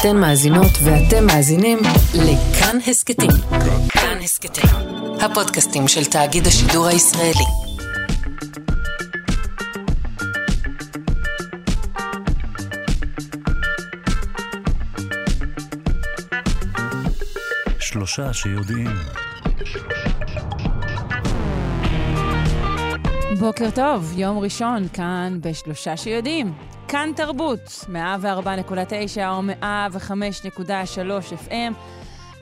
אתן מאזינות ואתם מאזינים לכאן הסכתים. כאן הסכתים, הפודקאסטים של תאגיד השידור הישראלי. שלושה שיודעים. בוקר טוב, יום ראשון, כאן בשלושה שיודעים. כאן תרבות, 104.9 או 105.3 FM.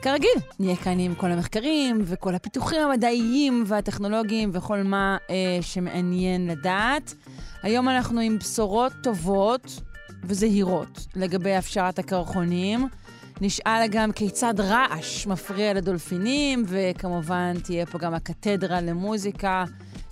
כרגיל, נהיה כאן עם כל המחקרים וכל הפיתוחים המדעיים והטכנולוגיים וכל מה אה, שמעניין לדעת. היום אנחנו עם בשורות טובות וזהירות לגבי הפשרת הקרחונים. נשאל גם כיצד רעש מפריע לדולפינים, וכמובן תהיה פה גם הקתדרה למוזיקה.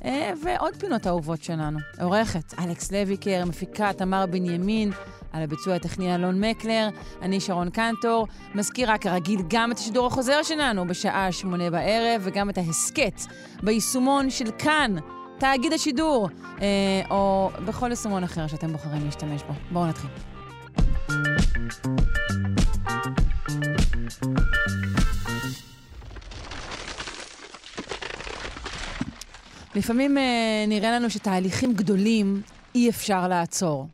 אה, ועוד פינות אהובות שלנו. עורכת אלכס לויקר, מפיקה תמר בנימין, על הביצוע הטכני אלון מקלר, אני שרון קנטור. מזכירה כרגיל גם את השידור החוזר שלנו בשעה שמונה בערב, וגם את ההסכת ביישומון של כאן, תאגיד השידור, אה, או בכל יישומון אחר שאתם בוחרים להשתמש בו. בואו נתחיל. לפעמים אה, נראה לנו שתהליכים גדולים אי אפשר לעצור.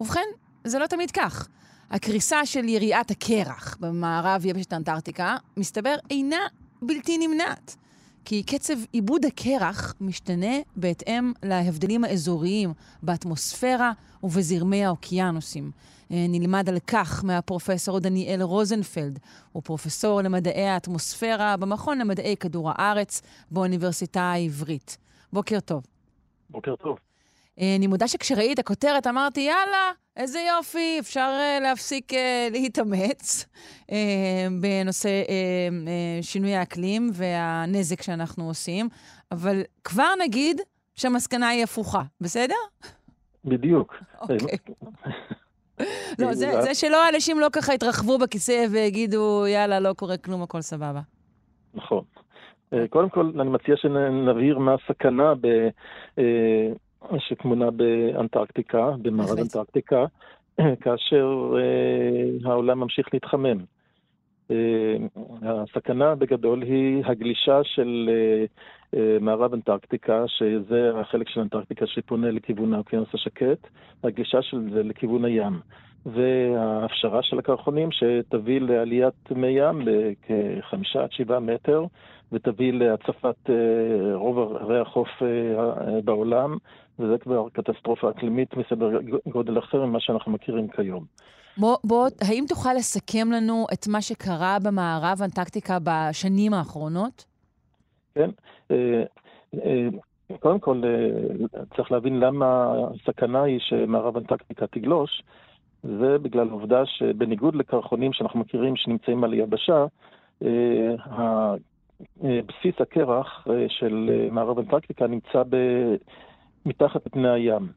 ובכן, זה לא תמיד כך. הקריסה של יריעת הקרח במערב יבשת אנטארקטיקה, מסתבר, אינה בלתי נמנעת. כי קצב עיבוד הקרח משתנה בהתאם להבדלים האזוריים באטמוספירה ובזרמי האוקיינוסים. אה, נלמד על כך מהפרופסור דניאל רוזנפלד, הוא פרופסור למדעי האטמוספירה במכון למדעי כדור הארץ באוניברסיטה העברית. בוקר טוב. בוקר טוב. אה, אני מודה שכשראיתי את הכותרת אמרתי, יאללה, איזה יופי, אפשר uh, להפסיק uh, להתאמץ uh, בנושא uh, uh, שינוי האקלים והנזק שאנחנו עושים, אבל כבר נגיד שהמסקנה היא הפוכה, בסדר? בדיוק. אוקיי. לא, זה, זה שלא אנשים לא ככה יתרחבו בכיסא ויגידו, יאללה, לא קורה כלום, הכל סבבה. נכון. אה, קודם כל, אני מציע שנבהיר מה הסכנה ב, אה, שטמונה באנטארקטיקה, במערב אנטארקטיקה, כאשר אה, העולם ממשיך להתחמם. הסכנה בגדול היא הגלישה של מערב אנטארקטיקה, שזה החלק של אנטארקטיקה שפונה לכיוון האוקיינוס השקט, הגלישה של זה לכיוון הים. וההפשרה של הקרחונים שתביא לעליית מי ים בכחמישה עד שבעה מטר, ותביא להצפת אה, רוב ערי החוף אה, בעולם, וזה כבר קטסטרופה אקלימית מסדר גודל אחר ממה שאנחנו מכירים כיום. בוא, בוא, האם תוכל לסכם לנו את מה שקרה במערב אנטקטיקה בשנים האחרונות? כן. אה, קודם כל, צריך להבין למה הסכנה היא שמערב אנטקטיקה תגלוש. זה בגלל העובדה שבניגוד לקרחונים שאנחנו מכירים שנמצאים על יבשה, אה, בסיס הקרח אה, של אה, מערב אנטרקטיקה נמצא ב... מתחת לפני הים.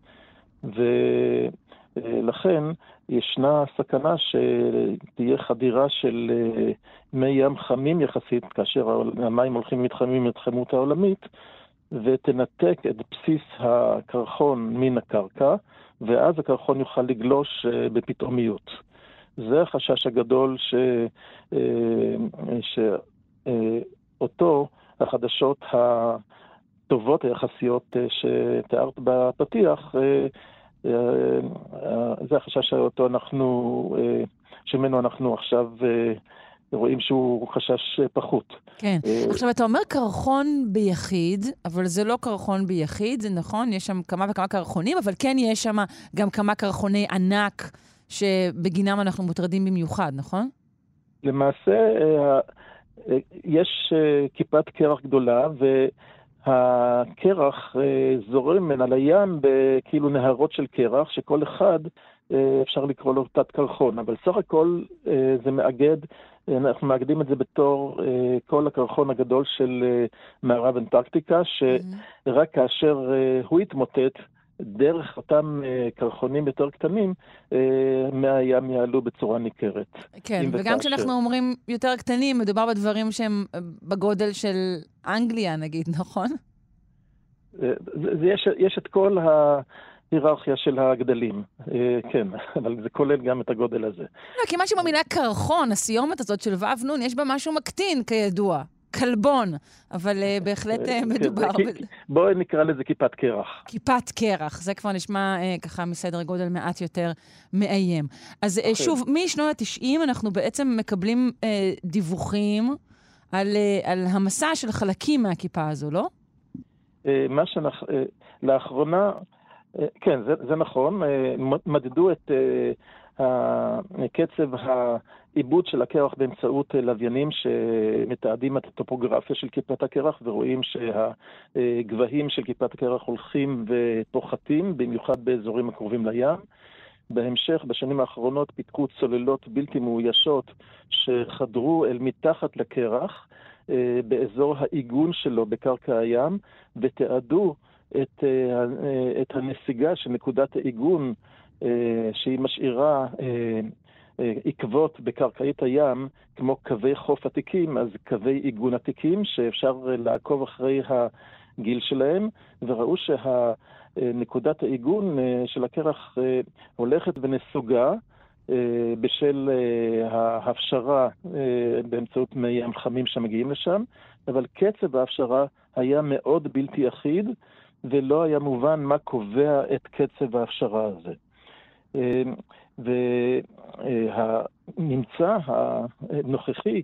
ולכן ישנה סכנה שתהיה חדירה של מי ים חמים יחסית, כאשר המים הולכים ומתחממים מתחמות העולמית, ותנתק את בסיס הקרחון מן הקרקע, ואז הקרחון יוכל לגלוש בפתאומיות. זה החשש הגדול ש... ש... אותו החדשות הטובות היחסיות אה, שתיארת בפתיח, אה, אה, זה החשש שאותו אנחנו, שממנו אנחנו עכשיו רואים שהוא חשש פחות. כן. עכשיו, אתה אומר קרחון ביחיד, אבל זה לא קרחון ביחיד, זה נכון? יש שם כמה וכמה קרחונים, אבל כן יש שם גם כמה קרחוני ענק שבגינם אנחנו מוטרדים במיוחד, נכון? למעשה, יש אה, כיפת קרח גדולה, והקרח אה, זורם ממנה לים בכאילו נהרות של קרח, שכל אחד אה, אפשר לקרוא לו תת קרחון, אבל סך הכל זה מאגד, אנחנו מאגדים את זה בתור כל הקרחון הגדול של מערב אנטרקטיקה, שרק כאשר הוא התמוטט, דרך אותם uh, קרחונים יותר קטנים, uh, מהים יעלו בצורה ניכרת. כן, וגם כשאנחנו אומרים יותר קטנים, מדובר בדברים שהם אה, בגודל של אנגליה, נגיד, נכון? יש, יש את כל ה... היררכיה של הגדלים, אה, כן, אבל זה כולל גם את הגודל הזה. לא, כי משהו במילה קרחון, הסיומת הזאת של ו' נ', יש בה משהו מקטין, כידוע. כלבון, אבל uh, בהחלט uh, מדובר... כן, ב... בואי נקרא לזה כיפת קרח. כיפת קרח, זה כבר נשמע uh, ככה מסדר גודל מעט יותר מאיים. אז uh, שוב, משנות ה-90 אנחנו בעצם מקבלים uh, דיווחים על, uh, על המסע של חלקים מהכיפה הזו, לא? Uh, מה שאנחנו... Uh, לאחרונה... כן, זה, זה נכון. מדדו את קצב ה... עיבוד של הקרח באמצעות אה, לוויינים שמתעדים את הטופוגרפיה של כיפת הקרח ורואים שהגבהים של כיפת הקרח הולכים ופוחתים, במיוחד באזורים הקרובים לים. בהמשך, בשנים האחרונות, פיתקו צוללות בלתי מאוישות שחדרו אל מתחת לקרח אה, באזור העיגון שלו בקרקע הים ותיעדו את, אה, את הנסיגה של נקודת העיגון שהיא משאירה אה, עקבות בקרקעית הים, כמו קווי חוף עתיקים, אז קווי עיגון עתיקים, שאפשר אה, לעקוב אחרי הגיל שלהם, וראו שנקודת העיגון אה, של הקרח הולכת ונסוגה. בשל ההפשרה באמצעות מי ים חמים שמגיעים לשם, אבל קצב ההפשרה היה מאוד בלתי אחיד, ולא היה מובן מה קובע את קצב ההפשרה הזה. והממצא הנוכחי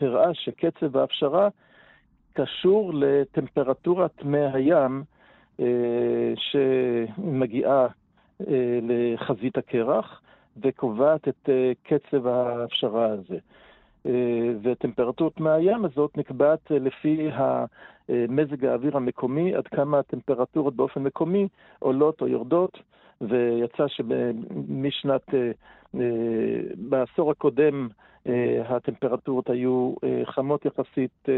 הראה שקצב ההפשרה קשור לטמפרטורת מי הים אה, שמגיעה אה, לחזית הקרח וקובעת את אה, קצב ההפשרה הזה. וטמפרטורת מי הים הזאת נקבעת לפי מזג האוויר המקומי, עד כמה הטמפרטורות באופן מקומי עולות או יורדות. ויצא שמשנת, אה, אה, בעשור הקודם אה, הטמפרטורות היו חמות יחסית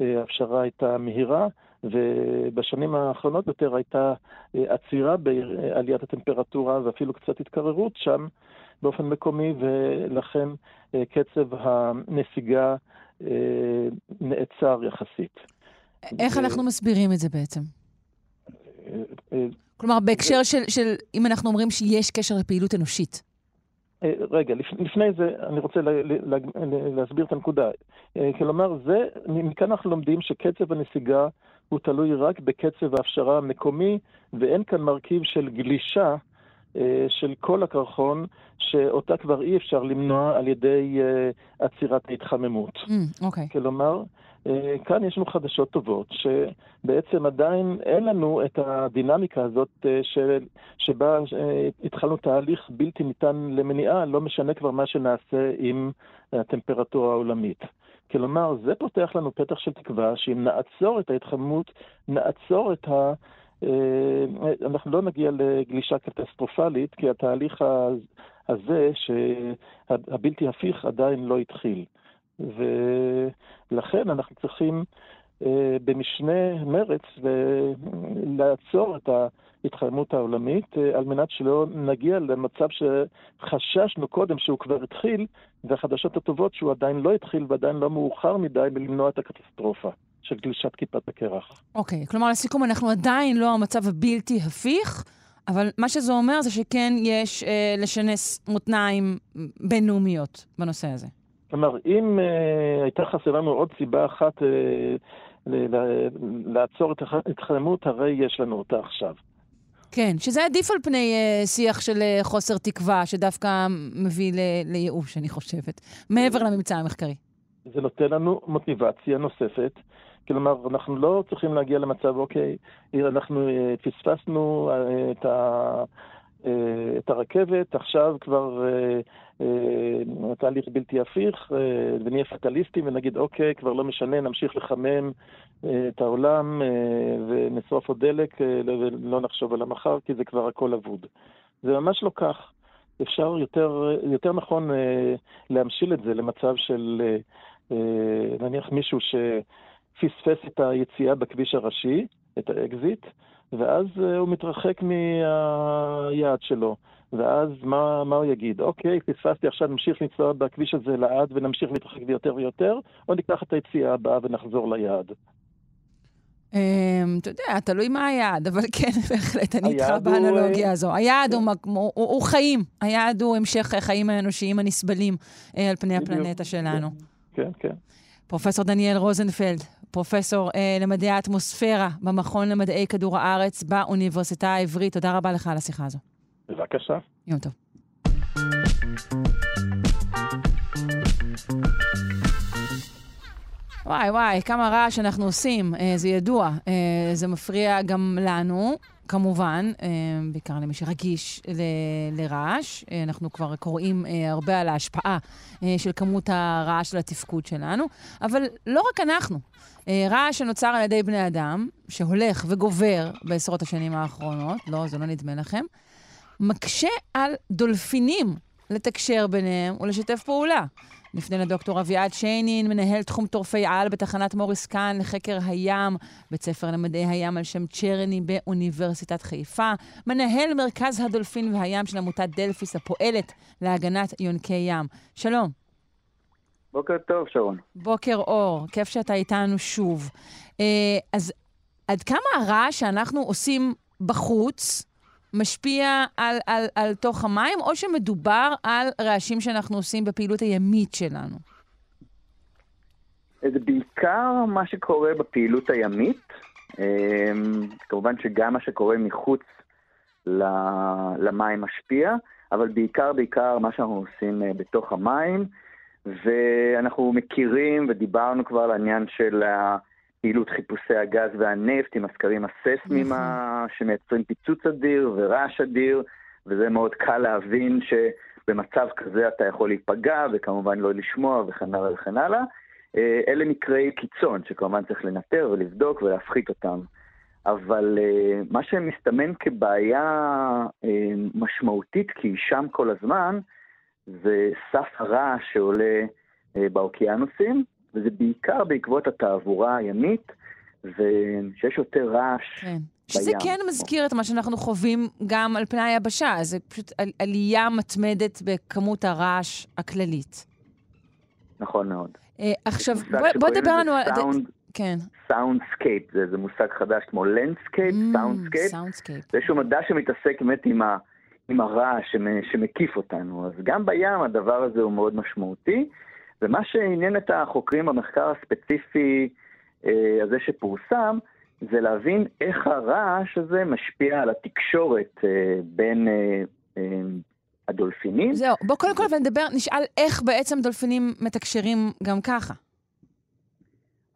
וההפשרה הייתה מהירה, ובשנים האחרונות יותר הייתה עצירה בעליית הטמפרטורה ואפילו קצת התקררות שם באופן מקומי, ולכן קצב הנסיגה נעצר יחסית. איך אנחנו מסבירים את זה בעצם? כלומר, בהקשר של, של אם אנחנו אומרים שיש קשר לפעילות אנושית. אה, רגע, לפני זה אני רוצה להסביר את הנקודה. אה, כלומר, זה, מכאן אנחנו לומדים שקצב הנסיגה הוא תלוי רק בקצב ההפשרה המקומי, ואין כאן מרכיב של גלישה אה, של כל הקרחון, שאותה כבר אי אפשר למנוע על ידי עצירת ההתחממות. Mm, okay. כלומר, אה, כאן יש לנו חדשות טובות, שבעצם עדיין אין לנו את הדינמיקה הזאת אה, של, שבה אה, התחלנו תהליך בלתי ניתן למניעה, לא משנה כבר מה שנעשה עם הטמפרטורה העולמית. כלומר, זה פותח לנו פתח של תקווה שאם נעצור את ההתחממות, נעצור את ה... אנחנו לא נגיע לגלישה קטסטרופלית, כי התהליך הזה, שהבלתי הפיך, עדיין לא התחיל. ולכן אנחנו צריכים אה, במשנה מרץ לעצור את ההתחממות העולמית, אה, על מנת שלא נגיע למצב שחששנו קודם שהוא כבר התחיל, והחדשות הטובות שהוא עדיין לא התחיל ועדיין לא מאוחר מדי בלמנוע את הקטסטרופה. של גלישת כיפת הקרח. אוקיי, okay, כלומר, לסיכום, אנחנו עדיין לא המצב הבלתי הפיך, אבל מה שזה אומר זה שכן יש אה, לשנס מותניים בינלאומיות בנושא הזה. כלומר, אם uh, הייתה חסרה לנו עוד סיבה אחת uh, לעצור את ההתחממות, הרי יש לנו אותה עכשיו. כן, שזה עדיף על פני uh, שיח של uh, חוסר תקווה, שדווקא מביא ל- לייאוש, אני חושבת, מעבר לממצא המחקרי. זה נותן לנו מוטיבציה נוספת. כלומר, אנחנו לא צריכים להגיע למצב, אוקיי, אנחנו uh, פספסנו uh, את ה... אה, את הרכבת, עכשיו כבר אה, אה, התהליך בלתי הפיך, ונהיה פטליסטים ונגיד, אוקיי, כבר לא משנה, נמשיך לחמם את העולם ונשרוף עוד דלק ולא נחשוב על המחר, כי זה כבר הכל אבוד. זה ממש לא כך. אפשר יותר, יותר נכון להמשיל את זה למצב של נניח מישהו שפספס את היציאה בכביש הראשי, את האקזיט, ואז הוא מתרחק מהיעד שלו. ואז מה, מה הוא יגיד? אוקיי, פספסתי, עכשיו נמשיך לנסוע בכביש הזה לעד ונמשיך להתרחק יותר ויותר, או ניקח את היציאה הבאה ונחזור ליעד. אמ, אתה יודע, תלוי מה היעד, אבל כן, בהחלט, אני איתך באנלוגיה הזו. היעד הוא מק- הוא חיים. היעד הוא המשך החיים האנושיים הנסבלים אה, על פני. הפלנטה שלנו. כן, כן. פרופסור דניאל רוזנפלד, פרופסור אה, למדעי האטמוספירה במכון למדעי כדור הארץ באוניברסיטה העברית, תודה רבה לך על השיחה הזו. בבקשה. יום טוב. וואי וואי, כמה רעש אנחנו עושים, אה, זה ידוע. אה, זה מפריע גם לנו, כמובן, אה, בעיקר למי שרגיש ל- לרעש. אה, אנחנו כבר קוראים אה, הרבה על ההשפעה אה, של כמות הרעש של התפקוד שלנו, אבל לא רק אנחנו. אה, רעש שנוצר על ידי בני אדם, שהולך וגובר בעשרות השנים האחרונות, לא, זה לא נדמה לכם, מקשה על דולפינים לתקשר ביניהם ולשתף פעולה. נפנה לדוקטור אביעד שיינין, מנהל תחום טורפי על בתחנת מוריס קאן לחקר הים, בית ספר למדעי הים על שם צ'רני באוניברסיטת חיפה, מנהל מרכז הדולפין והים של עמותת דלפיס הפועלת להגנת יונקי ים. שלום. בוקר טוב, שרון. בוקר אור, כיף שאתה איתנו שוב. אה, אז עד כמה הרעש שאנחנו עושים בחוץ משפיע על, על, על תוך המים, או שמדובר על רעשים שאנחנו עושים בפעילות הימית שלנו? זה בעיקר מה שקורה בפעילות הימית. אמ, כמובן שגם מה שקורה מחוץ למים משפיע, אבל בעיקר בעיקר מה שאנחנו עושים אה, בתוך המים, ואנחנו מכירים ודיברנו כבר על העניין של פעילות חיפושי הגז והנפט עם הסקרים הססמיים נכון. שמייצרים פיצוץ אדיר ורעש אדיר, וזה מאוד קל להבין שבמצב כזה אתה יכול להיפגע וכמובן לא לשמוע וכן הלאה וכן הלאה. אה, אלה מקרי קיצון שכמובן צריך לנטר ולבדוק ולהפחית אותם. אבל אה, מה שמסתמן כבעיה אה, משמעותית, כי היא שם כל הזמן, זה סף הרעש שעולה באוקיינוסים, וזה בעיקר בעקבות התעבורה הימית, ושיש יותר רעש. כן. שזה בים. כן מזכיר את מה שאנחנו חווים גם על פני היבשה, זה פשוט על, עלייה מתמדת בכמות הרעש הכללית. נכון מאוד. אה, עכשיו, בוא, בוא דבר לנו על... סאונד, כן. soundscape, זה, זה מושג חדש כמו landscape, soundscape. soundscape. זה איזשהו מדע שמתעסק באמת עם, ה, עם הרעש שמ, שמקיף אותנו. אז גם בים הדבר הזה הוא מאוד משמעותי, ומה שעניין את החוקרים במחקר הספציפי אה, הזה שפורסם, זה להבין איך הרעש הזה משפיע על התקשורת אה, בין אה, הדולפינים. זהו, בוא קודם כל נדבר, נשאל איך בעצם דולפינים מתקשרים גם ככה.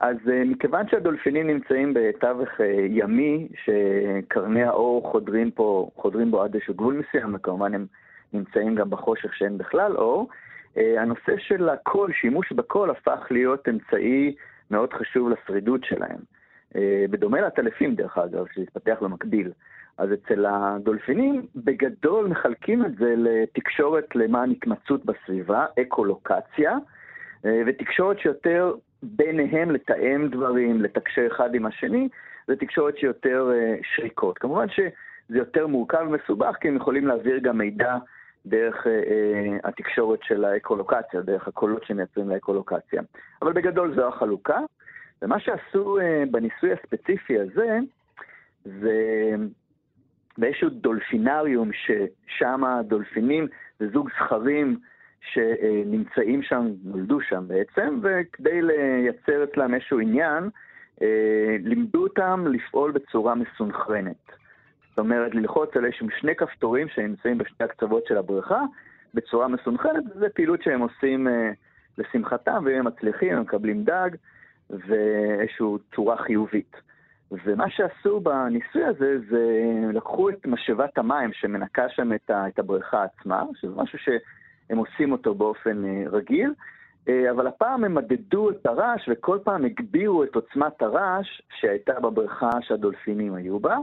אז מכיוון שהדולפינים נמצאים בתווך ימי, שקרני האור חודרים, פה, חודרים בו עד איזשהו גבול מסוים, וכמובן הם נמצאים גם בחושך שאין בכלל אור, הנושא של הקול, שימוש בקול, הפך להיות אמצעי מאוד חשוב לשרידות שלהם. Uh, בדומה לטלפים, דרך אגב, שהתפתח במקביל. אז אצל הדולפינים, בגדול מחלקים את זה לתקשורת למען התמצאות בסביבה, אקולוקציה, uh, ותקשורת שיותר ביניהם לתאם דברים, לתקשר אחד עם השני, זה תקשורת שיותר שריקות. כמובן שזה יותר מורכב ומסובך, כי הם יכולים להעביר גם מידע דרך uh, uh, התקשורת של האקולוקציה, דרך הקולות שמייצרים לאקולוקציה. אבל בגדול זו החלוקה, ומה שעשו uh, בניסוי הספציפי הזה, זה באיזשהו דולפינריום, ששם הדולפינים זה זוג זכרים, שנמצאים שם, נולדו שם בעצם, וכדי לייצר אצלם איזשהו עניין, אה, לימדו אותם לפעול בצורה מסונכרנת. זאת אומרת, ללחוץ על איזשהם שני כפתורים שנמצאים בשני הקצוות של הבריכה, בצורה מסונכרנת, וזו פעילות שהם עושים אה, לשמחתם, ואם הם מצליחים, הם מקבלים דג, ואיזושהי צורה חיובית. ומה שעשו בניסוי הזה, זה לקחו את משאבת המים שמנקה שם את הבריכה עצמה, שזה משהו ש... הם עושים אותו באופן uh, רגיל, uh, אבל הפעם הם מדדו את הרעש וכל פעם הגבירו את עוצמת הרעש שהייתה בבריכה שהדולפינים היו בה,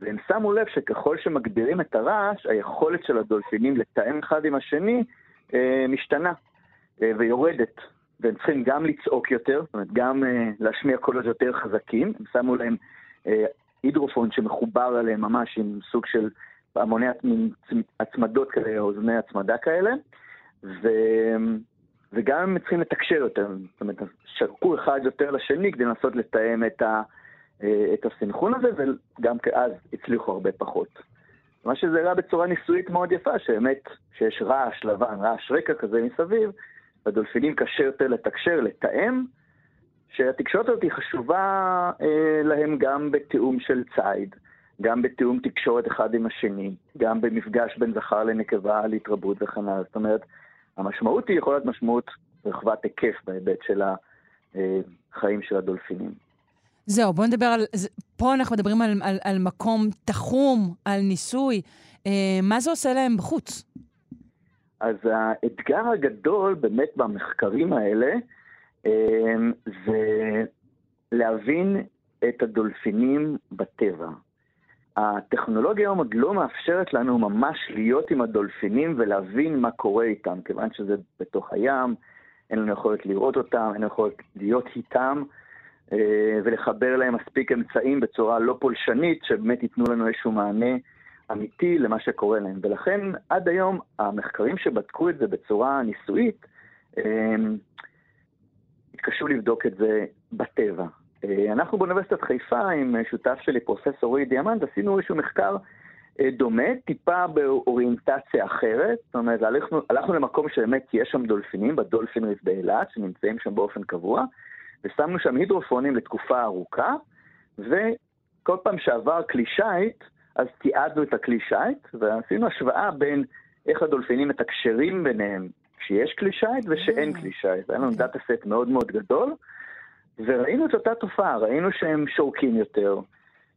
והם שמו לב שככל שמגבירים את הרעש, היכולת של הדולפינים לתאם אחד עם השני uh, משתנה uh, ויורדת. והם צריכים גם לצעוק יותר, זאת אומרת, גם uh, להשמיע קולות יותר חזקים. הם שמו להם uh, הידרופון שמחובר אליהם ממש עם סוג של פעמוני הצמדות כאלה, אוזני הצמדה כאלה, ו... וגם הם צריכים לתקשר יותר, זאת אומרת, שרקו אחד יותר לשני כדי לנסות לתאם את, ה... אה, את הסנכרון הזה, וגם אז הצליחו הרבה פחות. מה שזה הראה בצורה ניסויית מאוד יפה, שבאמת, שיש רעש לבן, רעש רקע כזה מסביב, לדולפינים קשה יותר לתקשר, לתאם, שהתקשורת הזאת היא חשובה אה, להם גם בתיאום של ציד, גם בתיאום תקשורת אחד עם השני, גם במפגש בין זכר לנקבה על התרבות וכן הלאה. זאת אומרת, המשמעות היא יכולה להיות משמעות רחבת היקף בהיבט של החיים של הדולפינים. זהו, בואו נדבר על... פה אנחנו מדברים על, על, על מקום תחום, על ניסוי. אה, מה זה עושה להם בחוץ? אז האתגר הגדול באמת במחקרים האלה אה, זה להבין את הדולפינים בטבע. הטכנולוגיה היום עוד לא מאפשרת לנו ממש להיות עם הדולפינים ולהבין מה קורה איתם, כיוון שזה בתוך הים, אין לנו יכולת לראות אותם, אין לנו יכולת להיות איתם. אה, ולחבר להם מספיק אמצעים בצורה לא פולשנית, שבאמת ייתנו לנו איזשהו מענה אמיתי למה שקורה להם. ולכן עד היום המחקרים שבדקו את זה בצורה ניסויית, אה, התקשו לבדוק את זה בטבע. אה, אנחנו באוניברסיטת חיפה עם שותף שלי, פרופסור רועי דיאמנט, עשינו איזשהו מחקר דומה, טיפה באוריינטציה אחרת. זאת אומרת, הלכנו, הלכנו למקום שבאמת יש שם דולפינים, בדולפין ריף באילת, שנמצאים שם באופן קבוע. ושמנו שם הידרופונים לתקופה ארוכה, וכל פעם שעבר כלי שיט, אז תיעדנו את הכלי שיט, ועשינו השוואה בין איך הדולפינים מתקשרים ביניהם כשיש כלי שיט ושאין כלי שיט. היה לנו data set מאוד מאוד גדול, וראינו את אותה תופעה, ראינו שהם שורקים יותר,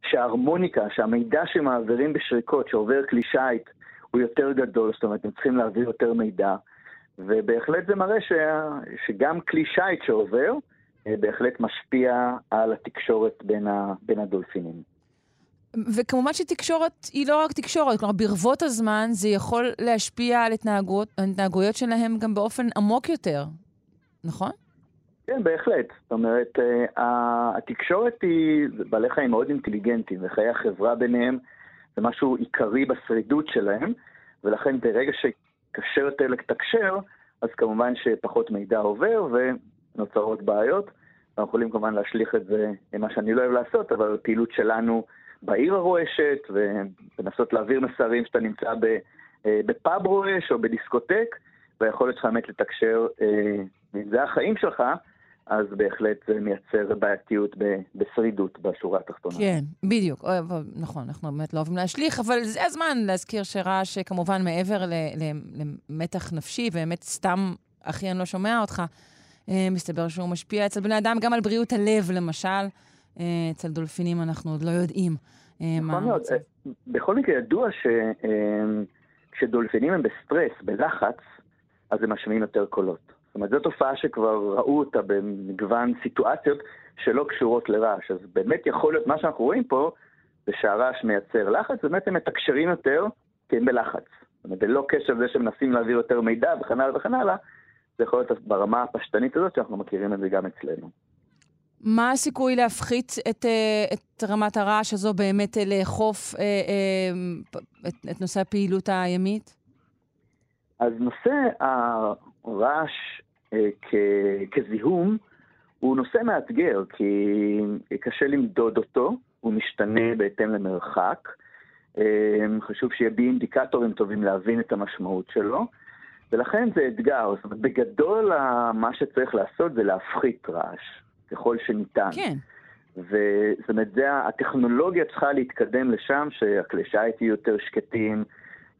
שההרמוניקה, שהמידע שמעבירים בשריקות, שעובר כלי שיט, הוא יותר גדול, זאת אומרת, הם צריכים להעביר יותר מידע, ובהחלט זה מראה ש... שגם כלי שיט שעובר, אה, בהחלט משפיע על התקשורת בין, ה, בין הדולפינים. וכמובן שתקשורת היא לא רק תקשורת, כלומר ברבות הזמן זה יכול להשפיע על התנהגות, התנהגויות שלהם גם באופן עמוק יותר, נכון? כן, בהחלט. זאת אומרת, אה, התקשורת היא, בעלי חיים מאוד אינטליגנטים, וחיי החברה ביניהם זה משהו עיקרי בשרידות שלהם, ולכן ברגע שקשה יותר לתקשר, אז כמובן שפחות מידע עובר, נוצרות בעיות. אנחנו יכולים כמובן להשליך את זה, מה שאני לא אוהב לעשות, אבל הפעילות שלנו בעיר הרועשת, ולנסות להעביר מסרים שאתה נמצא אה, בפאב רועש או בדיסקוטק, והיכולת שלך באמת לתקשר, אה, אם זה החיים שלך, אז בהחלט זה מייצר בעייתיות בשרידות בשורה התחתונה. כן, בדיוק. נכון, אנחנו באמת לא אוהבים להשליך, אבל זה הזמן להזכיר שרעש, כמובן, מעבר למתח נפשי, באמת סתם, אחי, אני לא שומע אותך, אה, מסתבר שהוא משפיע אצל בני אדם גם על בריאות הלב, למשל. אה, אצל דולפינים אנחנו עוד לא יודעים אה, מה נכון מאוד. בכל מקרה, ידוע שכשדולפינים הם בסטרס, בלחץ, אז הם משמיעים יותר קולות. זאת אומרת, זו תופעה שכבר ראו אותה במגוון סיטואציות שלא קשורות לרעש. אז באמת יכול להיות, מה שאנחנו רואים פה, זה שהרעש מייצר לחץ, באמת הם מתקשרים יותר כי הם בלחץ. זאת אומרת, ללא קשר לזה שמנסים להעביר יותר מידע וכן הלאה וכן הלאה, זה יכול להיות ברמה הפשטנית הזאת, שאנחנו מכירים את זה גם אצלנו. מה הסיכוי להפחית את, אה, את רמת הרעש הזו, באמת אה, לאכוף אה, את, את נושא הפעילות הימית? אז נושא הרעש כ, כזיהום הוא נושא מאתגר, כי קשה למדוד אותו, הוא משתנה בהתאם למרחק. חשוב שיהיה בי אינדיקטורים טובים להבין את המשמעות שלו. ולכן זה אתגר. זאת אומרת, בגדול מה שצריך לעשות זה להפחית רעש, ככל שניתן. כן. וזאת אומרת, זה, הטכנולוגיה צריכה להתקדם לשם, שהכלי שיט יהיו יותר שקטים.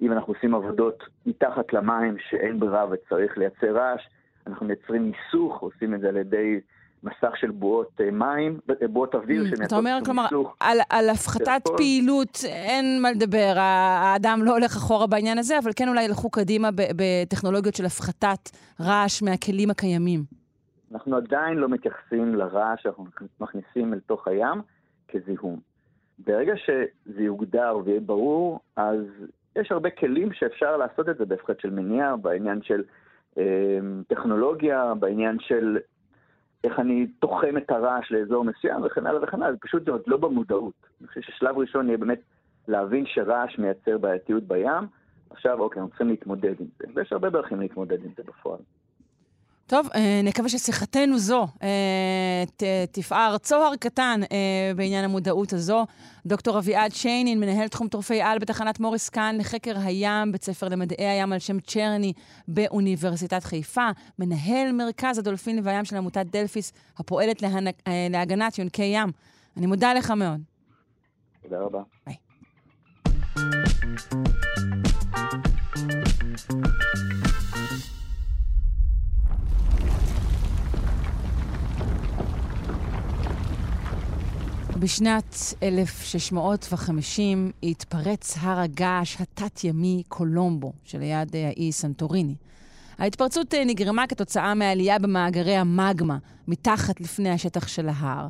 אם אנחנו עושים עבודות מתחת למים שאין ברירה וצריך לייצר רעש, אנחנו מייצרים מיסוך, עושים את זה על ידי מסך של בועות אה, מים, אה, בועות אוויר mm, שמייצרות אתה אומר, כלומר, על, על הפחתת פעילות אין מה לדבר, האדם לא הולך אחורה בעניין הזה, אבל כן אולי ילכו קדימה בטכנולוגיות של הפחתת רעש מהכלים הקיימים. אנחנו עדיין לא מתייחסים לרעש שאנחנו מכניסים אל תוך הים כזיהום. ברגע שזה יוגדר ויהיה ברור, אז יש הרבה כלים שאפשר לעשות את זה בהפחת של מניעה, בעניין של אה, טכנולוגיה, בעניין של איך אני תוחם את הרעש לאזור מסוים וכן הלאה וכן הלאה, פשוט זה עוד לא במודעות. אני חושב ששלב ראשון יהיה באמת להבין שרעש מייצר בעייתיות בים, עכשיו אוקיי, אנחנו צריכים להתמודד עם זה, ויש הרבה דרכים להתמודד עם זה בפועל. טוב, אה, נקווה ששיחתנו זו אה, ת, תפער צוהר קטן אה, בעניין המודעות הזו. דוקטור אביעד שיינין, מנהל תחום טורפי-על בתחנת מוריס קאן לחקר הים, בית ספר למדעי הים על שם צ'רני באוניברסיטת חיפה, מנהל מרכז הדולפין והים של עמותת דלפיס, הפועלת להנ... להגנת יונקי ים. אני מודה לך מאוד. תודה רבה. ביי. בשנת 1650 התפרץ הר הגעש התת-ימי קולומבו, שליד אה, האי סנטוריני. ההתפרצות אה, נגרמה כתוצאה מעלייה במאגרי המגמה מתחת לפני השטח של ההר.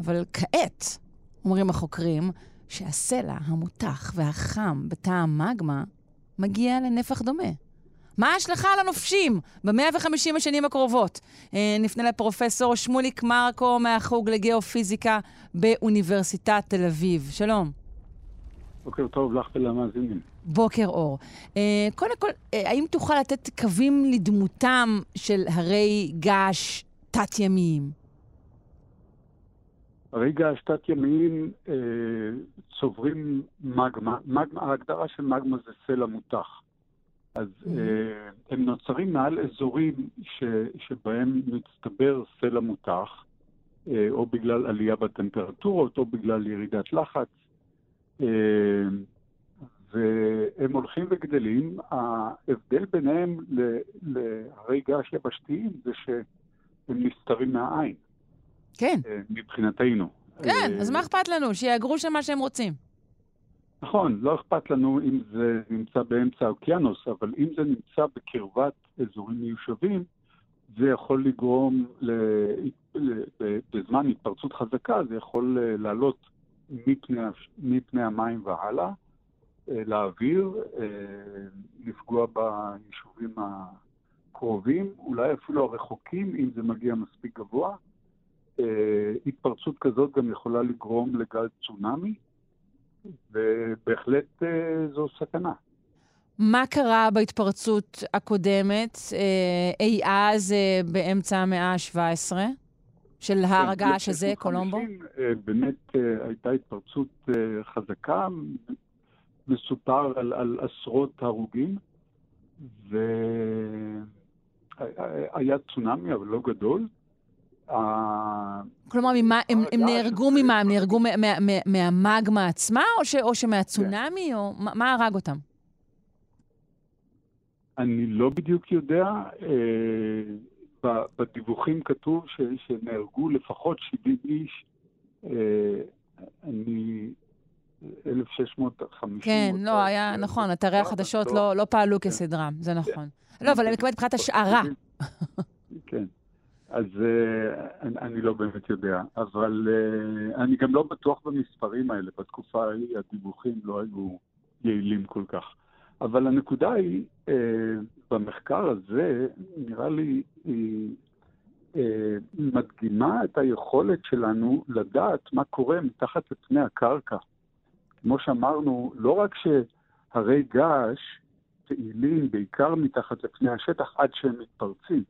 אבל כעת, אומרים החוקרים, שהסלע המותח והחם בתא המגמה מגיע לנפח דומה. מה ההשלכה על הנופשים ב-150 השנים הקרובות? אה, נפנה לפרופסור שמוליק מרקו מהחוג לגיאופיזיקה באוניברסיטת תל אביב. שלום. בוקר טוב לך ולמאזינים. בוקר אור. אה, קודם כל, אה, האם תוכל לתת קווים לדמותם של הרי געש תת-ימיים? הרי געש תת-ימיים צוברים מגמה. מגמה. ההגדרה של מגמה זה סלע מותח. אז mm-hmm. אה, הם נוצרים מעל אזורים ש, שבהם מצטבר סלע מותח, אה, או בגלל עלייה בטמפרטורות, או בגלל ירידת לחץ, אה, והם הולכים וגדלים. ההבדל ביניהם להרי געש יבשתיים זה שהם נסתרים מהעין. כן. מבחינתנו. כן, אז מה אכפת לנו? שיאגרו שם מה שהם רוצים. נכון, לא אכפת לנו אם זה נמצא באמצע האוקיינוס, אבל אם זה נמצא בקרבת אזורים מיושבים, זה יכול לגרום, ל... בזמן התפרצות חזקה, זה יכול אה, לעלות מפני, מפני המים והלאה, אה, לאוויר, אה, לפגוע ביישובים הקרובים, אולי אפילו הרחוקים, אם זה מגיע מספיק גבוה. התפרצות כזאת גם יכולה לגרום לגל צונאמי. ובהחלט אה, זו סכנה. מה קרה בהתפרצות הקודמת, אה, אי אז אה, באמצע המאה ה-17, של הר הגעש הזה, קולומבו? באמת הייתה התפרצות חזקה, מסופר על, על עשרות הרוגים, והיה צונאמי, אבל לא גדול. כלומר, ממה, הם, הם נהרגו ממה? הם נהרגו מהמגמה עצמה, או, ש, או שמהצונאמי, או מה, מה הרג אותם? אני לא בדיוק יודע. אה, בדיווחים כתוב ש, שנהרגו לפחות 70 איש. אה, אני... 1650. כן, לא, היה, נכון, אתרי החדשות לא, לא, לא פעלו כסדרם, זה נכון. לא, אבל אני מתכוונת מבחינת השערה. כן. אז uh, אני, אני לא באמת יודע, אבל uh, אני גם לא בטוח במספרים האלה. בתקופה ההיא הדיווחים לא היו יעילים כל כך. אבל הנקודה היא, uh, במחקר הזה, נראה לי, היא מדגימה את היכולת שלנו לדעת מה קורה מתחת לפני הקרקע. כמו שאמרנו, לא רק שהרי געש פעילים בעיקר מתחת לפני השטח עד שהם מתפרצים,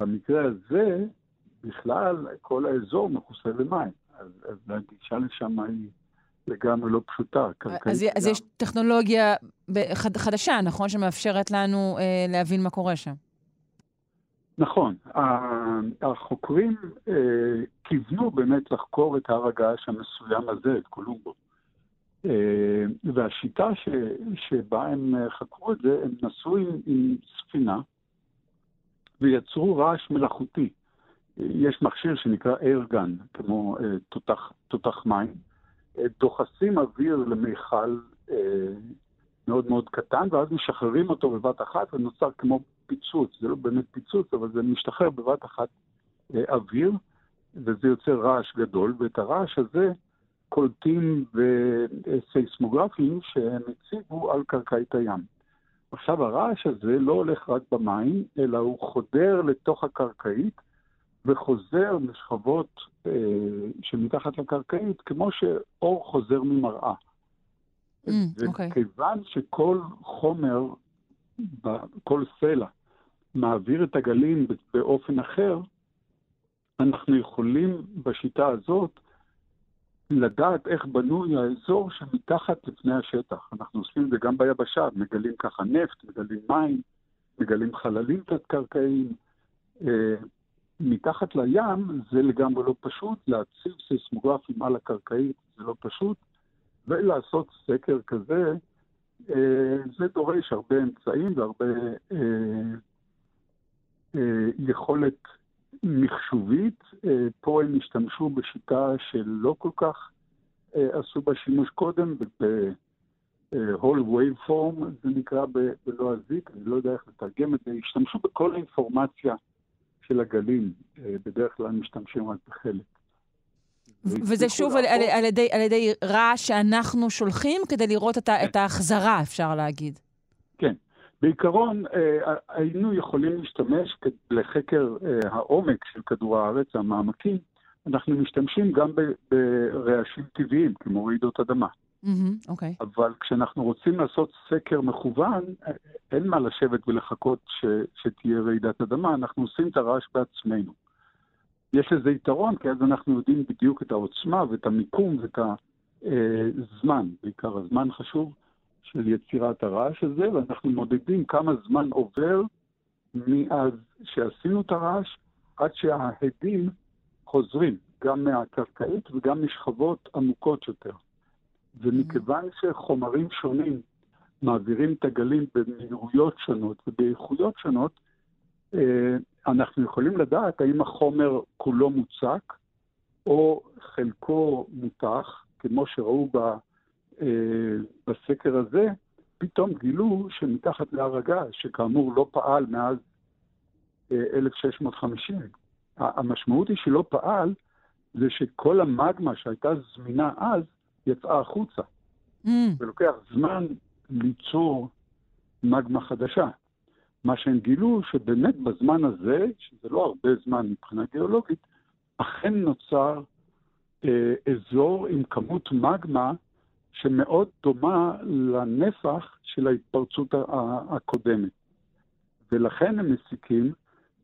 במקרה הזה, בכלל, כל האזור מכוסה במים. אז, אז הגישה לשם היא לגמרי לא פשוטה. אז, אז יש טכנולוגיה חד, חדשה, נכון? שמאפשרת לנו אה, להבין מה קורה שם. נכון. החוקרים אה, כיוונו באמת לחקור את הר הגעש המסוים הזה, את קולומבו. אה, והשיטה ש, שבה הם חקרו את זה, הם נסעו עם, עם ספינה, ויצרו רעש מלאכותי. יש מכשיר שנקרא איירגן, כמו אה, תותח, תותח מים. אה, דוחסים אוויר למיכל אה, מאוד מאוד קטן, ואז משחררים אותו בבת אחת, ונוצר כמו פיצוץ. זה לא באמת פיצוץ, אבל זה משתחרר בבת אחת אה, אוויר, וזה יוצר רעש גדול, ואת הרעש הזה קולטים בסייסמוגרפים שהם הציבו על קרקעית הים. עכשיו הרעש הזה לא הולך רק במים, אלא הוא חודר לתוך הקרקעית וחוזר משכבות אה, שמתחת לקרקעית, כמו שאור חוזר ממראה. Mm, וכיוון okay. שכל חומר, כל סלע, מעביר את הגלים באופן אחר, אנחנו יכולים בשיטה הזאת לדעת איך בנוי האזור שמתחת לפני השטח. אנחנו עושים את זה גם ביבשה, מגלים ככה נפט, מגלים מים, מגלים חללים תת-קרקעיים. אה, מתחת לים זה לגמרי לא פשוט, להציב סיסמוגרפים על הקרקעית זה לא פשוט, ולעשות סקר כזה, אה, זה דורש הרבה אמצעים והרבה אה, יכולת מחשובית. פה הם השתמשו בשיטה שלא כל כך עשו בה שימוש קודם, ב-whole waveform זה נקרא בלועזית, אני לא יודע איך לתרגם את זה, השתמשו בכל האינפורמציה של הגלים, אה, בדרך כלל משתמשים רק בחלק. וזה שוב על, על, על, ידי, על ידי רעש שאנחנו שולחים כדי לראות את, כן. את ההחזרה, אפשר להגיד. כן. בעיקרון, אה, היינו יכולים להשתמש לחקר אה, העומק של כדור הארץ, המעמקים, אנחנו משתמשים גם ברעשים טבעיים, כמו רעידות אדמה. Mm-hmm, okay. אבל כשאנחנו רוצים לעשות סקר מכוון, אין מה לשבת ולחכות ש, שתהיה רעידת אדמה, אנחנו עושים את הרעש בעצמנו. יש לזה יתרון, כי אז אנחנו יודעים בדיוק את העוצמה ואת המיקום ואת הזמן, אה, בעיקר הזמן חשוב, של יצירת הרעש הזה, ואנחנו מודדים כמה זמן עובר מאז שעשינו את הרעש עד שההדים חוזרים, גם מהקרקעית וגם משכבות עמוקות יותר. ומכיוון שחומרים שונים מעבירים את הגלים במהירויות שונות ובאיכויות שונות, אה, אנחנו יכולים לדעת האם החומר כולו מוצק או חלקו מותח, כמו שראו ב, בסקר הזה, פתאום גילו שמתחת להר הגעש, שכאמור לא פעל מאז 1650, אה, המשמעות היא שלא פעל, זה שכל המגמה שהייתה זמינה אז, יצאה החוצה. Mm. ולוקח זמן ליצור מגמה חדשה. מה שהם גילו, שבאמת בזמן הזה, שזה לא הרבה זמן מבחינה גיאולוגית, אכן נוצר אה, אזור עם כמות מגמה שמאוד דומה לנפח של ההתפרצות הקודמת. ולכן הם מסיקים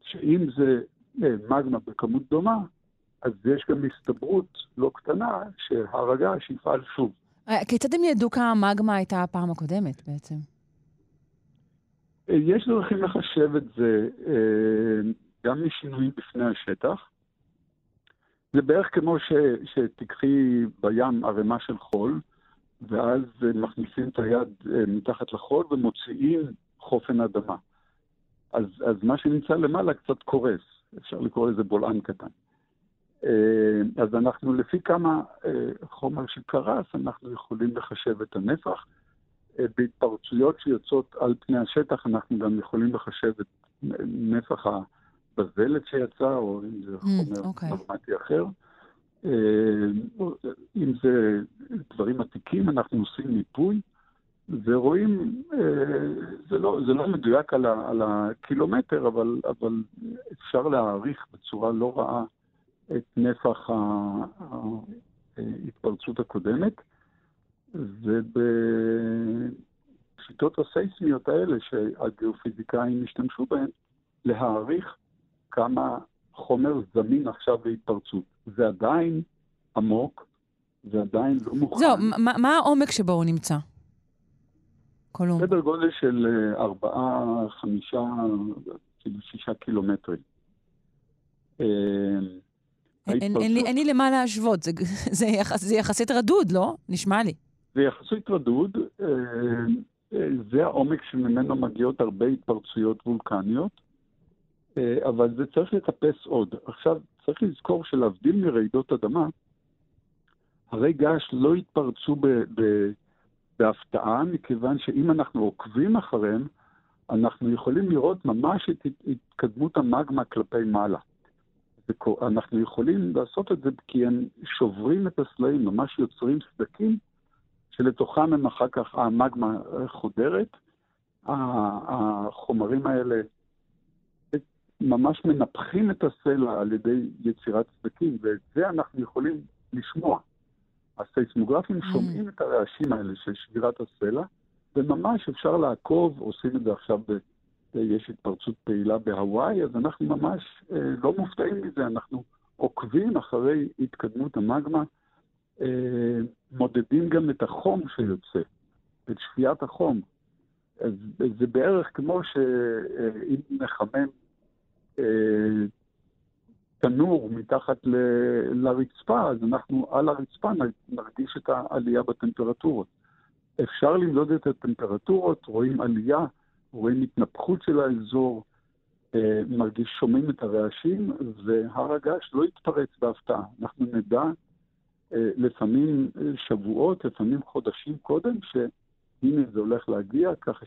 שאם זה אה, מגמה בכמות דומה, אז יש גם הסתברות לא קטנה שהר הגעש יפעל שוב. אה, כיצד הם ידעו כמה מגמה הייתה הפעם הקודמת בעצם? אה, יש דרכים לחשב את זה גם משינויים בפני השטח. זה בערך כמו ש, שתיקחי בים ערימה של חול, ואז מכניסים את היד מתחת לחול ומוציאים חופן אדמה. אז, אז מה שנמצא למעלה קצת קורס, אפשר לקרוא לזה בולען קטן. אה, אז אנחנו, לפי כמה אה, חומר שקרס, אנחנו יכולים לחשב את הנפח. אה, בהתפרצויות שיוצאות על פני השטח, אנחנו גם יכולים לחשב את נפח הבזלת שיצא, או אם זה mm, חומר אוקיי. נורמטי okay. אחר. אם זה דברים עתיקים, אנחנו עושים מיפוי, ורואים, זה לא, זה לא מדויק על, ה, על הקילומטר, אבל, אבל אפשר להעריך בצורה לא רעה את נפח ההתפרצות הקודמת, ובשיטות הסייסמיות האלה שהגיאופיזיקאים השתמשו בהן, להעריך כמה חומר זמין עכשיו להתפרצות. זה עדיין עמוק, זה עדיין לא מוכן. זהו, מה, מה העומק שבו הוא נמצא? קולום. סדר גודל של אה, ארבעה, חמישה, כאילו שישה קילומטרים. אה, אין, לי, למה להשוות, זה, זה, יחס, זה יחסית רדוד, לא? נשמע לי. זה יחסית רדוד, אה, זה העומק שממנו מגיעות הרבה התפרצויות וולקניות, אבל זה צריך לטפס עוד. עכשיו, צריך לזכור שלהבדיל מרעידות אדמה, הרי געש לא התפרצו ב, ב, בהפתעה, מכיוון שאם אנחנו עוקבים אחריהם, אנחנו יכולים לראות ממש את התקדמות המגמה כלפי מעלה. אנחנו יכולים לעשות את זה כי הם שוברים את הסלעים, ממש יוצרים סדקים שלתוכם הם אחר כך, המגמה חודרת. החומרים האלה ממש מנפחים את הסלע על ידי יצירת סדקים, ואת זה אנחנו יכולים לשמוע. הסייסמוגרפים mm. שומעים את הרעשים האלה של שבירת הסלע, וממש אפשר לעקוב, עושים את זה עכשיו יש התפרצות פעילה בהוואי, אז אנחנו ממש לא מופתעים מזה, אנחנו עוקבים אחרי התקדמות המגמה, מודדים גם את החום שיוצא, את שפיית החום. אז זה בערך כמו שאם נחמם תנור מתחת ל, לרצפה, אז אנחנו על הרצפה נרגיש את העלייה בטמפרטורות. אפשר למדוד את הטמפרטורות, רואים עלייה, רואים התנפחות של האזור, אה, מרגיש, שומעים את הרעשים, והר הגעש לא יתפרץ בהפתעה. אנחנו נדע אה, לפעמים שבועות, לפעמים חודשים קודם, שהנה זה הולך להגיע, ככה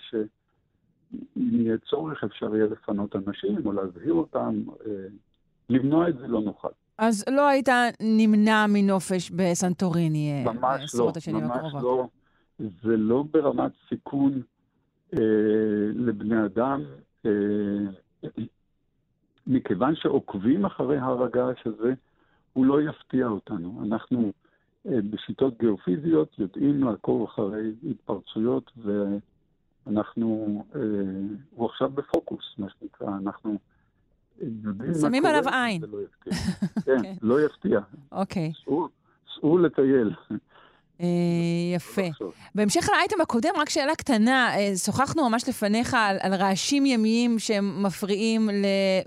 שאם יהיה צורך אפשר יהיה לפנות אנשים או להזהיר אותם. אה, למנוע את זה לא נוכל. אז לא היית נמנע מנופש בסנטוריני בעשרות השנים הקרובות? ממש לא. זה לא ברמת סיכון אה, לבני אדם, אה, מכיוון שעוקבים אחרי הר הגעש הזה, הוא לא יפתיע אותנו. אנחנו אה, בשיטות גיאופיזיות יודעים לעקוב אחרי התפרצויות, ואנחנו, אה, הוא עכשיו בפוקוס, מה שנקרא. אנחנו שמים עליו עין. לא כן, כן, לא יפתיע. אוקיי. סעו לטייל. אה, יפה. בהמשך לאייטם הקודם, רק שאלה קטנה, אה, שוחחנו ממש לפניך על, על רעשים ימיים שהם מפריעים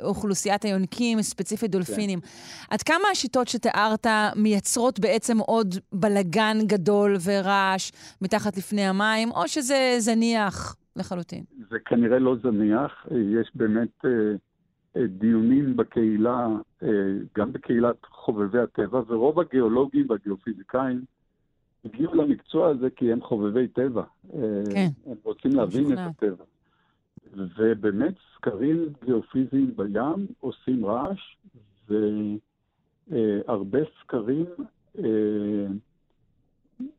לאוכלוסיית היונקים, ספציפית דולפינים. כן. עד כמה השיטות שתיארת מייצרות בעצם עוד בלגן גדול ורעש מתחת לפני המים, או שזה זניח לחלוטין? זה כנראה לא זניח, יש באמת... אה, דיונים בקהילה, אה, גם בקהילת חובבי הטבע, ורוב הגיאולוגים והגיאופיזיקאים הגיעו למקצוע הזה כי הם חובבי טבע. אה, כן. הם רוצים להבין משוכנע. את הטבע. ובאמת סקרים גיאופיזיים בים עושים רעש, והרבה סקרים אה,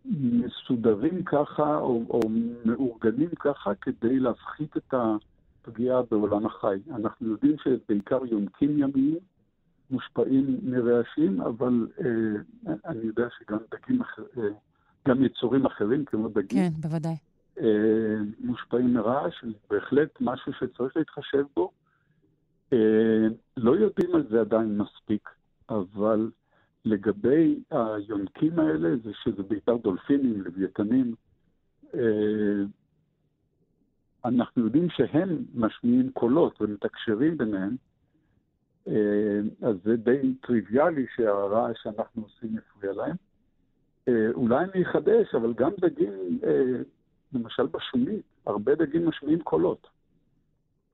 מסודרים ככה, או, או מאורגנים ככה, כדי להפחית את ה... פגיעה בעולם החי. אנחנו יודעים שבעיקר יונקים ימיים מושפעים מרעשים, אבל אה, אני יודע שגם דגים אחרים, אה, גם יצורים אחרים, כמו דגים, כן, בוודאי. אה, מושפעים מרעש, בהחלט משהו שצריך להתחשב בו. אה, לא יודעים על זה עדיין מספיק, אבל לגבי היונקים האלה, זה שזה בעיקר דולפינים, לוויתנים, אה, אנחנו יודעים שהם משמיעים קולות ומתקשרים ביניהם, אז זה די טריוויאלי שהרעש שאנחנו עושים יפריע להם. אה, אולי אני אחדש, אבל גם דגים, אה, למשל בשונית, הרבה דגים משמיעים קולות.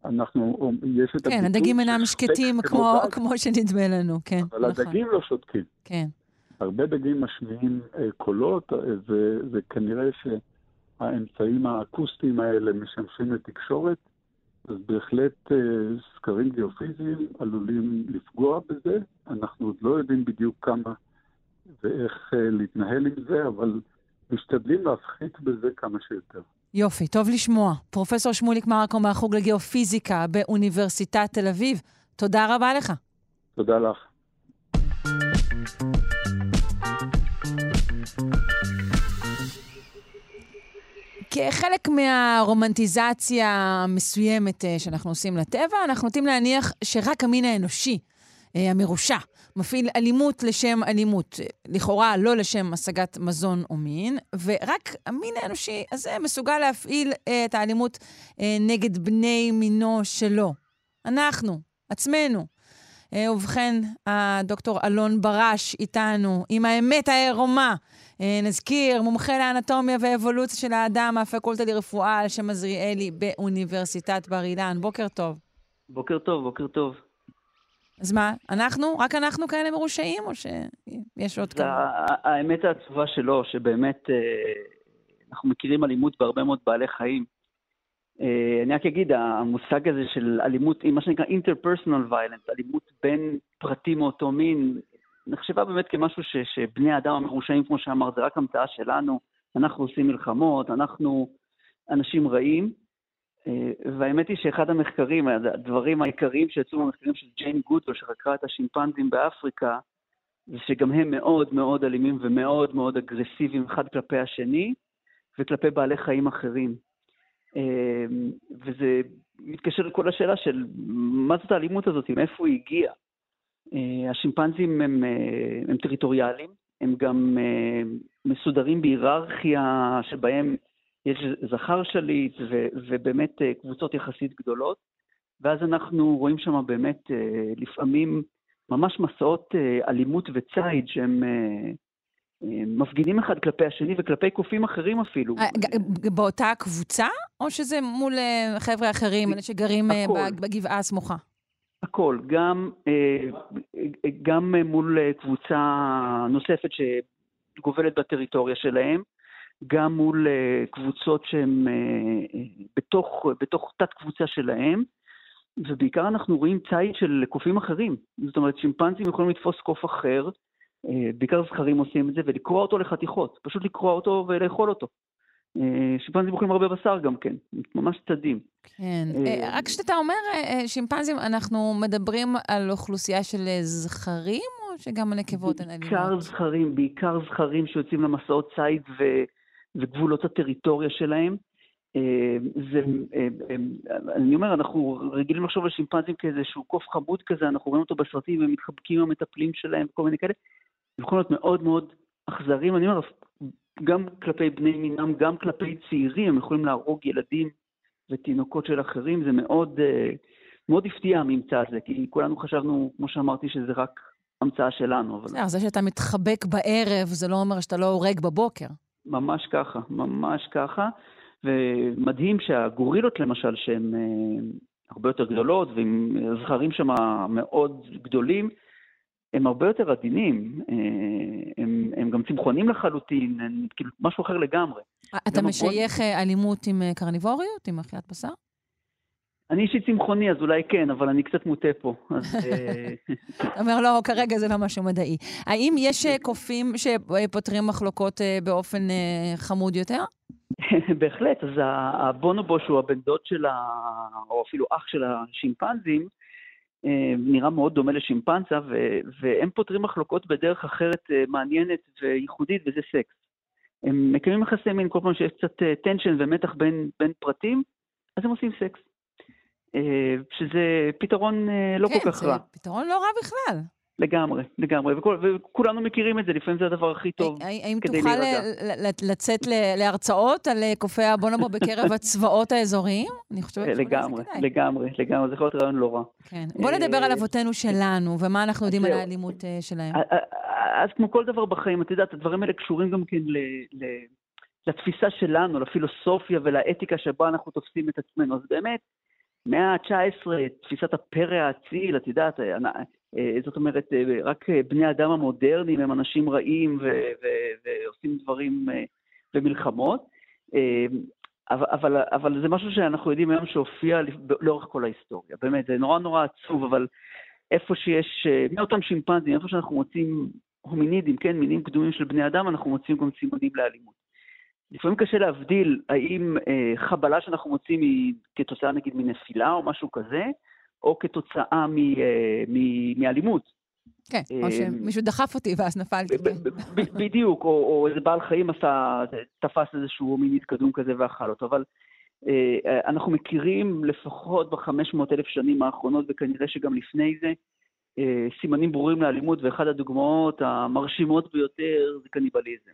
אנחנו, יש את כן, הדגים אינם שקטים כמו, כמו שנדמה לנו, כן. אבל נכון. הדגים לא שותקים. כן. הרבה דגים משמיעים קולות, וכנראה ש... האמצעים האקוסטיים האלה משמשים לתקשורת, אז בהחלט אה, סקרים גיאופיזיים עלולים לפגוע בזה. אנחנו עוד לא יודעים בדיוק כמה ואיך אה, להתנהל עם זה, אבל משתדלים להפחית בזה כמה שיותר. יופי, טוב לשמוע. פרופסור שמוליק מרקו מהחוג לגיאופיזיקה באוניברסיטת תל אביב, תודה רבה לך. תודה לך. כחלק מהרומנטיזציה המסוימת אה, שאנחנו עושים לטבע, אנחנו נוטים להניח שרק המין האנושי, אה, המרושע, מפעיל אלימות לשם אלימות, לכאורה לא לשם השגת מזון או מין, ורק המין האנושי הזה מסוגל להפעיל אה, את האלימות נגד בני מינו שלו. אנחנו, עצמנו. ובכן, הדוקטור אלון ברש איתנו, עם האמת העירומה. אה, נזכיר, מומחה לאנטומיה ואבולוציה של האדם מהפקולטה לרפואה על שם עזריאלי באוניברסיטת בר אילן. בוקר טוב. בוקר טוב, בוקר טוב. אז מה, אנחנו? רק אנחנו כאלה מרושעים, או שיש עוד כמה? האמת העצובה שלו, שבאמת אה, אנחנו מכירים אלימות בהרבה מאוד בעלי חיים. אה, אני רק אגיד, המושג הזה של אלימות, מה שנקרא interpersonal violence, אלימות בין פרטים מאותו מין, נחשבה באמת כמשהו ש, שבני האדם המרושעים, כמו שאמר, זה רק המצאה שלנו, אנחנו עושים מלחמות, אנחנו אנשים רעים. אה, והאמת היא שאחד המחקרים, הדברים העיקריים שיצאו במחקרים של ג'יין גוטו, שחקרה את השימפנזים באפריקה, זה שגם הם מאוד מאוד אלימים ומאוד מאוד אגרסיביים אחד כלפי השני, וכלפי בעלי חיים אחרים. אה, וזה מתקשר לכל השאלה של מה זאת האלימות הזאת, מאיפה היא הגיעה. אה, השימפנזים הם, הם טריטוריאליים, הם גם מסודרים בהיררכיה שבהם יש זכר שליט ו, ובאמת קבוצות יחסית גדולות, ואז אנחנו רואים שם באמת לפעמים ממש מסעות אלימות וציד שהם מפגינים אחד כלפי השני וכלפי קופים אחרים אפילו. באותה קבוצה, או שזה מול חבר'ה אחרים, אלה שגרים בגבעה הסמוכה? הכל, גם, אה, גם מול קבוצה נוספת שגובלת בטריטוריה שלהם, גם מול אה, קבוצות שהן אה, בתוך, בתוך תת-קבוצה שלהם, ובעיקר אנחנו רואים ציד של קופים אחרים. זאת אומרת, שימפנזים יכולים לתפוס קוף אחר, בעיקר זכרים עושים את זה, ולקרוע אותו לחתיכות, פשוט לקרוע אותו ולאכול אותו. אה, שימפנזים אוכלים הרבה בשר גם כן, ממש צדים. כן, אה, אה, רק כשאתה אומר שימפנזים, אנחנו מדברים על אוכלוסייה של זכרים, או שגם הנקבות הן אלימות? בעיקר זכרים, בעיקר זכרים שיוצאים למסעות ציד וגבולות הטריטוריה שלהם. זה, אני אומר, אנחנו רגילים לחשוב על שימפנזים כאיזשהו קוף חמוד כזה, אנחנו רואים אותו בסרטים, הם מתחבקים עם המטפלים שלהם וכל מיני כאלה. הם יכולים להיות מאוד מאוד אכזרים. אני אומר, גם כלפי בני מינם, גם כלפי צעירים, הם יכולים להרוג ילדים ותינוקות של אחרים, זה מאוד, אה, מאוד הפתיע הממצא הזה, כי כולנו חשבנו, כמו שאמרתי, שזה רק המצאה שלנו. אבל... זה שאתה מתחבק בערב, זה לא אומר שאתה לא הורג בבוקר. ממש ככה, ממש ככה. ומדהים שהגורילות למשל, שהן אה, הרבה יותר גדולות, ועם זכרים שם מאוד גדולים, הם הרבה יותר עדינים, אה, הם, הם גם צמחונים לחלוטין, הם כאילו משהו אחר לגמרי. אתה משייך הבון... אה, אלימות עם קרניבוריות, עם אכילת בשר? אני אישית צמחוני, אז אולי כן, אבל אני קצת מוטה פה. אתה אומר, לא, כרגע זה לא משהו מדעי. האם יש קופים שפותרים מחלוקות באופן חמוד יותר? בהחלט, אז הבונובו, שהוא הבן דוד של ה... או אפילו אח של השימפנזים, אה, נראה מאוד דומה לשימפנזה, ו- והם פותרים מחלוקות בדרך אחרת אה, מעניינת וייחודית, וזה סקס. הם מקיימים יחסי מין כל פעם שיש קצת tension אה, ומתח בין, בין פרטים, אז הם עושים סקס. שזה פתרון לא כן, כל כך רע. כן, זה פתרון לא רע בכלל. לגמרי, לגמרי, וכל, וכולנו מכירים את זה, לפעמים זה הדבר הכי טוב האם תוכל לצאת להרצאות על קופי הבונובו בקרב הצבאות האזוריים? אני חושבת לגמרי, לגמרי, לגמרי, זה יכול להיות רעיון לא רע. כן. בוא נדבר על אבותינו שלנו, ומה אנחנו יודעים על האלימות אה, שלהם. אז כמו כל דבר בחיים, את יודעת, הדברים האלה קשורים גם כן לתפיסה שלנו, לפילוסופיה ולאתיקה שבה אנחנו תופסים את עצמנו. אז באמת, מאה ה-19, תפיסת הפרא האציל, את יודעת, אה, זאת אומרת, אה, רק אה, בני אדם המודרניים הם אנשים רעים ועושים דברים ומלחמות, אבל, אבל זה משהו שאנחנו יודעים היום שהופיע לאורך כל ההיסטוריה. באמת, זה נורא נורא עצוב, אבל איפה שיש, מאותם שימפנזים, איפה שאנחנו מוצאים הומינידים, כן, מינים קדומים של בני אדם, אנחנו מוצאים גם סימנים לאלימות. לפעמים קשה להבדיל האם אה, חבלה שאנחנו מוצאים היא כתוצאה נגיד מנפילה או משהו כזה, או כתוצאה אה, מאלימות. כן, או אה, שמישהו דחף אותי ואז נפלתי. בדיוק, או איזה בעל חיים עשה, תפס איזשהו מין התקדום כזה ואכל אותו, אבל אה, אנחנו מכירים לפחות בחמש מאות אלף שנים האחרונות, וכנראה שגם לפני זה, סימנים ברורים לאלימות, ואחת הדוגמאות המרשימות ביותר זה קניבליזם.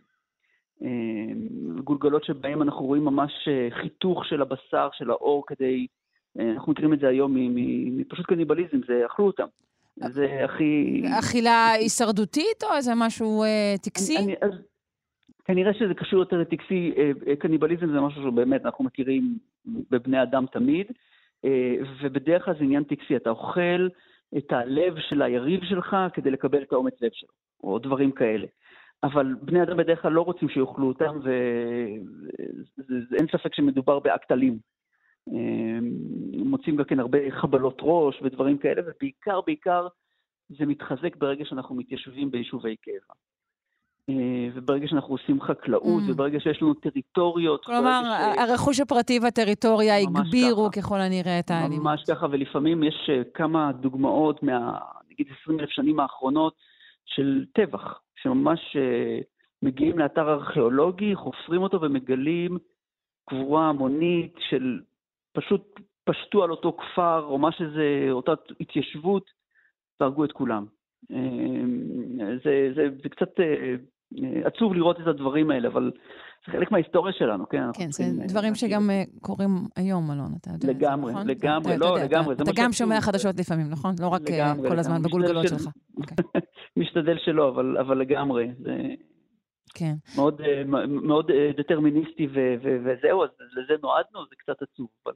גולגלות שבהם אנחנו רואים ממש חיתוך של הבשר, של האור, כדי אנחנו מכירים את זה היום מפשוט קניבליזם, זה אכלו אותם. זה הכי... אכילה הישרדותית או איזה משהו אה, טקסי? אני, אז, כנראה שזה קשור יותר לטקסי. אה, אה, קניבליזם זה משהו שבאמת אנחנו מכירים בבני אדם תמיד, אה, ובדרך כלל זה עניין טקסי. אתה אוכל את הלב של היריב שלך כדי לקבל את האומץ לב שלו, או דברים כאלה. אבל בני אדם בדרך כלל לא רוצים שיאכלו אותם, ואין ספק שמדובר באקט אלים. מוצאים גם כן הרבה חבלות ראש ודברים כאלה, ובעיקר, בעיקר זה מתחזק ברגע שאנחנו מתיישבים ביישובי קבע. אה, וברגע שאנחנו עושים חקלאות, mm. וברגע שיש לנו טריטוריות... כלומר, ש... הרכוש הפרטי והטריטוריה הגבירו ככה. ככל הנראה את האלימות. ממש ככה, ולפעמים יש אה, כמה דוגמאות מה, נגיד, 20 אלף שנים האחרונות של טבח, שממש אה, מגיעים לאתר ארכיאולוגי, חופרים אותו ומגלים קבורה המונית של פשוט פשטו על אותו כפר, או מה שזה, אותה התיישבות, והרגו את כולם. זה, זה, זה קצת עצוב לראות את הדברים האלה, אבל זה חלק מההיסטוריה שלנו, כן? כן, זה דברים שגם קורים היום, אלון, אתה יודע. לגמרי, נכון? לגמרי, לא, לגמרי. אתה גם שומע חדשות לפעמים, נכון? לא רק כל הזמן בגולגלות שלך. אוקיי. משתדל שלא, אבל לגמרי. כן. מאוד, מאוד דטרמיניסטי וזהו, אז לזה נועדנו, זה קצת עצוב, אבל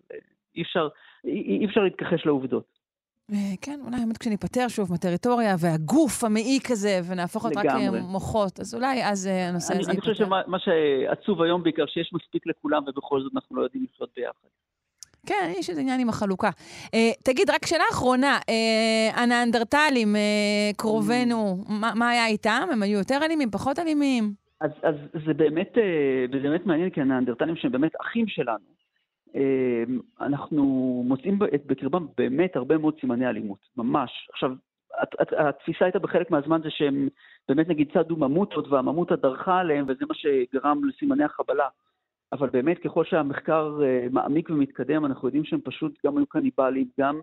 אי אפשר, אי אפשר להתכחש לעובדות. כן, אולי באמת כשניפטר שוב מהטריטוריה והגוף המעיק הזה, ונהפוך להיות רק מוחות, אז אולי אז הנושא הזה ייפטר. אני חושב שמה שעצוב היום בעיקר, שיש מספיק לכולם, ובכל זאת אנחנו לא יודעים לחיות ביחד. כן, יש איזה עניין עם החלוקה. תגיד, רק שאלה אחרונה, הנאנדרטלים, קרובינו, מה היה איתם? הם היו יותר אלימים, פחות אלימים? אז, אז זה באמת, זה באמת מעניין, כי הנאנדרטלים שהם באמת אחים שלנו, אנחנו מוצאים בקרבם באמת הרבה מאוד סימני אלימות, ממש. עכשיו, התפיסה הייתה בחלק מהזמן זה שהם באמת נגיד צדו ממוטות והממוטה דרכה עליהם וזה מה שגרם לסימני החבלה. אבל באמת ככל שהמחקר מעמיק ומתקדם אנחנו יודעים שהם פשוט גם היו קניבלים, גם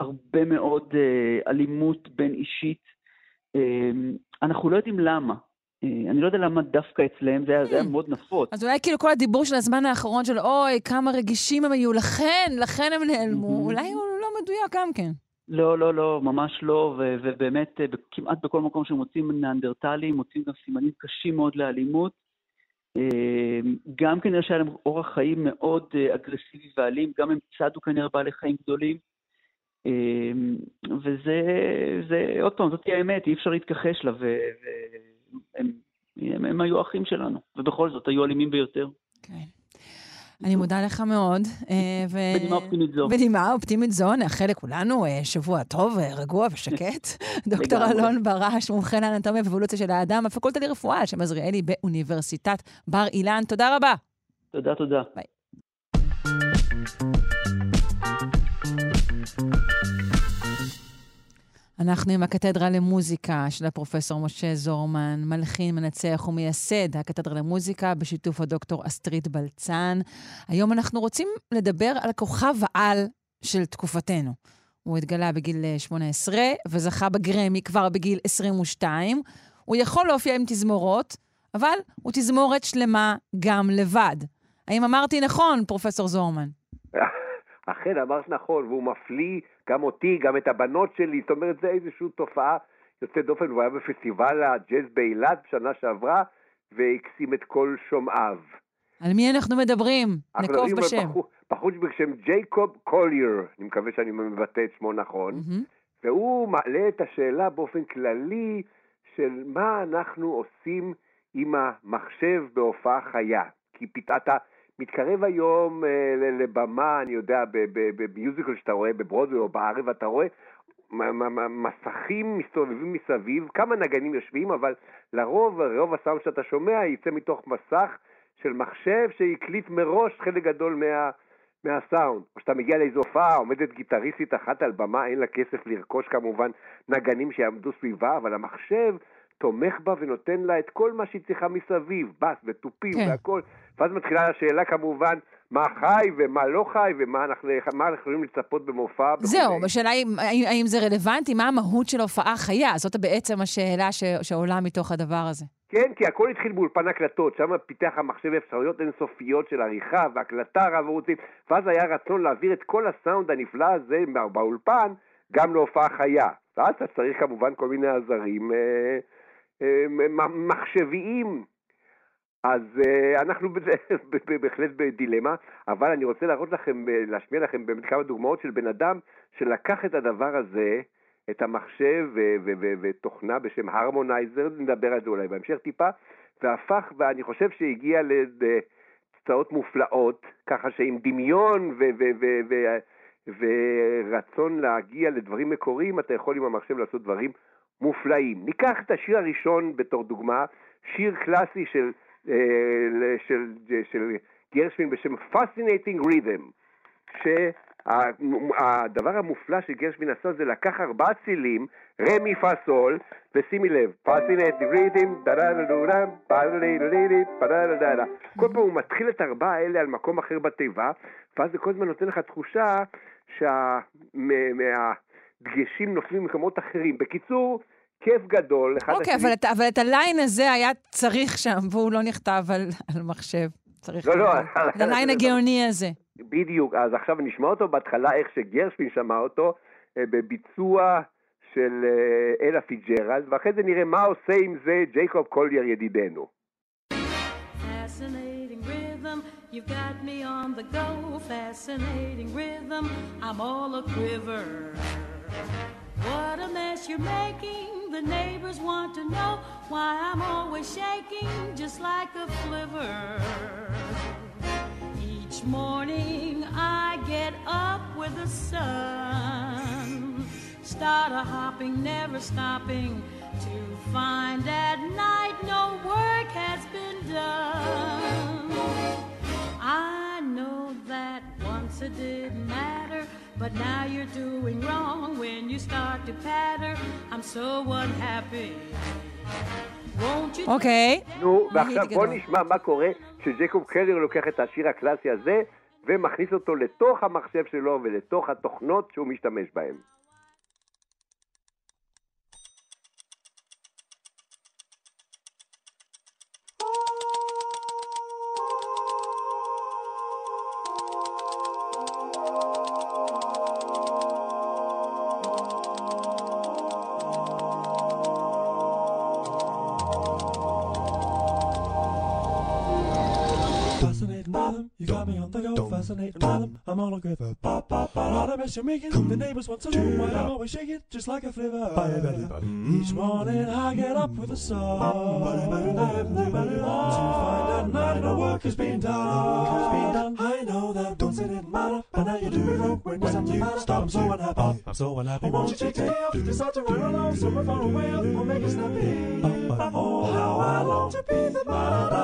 הרבה מאוד אלימות בין אישית. אנחנו לא יודעים למה, אני לא יודע למה דווקא אצלם, זה היה מאוד נפוץ. אז אולי כאילו כל הדיבור של הזמן האחרון של אוי, כמה רגישים הם היו, לכן, לכן הם נעלמו, אולי הוא לא מדויק גם כן. לא, לא, לא, ממש לא, ובאמת, כמעט בכל מקום שמוצאים ניאנדרטלים, מוצאים גם סימנים קשים מאוד לאלימות. גם כנראה שהיה להם אורח חיים מאוד אגרסיבי ואלים, גם הם צדו כנראה בעלי חיים גדולים. וזה, עוד פעם, זאת האמת, אי אפשר להתכחש לה, הם, הם, הם היו אחים שלנו, ובכל זאת היו אלימים ביותר. כן. אני מודה לך מאוד. ו... בנימה אופטימית זו. בנימה אופטימית זו, נאחל לכולנו שבוע טוב, רגוע ושקט. דוקטור אלון ברש, מומחה לאנטומיה ואבולוציה של האדם, הפקולטה לרפואה שם עזריאלי באוניברסיטת בר אילן. תודה רבה. תודה, תודה. ביי. אנחנו עם הקתדרה למוזיקה של הפרופסור משה זורמן, מלחין, מנצח ומייסד הקתדרה למוזיקה בשיתוף הדוקטור אסטרית בלצן. היום אנחנו רוצים לדבר על כוכב העל של תקופתנו. הוא התגלה בגיל 18 וזכה בגרמי כבר בגיל 22. הוא יכול להופיע עם תזמורות, אבל הוא תזמורת שלמה גם לבד. האם אמרתי נכון, פרופסור זורמן? אכן, אמרת נכון, והוא מפליא גם אותי, גם את הבנות שלי, זאת אומרת, זה איזושהי תופעה יוצאת דופן, הוא היה בפסטיבל הג'אז באילת בשנה שעברה, והקסים את כל שומעיו. על מי אנחנו מדברים? נקוב בשם. בחור בשם ג'ייקוב קולייר, אני מקווה שאני מבטא את שמו נכון, mm-hmm. והוא מעלה את השאלה באופן כללי של מה אנחנו עושים עם המחשב בהופעה חיה. כי אתה מתקרב היום אה, לבמה, אני יודע, ב musical שאתה רואה בברודווי או בערב, אתה רואה מסכים מסתובבים מסביב, כמה נגנים יושבים, אבל לרוב, רוב הסאונד שאתה שומע יצא מתוך מסך של מחשב שהקליט מראש חלק גדול מה, מהסאונד. או שאתה מגיע לאיזו הופעה, עומדת גיטריסטית אחת על במה, אין לה כסף לרכוש כמובן נגנים שיעמדו סביבה, אבל המחשב תומך בה ונותן לה את כל מה שהיא צריכה מסביב, בס ותופים כן. והכל. ואז מתחילה השאלה כמובן, מה חי ומה לא חי ומה אנחנו, אנחנו יכולים לצפות במופע. זהו, השאלה היא האם, האם זה רלוונטי, מה המהות של הופעה חיה? זאת בעצם השאלה ש, שעולה מתוך הדבר הזה. כן, כי הכל התחיל באולפן הקלטות, שם פיתח המחשב אפשרויות אינסופיות של עריכה והקלטה רב ערוצית, ואז היה רצון להעביר את כל הסאונד הנפלא הזה באולפן גם להופעה חיה. ואז אתה צריך כמובן כל מיני עזרים אה, מחשביים. אז uh, אנחנו בהחלט בדילמה, אבל אני רוצה להראות לכם, אה, להשמיע לכם באמת כמה דוגמאות של בן אדם שלקח את הדבר הזה, את המחשב ותוכנה בשם הרמונייזר, נדבר על זה אולי בהמשך טיפה, והפך, ואני חושב שהגיע לתוצאות מופלאות, ככה שעם דמיון ורצון להגיע לדברים מקוריים, אתה יכול עם המחשב לעשות דברים מופלאים. ניקח את השיר הראשון בתור דוגמה, שיר קלאסי של אה, של, של גרשווין בשם Fascinating Rhythm, הדבר המופלא שגרשווין עשה זה לקח ארבעה צילים, רמי פסול, ושימי לב, פסינטי רידים, כל פעם הוא מתחיל את הארבעה האלה על מקום אחר בתיבה, ואז זה כל הזמן נותן לך תחושה שהדגשים נופלים במקומות אחרים. בקיצור, כיף גדול. אוקיי, אבל, אבל את הליין הזה היה צריך שם, והוא לא נכתב על, על מחשב. צריך... לא, לא. את ה line הגאוני הזה. בדיוק, אז עכשיו נשמע אותו בהתחלה איך שגרשווין שמע אותו, אה, בביצוע של אה, אלה פיצג'רלד, ואחרי זה נראה מה עושה עם זה ג'ייקוב קולייר ידידנו. You've got me on the go, fascinating rhythm. I'm all a quiver. What a mess you're making. The neighbors want to know why I'm always shaking just like a flivver. Each morning I get up with the sun, start a hopping, never stopping, to find at night no work has been done. I know that once it didn't matter, but now you're doing wrong when you start to patter. I'm so unhappy. אוקיי. נו, ועכשיו בוא נשמע מה קורה כשג'קוב קלר לוקח את השיר הקלאסי הזה ומכניס אותו לתוך המחשב שלו ולתוך התוכנות שהוא משתמש בהן. Mess you're making. The neighbors want to know why I'm always shaking, just like a flivver. Mm. Each morning I get up with a song to find out night no work has been done. I know that once it didn't matter, but now you do when when you stop. I'm so unhappy. I'm so unhappy. Won't you take day off? Decide to run along somewhere far away or make it snappy. Oh, how I long to be the I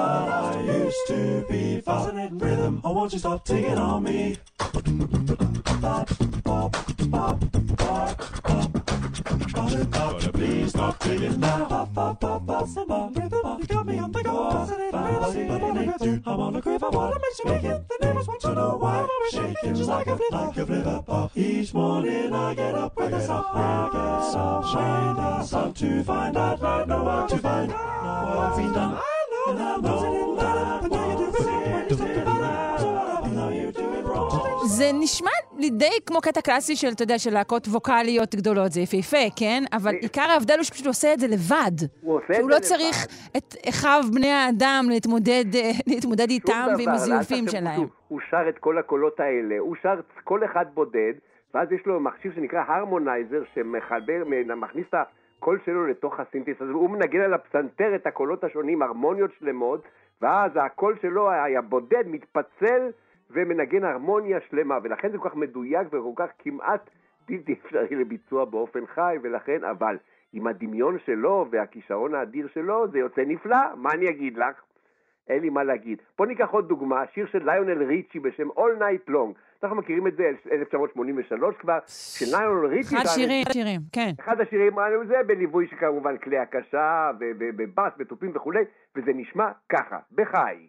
used to be. Fascinating rhythm. Oh, won't you stop taking on me? Please stop digging now. Me on the go. I wanna crave, I wanna make you make it. The neighbors want to know why I'm shaking just like a flip, like a flip. Each morning I get up with a sun, I get some shine, sun to find out I know what to find. No work been done, and I know that. But זה נשמע לי די כמו קטע קלאסי של, אתה יודע, של להקות ווקאליות גדולות, זה יפהפה, כן? אבל עיקר ההבדל הוא שפשוט עושה את זה לבד. הוא עושה את זה לבד. שהוא לא צריך את אחיו בני האדם להתמודד, להתמודד איתם ועם הזיופים שלהם. הוא שר את כל הקולות האלה, הוא שר כל אחד בודד, ואז יש לו מכשיר שנקרא הרמונייזר, שמחבר, מכניס את הקול שלו לתוך הסינתיס הזה, והוא מנגן על הפסנתר את הקולות השונים, הרמוניות שלמות, ואז הקול שלו היה בודד, מתפצל. ומנגן הרמוניה שלמה, ולכן זה כל כך מדויק וכל כך כמעט בלתי אפשרי לביצוע באופן חי, ולכן, אבל עם הדמיון שלו והכישרון האדיר שלו, זה יוצא נפלא, מה אני אגיד לך? אין לי מה להגיד. בוא ניקח עוד דוגמה, שיר של ליונל ריצ'י בשם All Night Long. אנחנו מכירים את זה, 1983 כבר, שליונל ריצ'י... אחד שירים, שירים, כן. אחד השירים, זה בליווי שכמובן כלי הקשה, בבאס, בתופים וכולי, וזה נשמע ככה, בחי.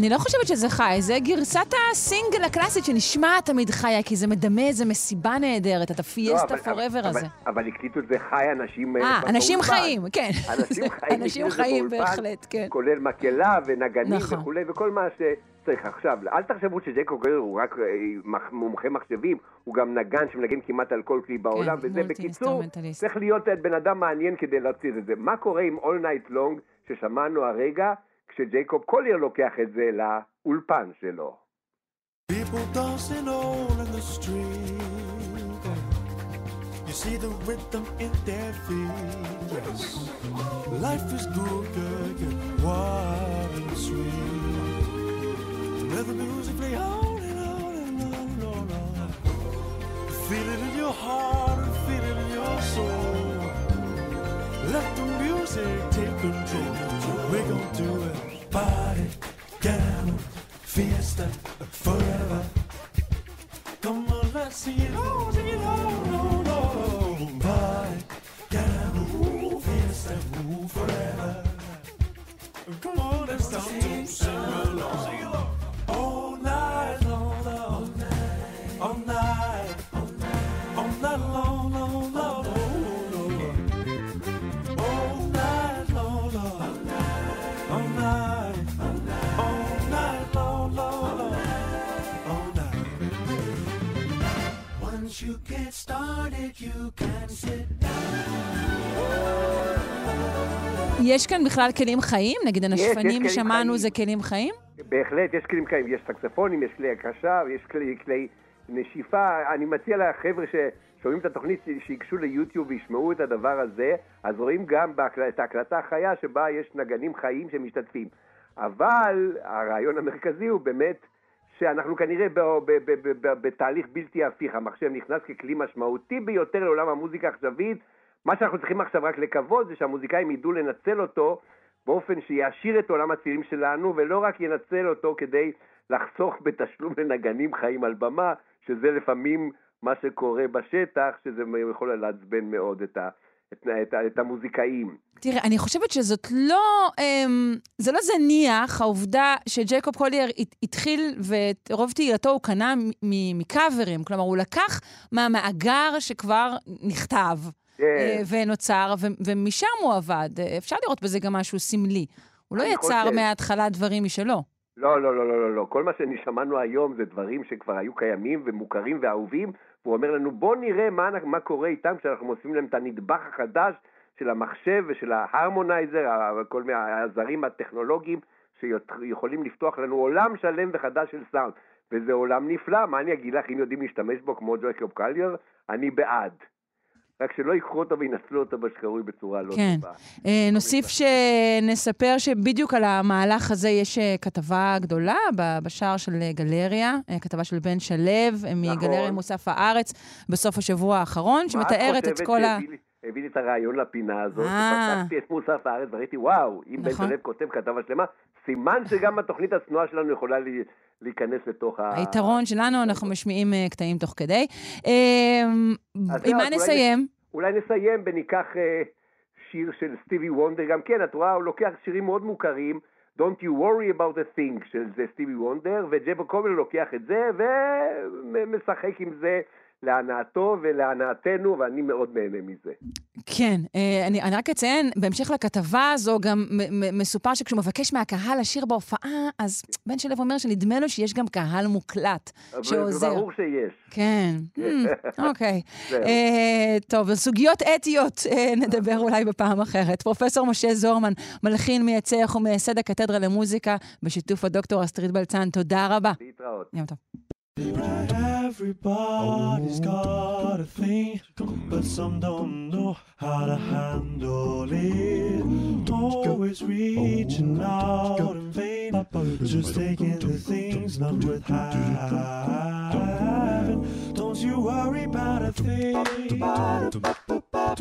אני לא חושבת שזה חי, זה גרסת הסינגל הקלאסית שנשמעת תמיד חיה, כי זה מדמה איזה מסיבה נהדרת, את הפיאסטה פוראבר הזה. אבל הקליטו את זה חי אנשים אה, אנשים חיים, כן. אנשים חיים, אנשים חיים בהחלט, כן. כולל מקהלה ונגנים נכון. וכולי, וכל מה שצריך. עכשיו, אל תחשבו שג'קו גרר הוא רק אה, מומחה מחשבים, הוא גם נגן שמנגן כמעט על כל כלי בעולם, כן, וזה בקיצור, צריך להיות בן אדם מעניין כדי להוציא את זה. מה קורה עם All Night Long ששמענו הרגע? כשג'ייקוב קולייר לוקח את זה לאולפן שלו. people dancing all in the street. You see the rhythm in their feet. Yes. Life is good, good, good, wild and sweet. Let the music play on and on and on and on. and on. Feel it in your heart and feel it in your soul. Let the music take control. We're gonna do it. Party, gamble, fiesta, forever. Come on, let's sing it all, sing it all, all, all. Party, gamble, fiesta, forever. Come on, let's start to sing along, get started, you can sit יש כאן בכלל כלים חיים? נגיד יש הנשפנים כלים שמענו חיים. זה כלים חיים? בהחלט, יש כלים חיים, יש סקספונים, יש כלי הקשה, יש כלי, כלי נשיפה. אני מציע לחבר'ה ששומעים את התוכנית שיגשו ליוטיוב וישמעו את הדבר הזה, אז רואים גם בהקל... את ההקלטה החיה שבה יש נגנים חיים שמשתתפים. אבל הרעיון המרכזי הוא באמת שאנחנו כנראה בתהליך בלתי הפיך. המחשב נכנס ככלי משמעותי ביותר לעולם המוזיקה העכשווית. מה שאנחנו צריכים עכשיו רק לקוות זה שהמוזיקאים ידעו לנצל אותו באופן שיעשיר את עולם הצעירים שלנו, ולא רק ינצל אותו כדי לחסוך בתשלום לנגנים חיים על במה, שזה לפעמים מה שקורה בשטח, שזה יכול לעצבן מאוד את, ה, את, את, את המוזיקאים. תראה, אני חושבת שזאת לא, אמ, זה לא זניח, העובדה שג'ייקוב קולייר הת- התחיל ורוב תהילתו הוא קנה מקאברים. כלומר, הוא לקח מהמאגר שכבר נכתב כן. אה, ונוצר, ו- ומשם הוא עבד. אה, אפשר לראות בזה גם משהו סמלי. הוא לא יצר חושב. מההתחלה דברים משלו. לא, לא, לא, לא, לא, לא. כל מה ששמענו היום זה דברים שכבר היו קיימים ומוכרים ואהובים, והוא אומר לנו, בוא נראה מה, מה קורה איתם כשאנחנו מוסיפים להם את הנדבך החדש של המחשב ושל ההרמונייזר, כל מיני העזרים הטכנולוגיים שיכולים לפתוח לנו עולם שלם וחדש של סאונד. וזה עולם נפלא, מה אני אגיד לך, אם יודעים להשתמש בו כמו ג'וייקוב קלייר, אני בעד. רק שלא ייקחו אותו וינצלו אותו בשקרוי בצורה לא כן. טובה. אה, נוסיף שנספר שבדיוק על המהלך הזה יש אה, כתבה גדולה בשער של אה, גלריה, כתבה של בן שלו מגלריה נכון. מוסף הארץ בסוף השבוע האחרון, שמתארת את כל ה... מה את חושבת שהביא לי את הרעיון לפינה הזאת? אה. שפתחתי את מוסף הארץ וראיתי, וואו, אם בן נכון. שלו כותב כתבה שלמה, סימן שגם התוכנית הצנועה שלנו יכולה להיכנס לתוך ה... היתרון שלנו, אנחנו משמיעים אה, קטעים תוך כדי. אז עם זהו, מה נסיים? אולי נסיים וניקח אה, שיר של סטיבי וונדר, גם כן, את רואה, הוא לוקח שירים מאוד מוכרים, Don't you worry about a thing של סטיבי וונדר, וג'בו קובל לוקח את זה ומשחק עם זה להנאתו ולהנאתנו, ואני מאוד נהנה מזה. כן, אה, אני, אני רק אציין, בהמשך לכתבה הזו גם מסופר שכשהוא מבקש מהקהל לשיר בהופעה, אז בן שלו אומר שנדמה לו שיש גם קהל מוקלט שעוזר. ברור שיש. כן, Hmm, אוקיי. זהו. אה, טוב, סוגיות אתיות אה, נדבר אולי בפעם אחרת. פרופסור משה זורמן, מלחין, מייצח ומייסד הקתדרה למוזיקה, בשיתוף הדוקטור אסטרית בלצן, תודה רבה. להתראות. יום טוב. Everybody's got a thing, but some don't know how to handle it. Always reaching out in vain, just taking the things not worth having. Don't you worry about a thing.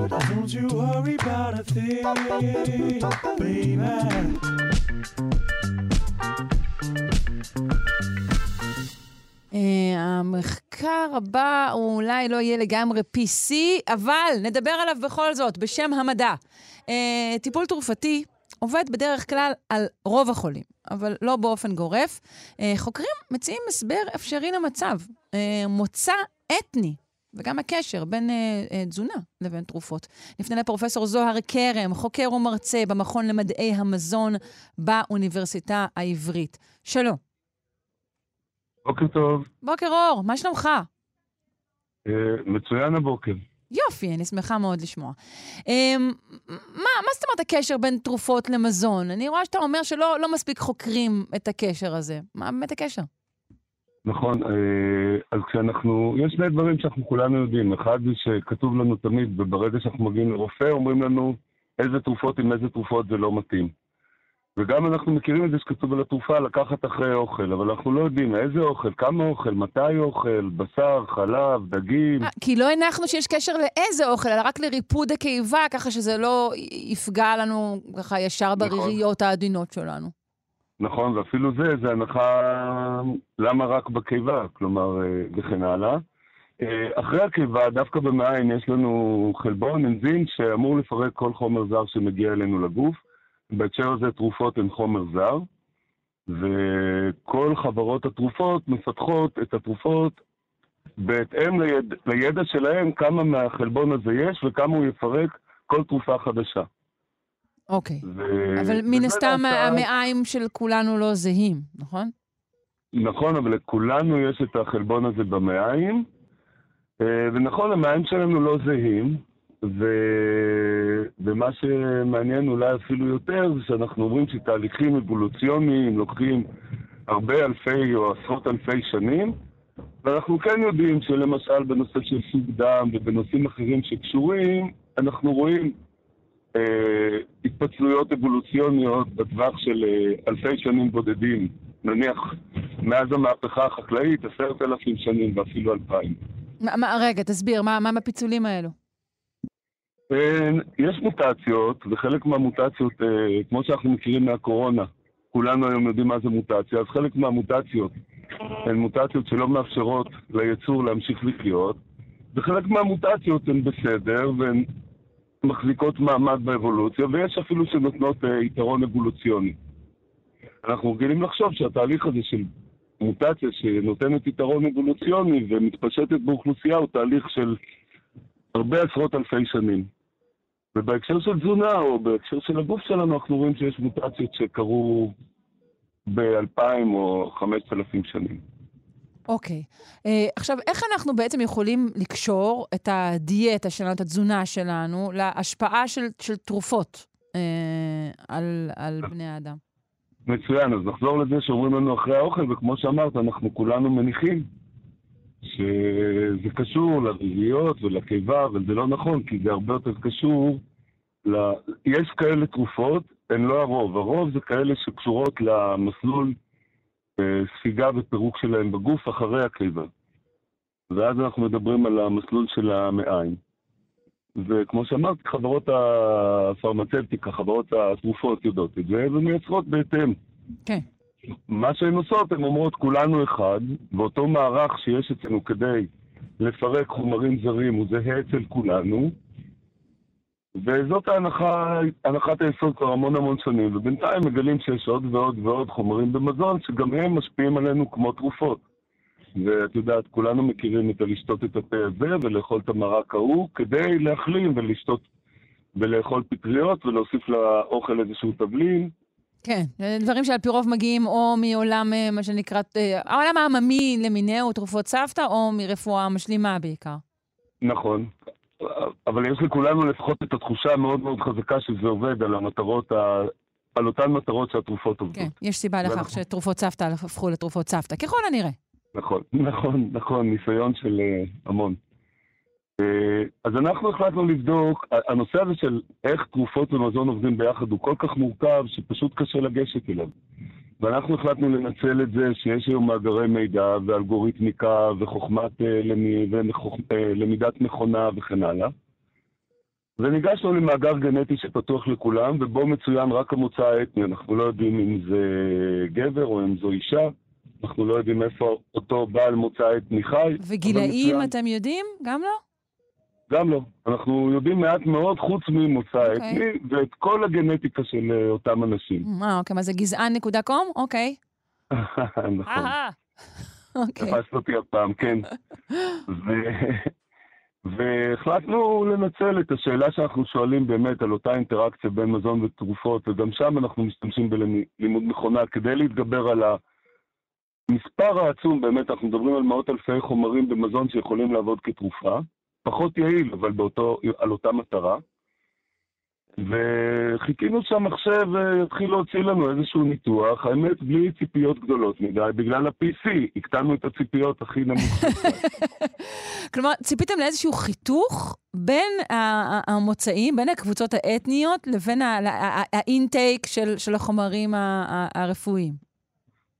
Don't you worry about a thing, baby. אה, המחקר הבא הוא אולי לא יהיה לגמרי PC, אבל נדבר עליו בכל זאת, בשם המדע. אה, טיפול תרופתי עובד בדרך כלל על רוב החולים, אבל לא באופן גורף. אה, חוקרים מציעים הסבר אפשרי למצב, מוצא אתני. וגם הקשר בין אה, אה, תזונה לבין תרופות. נפנה לפרופסור זוהר כרם, חוקר ומרצה במכון למדעי המזון באוניברסיטה העברית. שלום. בוקר טוב, בוקר אור, מה שלומך? אה, מצוין הבוקר. יופי, אני שמחה מאוד לשמוע. אמ, מה, מה זאת אומרת הקשר בין תרופות למזון? אני רואה שאתה אומר שלא לא מספיק חוקרים את הקשר הזה. מה באמת הקשר? נכון, אה, אז כשאנחנו, יש שני דברים שאנחנו כולנו יודעים. אחד זה שכתוב לנו תמיד, וברגע שאנחנו מגיעים לרופא, אומרים לנו איזה תרופות עם איזה תרופות זה לא מתאים. וגם אנחנו מכירים את זה שכתוב על התרופה לקחת אחרי אוכל, אבל אנחנו לא יודעים איזה אוכל, כמה אוכל, מתי אוכל, בשר, חלב, דגים. אה, כי לא הנחנו שיש קשר לאיזה אוכל, אלא רק לריפוד הקיבה, ככה שזה לא יפגע לנו ככה ישר נכון. בריריות העדינות שלנו. נכון, ואפילו זה, זה הנחה למה רק בקיבה, כלומר, אה, וכן הלאה. אה, אחרי הקיבה, דווקא במעיים יש לנו חלבון, אנזים, שאמור לפרק כל חומר זר שמגיע אלינו לגוף. בהקשר הזה תרופות הן חומר זר, וכל חברות התרופות מפתחות את התרופות בהתאם ליד, לידע שלהם כמה מהחלבון הזה יש וכמה הוא יפרק כל תרופה חדשה. אוקיי. ו... אבל מן הסתם נעשה- המעיים של כולנו לא זהים, נכון? נכון, אבל לכולנו יש את החלבון הזה במעיים, אה, ונכון, המעיים שלנו לא זהים, ו... ומה שמעניין אולי אפילו יותר זה שאנחנו אומרים שתהליכים אבולוציוניים לוקחים הרבה אלפי או עשרות אלפי שנים, ואנחנו כן יודעים שלמשל בנושא של סוג דם ובנושאים אחרים שקשורים, אנחנו רואים אה, התפצלויות אבולוציוניות בטווח של אה, אלפי שנים בודדים, נניח מאז המהפכה החקלאית, עשרת אלפים שנים ואפילו אלפיים. מה, מה, רגע, תסביר, מה, מה בפיצולים האלו? אה, יש מוטציות, וחלק מהמוטציות, אה, כמו שאנחנו מכירים מהקורונה, כולנו היום יודעים מה זה מוטציה, אז חלק מהמוטציות הן מוטציות שלא מאפשרות ליצור להמשיך לחיות, וחלק מהמוטציות הן בסדר, והן מחזיקות מעמד באבולוציה, ויש אפילו שנותנות אה, יתרון אבולוציוני. אנחנו רגילים לחשוב שהתהליך הזה של מוטציה שנותנת יתרון אבולוציוני ומתפשטת באוכלוסייה הוא תהליך של הרבה עשרות אלפי שנים. ובהקשר של תזונה, או בהקשר של הגוף שלנו, אנחנו רואים שיש מוטציות שקרו באלפיים או חמשת אלפים שנים. אוקיי. אה, עכשיו, איך אנחנו בעצם יכולים לקשור את הדיאטה שלנו, את התזונה שלנו, להשפעה של, של תרופות אה, על, על בני האדם? מצוין, אז נחזור לזה שאומרים לנו אחרי האוכל, וכמו שאמרת, אנחנו כולנו מניחים שזה קשור לרביעיות ולקיבה, אבל זה לא נכון, כי זה הרבה יותר קשור ל... יש כאלה תרופות, הן לא הרוב. הרוב זה כאלה שקשורות למסלול אה, ספיגה ופירוק שלהם בגוף אחרי הקיבה. ואז אנחנו מדברים על המסלול של המעיים. וכמו שאמרתי, חברות הפרמצבטיקה, חברות התרופות יודעות את זה, ומייצרות בהתאם. כן. מה שהן עושות, הן אומרות כולנו אחד, ואותו מערך שיש אצלנו כדי לפרק חומרים זרים הוא זהה אצל כולנו, וזאת ההנחה, הנחת היסוד כבר המון המון שנים, ובינתיים מגלים שיש עוד ועוד ועוד חומרים במזון שגם הם משפיעים עלינו כמו תרופות. ואת יודעת, כולנו מכירים את הלשתות את התה הזה ולאכול את המרק ההוא כדי להחלים ולשתות ולאכול פטריות ולהוסיף לאוכל איזשהו תבלין. כן, דברים שעל פי רוב מגיעים או מעולם, אה, מה שנקרא, אה, העולם העממי למיניהו, תרופות סבתא, או מרפואה משלימה בעיקר. נכון, אבל יש לכולנו לפחות את התחושה המאוד מאוד חזקה שזה עובד על המטרות, ה... על אותן מטרות שהתרופות עובדות. כן, יש סיבה לכך ואנחנו- שתרופות סבתא הפכו לתרופות סבתא, ככל הנראה. נכון, נכון, נכון, ניסיון של uh, המון. Uh, אז אנחנו החלטנו לבדוק, הנושא הזה של איך תרופות ומזון עובדים ביחד הוא כל כך מורכב שפשוט קשה לגשת אליו. ואנחנו החלטנו לנצל את זה שיש היום מאגרי מידע ואלגוריתמיקה וחוכמת ומחוכ... uh, למידת מכונה וכן הלאה. וניגשנו למאגר גנטי שפתוח לכולם, ובו מצוין רק המוצא האתני. אנחנו לא יודעים אם זה גבר או אם זו אישה. אנחנו לא יודעים איפה אותו בעל מוצא אתני חי. וגילאים, מצוין. אתם יודעים? גם לא? גם לא. אנחנו יודעים מעט מאוד חוץ ממוצא אוקיי. אתני, ואת כל הגנטיקה של אה, אותם אנשים. אה, אוקיי, מה זה גזען נקודה קום? אוקיי. נכון. אהה. אוקיי. תפסת אותי הפעם, כן. והחלטנו לנצל את השאלה שאנחנו שואלים באמת על אותה אינטראקציה בין מזון ותרופות, וגם שם אנחנו משתמשים בלימוד מכונה כדי להתגבר על המספר העצום, באמת, אנחנו מדברים על מאות אלפי חומרים במזון שיכולים לעבוד כתרופה, פחות יעיל, אבל באותו, על אותה מטרה. וחיכינו שהמחשב אה, יתחיל להוציא לנו איזשהו ניתוח, האמת, בלי ציפיות גדולות מדי, בגלל ה-PC, הקטנו את הציפיות הכי נמוכות. כלומר, ציפיתם לאיזשהו חיתוך בין המוצאים, בין הקבוצות האתניות, לבין האינטייק של, החומרים הרפואיים.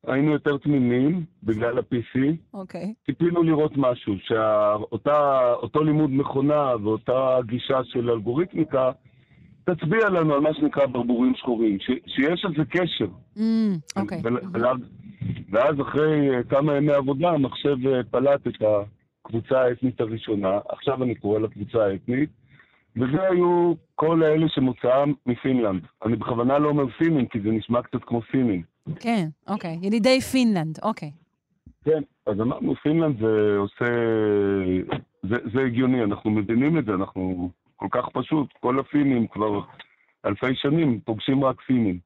היינו יותר תמימים בגלל ה-PC, אוקיי. ציפינו לראות משהו, שאותו לימוד מכונה ואותה גישה של אלגוריתמיקה תצביע לנו על מה שנקרא ברבורים שחורים, ש, שיש על זה קשר. אממ, אוקיי. ול- ואז- ואז אחרי אה, כמה ימי עבודה המחשב אה, פלט את הקבוצה האתנית הראשונה, עכשיו אני קורא לה קבוצה האתנית, וזה היו כל אלה שמוצאם מפינלנד. אני בכוונה לא אומר פינים, כי זה נשמע קצת כמו פינים. כן, אוקיי. ילידי פינלנד, אוקיי. כן, אז אמרנו, פינלנד זה עושה... זה, זה הגיוני, אנחנו מבינים את זה, אנחנו כל כך פשוט. כל הפינים כבר אלפי שנים פוגשים רק פינים.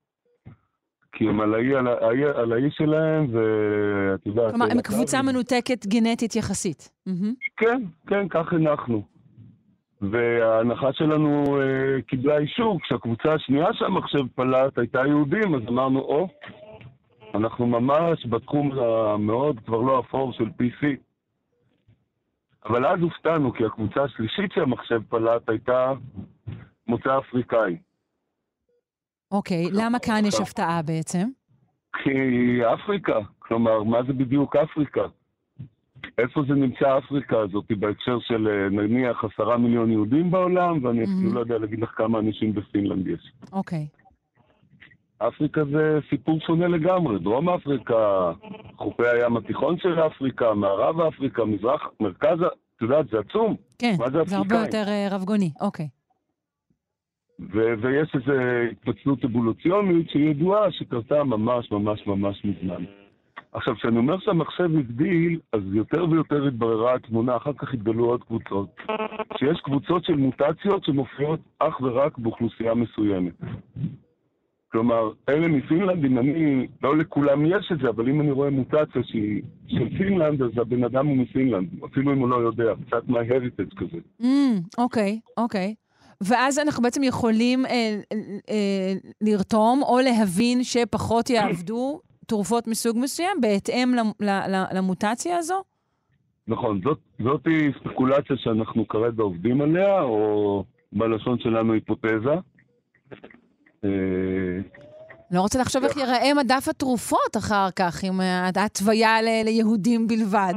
כי הם על האי, על האי, על האי שלהם, ואת יודעת... כלומר, הם קבוצה מנותקת גנטית יחסית. כן, כן, כך הנחנו. וההנחה שלנו אה, קיבלה אישור, כשהקבוצה השנייה שהמחשב פלט הייתה יהודים, אז אמרנו, או, אנחנו ממש בתחום המאוד כבר לא אפור של PC. אבל אז הופתענו, כי הקבוצה השלישית שהמחשב פלט הייתה מוצא אפריקאי. אוקיי, למה כאן יש הפתעה בעצם? כי אפריקה, כלומר, מה זה בדיוק אפריקה? איפה זה נמצא אפריקה הזאת בהקשר של אה, נניח עשרה מיליון יהודים בעולם, ואני אפילו לא יודע להגיד לך כמה אנשים בפינלנד יש. אוקיי. אפריקה זה סיפור שונה לגמרי. דרום אפריקה, חופי הים התיכון של אפריקה, מערב אפריקה, מזרח, מרכז, את יודעת, זה עצום. כן, מה זה זה הרבה? יותר אה, רבגוני. אוקיי. ו- ויש איזו התפצלות אבולוציונית שידועה שקרתה ממש ממש ממש מזמן. עכשיו, כשאני אומר שהמחשב הגדיל, אז יותר ויותר התבררה התמונה, אחר כך התגלו עוד קבוצות, שיש קבוצות של מוטציות שמופיעות אך ורק באוכלוסייה מסוימת. כלומר, אלה מפינלנד, אם אני, לא לכולם יש את זה, אבל אם אני רואה מוטציה שהיא של פינלנד, אז הבן אדם הוא מפינלנד, אפילו אם הוא לא יודע, קצת my-heritage כזה. Mm, אוקיי, אוקיי. ואז אנחנו בעצם יכולים אה, אה, לרתום או להבין שפחות יעבדו תרופות מסוג מסוים בהתאם למוטציה הזו? נכון, זאת, זאת היא ספקולציה שאנחנו כרגע עובדים עליה, או בלשון שלנו היפותזה. לא רוצה לחשוב איך ייראה מדף התרופות אחר כך, עם אה, ההתוויה ליהודים בלבד.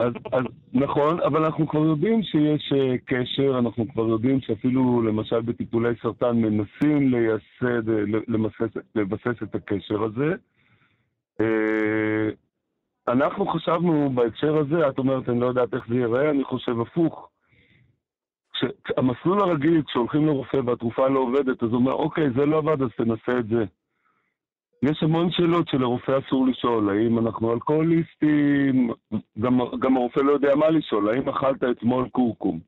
אז, אז נכון, אבל אנחנו כבר יודעים שיש אה, קשר, אנחנו כבר יודעים שאפילו למשל בטיפולי סרטן מנסים לייסד, אה, למסס, לבסס את הקשר הזה. אה, אנחנו חשבנו בהקשר הזה, את אומרת, אני לא יודעת איך זה ייראה, אני חושב הפוך. המסלול הרגיל, כשהולכים לרופא והתרופה לא עובדת, אז הוא אומר, אוקיי, זה לא עבד, אז תנסה את זה. יש המון שאלות שלרופא אסור לשאול, האם אנחנו אלכוהוליסטים, גם, גם הרופא לא יודע מה לשאול, האם אכלת אתמול קורקום?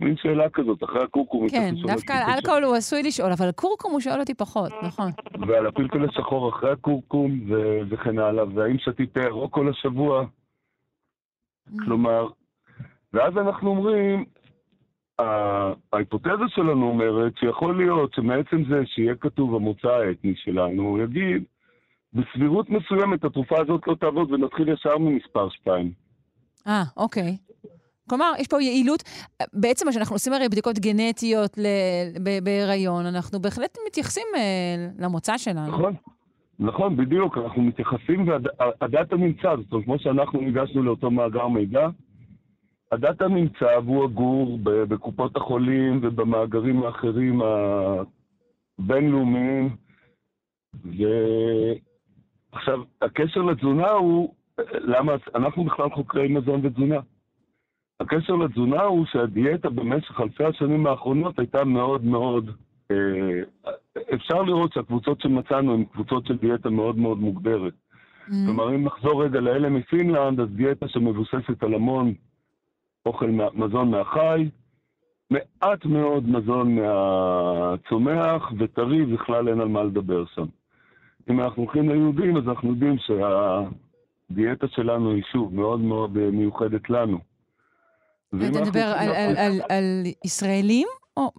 מין שאלה כזאת, אחרי הקורקום... כן, דווקא על אלכוהול הוא עשוי לשאול, אבל קורקום הוא שואל אותי פחות, נכון. ועל הפלפל השחור אחרי הקורקום ו- וכן הלאה, והאם שתית או כל השבוע. כלומר, ואז אנחנו אומרים, ההיפותזה שלנו אומרת שיכול להיות שמעצם זה שיהיה כתוב המוצא האתני שלנו, הוא יגיד, בסבירות מסוימת התרופה הזאת לא תעבוד ונתחיל ישר ממספר 2. אה, אוקיי. כלומר, יש פה יעילות. בעצם מה שאנחנו עושים הרי בדיקות גנטיות ל- ב- בהיריון, אנחנו בהחלט מתייחסים אה, למוצא שלנו. נכון, נכון, בדיוק, אנחנו מתייחסים, והדאטה נמצא, זאת אומרת, כמו שאנחנו ניגשנו לאותו מאגר מידע, הדאטה נמצא והוא אגור בקופות החולים ובמאגרים האחרים הבינלאומיים. ועכשיו, הקשר לתזונה הוא, למה אנחנו בכלל חוקרי מזון ותזונה? הקשר לתזונה הוא שהדיאטה במשך אלפי השנים האחרונות הייתה מאוד מאוד... אה, אפשר לראות שהקבוצות שמצאנו הן קבוצות של דיאטה מאוד מאוד מוגדרת. כלומר, אם נחזור רגע לאלה מפינלנד, אז דיאטה שמבוססת על המון אוכל, מזון מהחי, מעט מאוד מזון מהצומח, וטרי בכלל אין על מה לדבר שם. אם אנחנו הולכים ליהודים, אז אנחנו יודעים שהדיאטה שלנו היא שוב מאוד מאוד אה, מיוחדת לנו. אתה מדבר על- על- על- על ישראלים? או...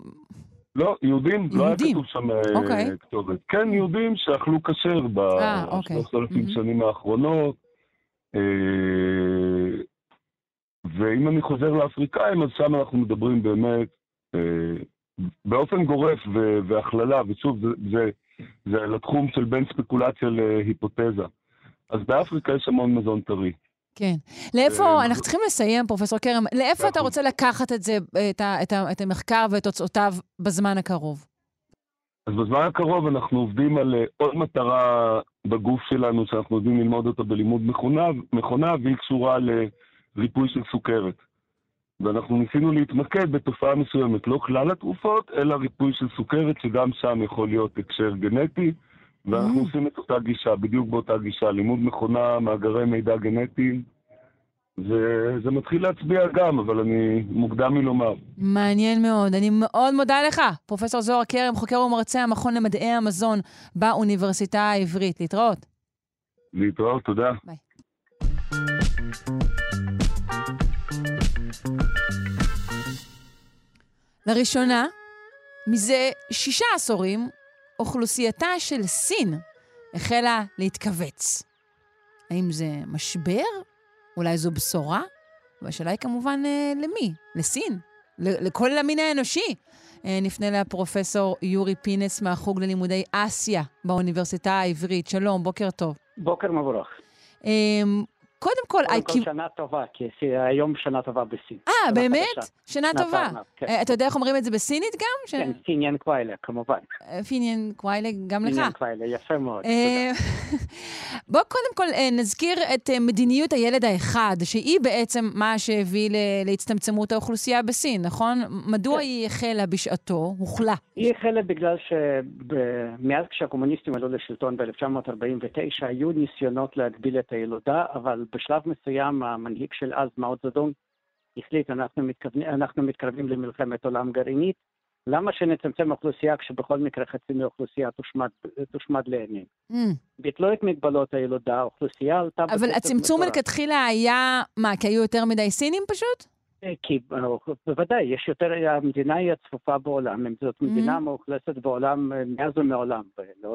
לא, יהודים, לא היה יהודים. כתוב שם אה, אוקיי. כתובת. כן, יהודים שאכלו כשר אה, אוקיי. ב-3,000 מהמם. שנים האחרונות. ואם אני חוזר לאפריקאים, אז שם אנחנו מדברים באמת אה, באופן גורף והכללה, ושוב, זה, זה, זה לתחום של בין ספקולציה להיפותזה. אז באפריקה יש המון מזון טרי. כן. לאיפה, אה, אנחנו צריכים לסיים, פרופסור כרם, לאיפה אתה נכון. רוצה לקחת את זה, את, ה, את, ה, את המחקר ואת תוצאותיו בזמן הקרוב? אז בזמן הקרוב אנחנו עובדים על אה, עוד מטרה בגוף שלנו, שאנחנו יודעים ללמוד אותה בלימוד מכונה, מכונה והיא קשורה לריפוי של סוכרת. ואנחנו ניסינו להתמקד בתופעה מסוימת, לא כלל התרופות, אלא ריפוי של סוכרת, שגם שם יכול להיות הקשר גנטי, ואנחנו Mm. עושים את אותה גישה, בדיוק באותה גישה, לימוד מכונה, מאגרי מידע גנטיים, וזה מתחיל להצביע גם, אבל אני מוקדם מלומר. מעניין מאוד. אני מאוד מודה לך, פרופסור זוהר כרם, חוקר ומרצה המכון למדעי המזון באוניברסיטה העברית. להתראות. להתראות, תודה. לראשונה, מזה שישה עשורים, אוכלוסייתה של סין החלה להתכווץ. האם זה משבר? אולי זו בשורה? והשאלה היא כמובן אה, למי? לסין? לכל המין האנושי? אה, נפנה לפרופסור יורי פינס מהחוג ללימודי אסיה באוניברסיטה העברית. שלום, בוקר טוב. בוקר מבורך. קודם כל, קודם כל שנה טובה, כי היום שנה טובה בסין. אה, באמת? שנה טובה. כן. אה, אתה יודע איך אומרים את זה בסינית גם? כן, xīnnián kuàilè, כמובן. אה, xīnnián kuàilè, גם לך. xīnnián kuàilè, יפה מאוד. אה, בוא קודם כל נזכיר את מדיניות הילד האחד, שהיא בעצם מה שהביא להצטמצמות האוכלוסייה בסין, נכון? מדוע כן. היא החלה בשעתו, הוחלה? היא החלה בגלל שמאז כשהקומוניסטים עלו לשלטון ב-1949 היו ניסיונות להגביל את הילודה, אבל בשלב מסוים המנהיג של אז, מאו צדונג, החליט, אנחנו, מתכוונים, אנחנו מתקרבים למלחמת עולם גרעינית, למה שנצמצם אוכלוסייה כשבכל מקרה חצי מהאוכלוסייה תושמד, תושמד לעיניהם? Mm. ביטלו את מגבלות הילודה, האוכלוסייה עלתה אבל הצמצום. מלכתחילה היה, מה, כי היו יותר מדי סינים פשוט? כי אה, בוודאי, יש יותר, המדינה היא הצפופה בעולם, אם זאת מדינה Mhm. מאוכלסת בעולם אה, מאז ומעולם,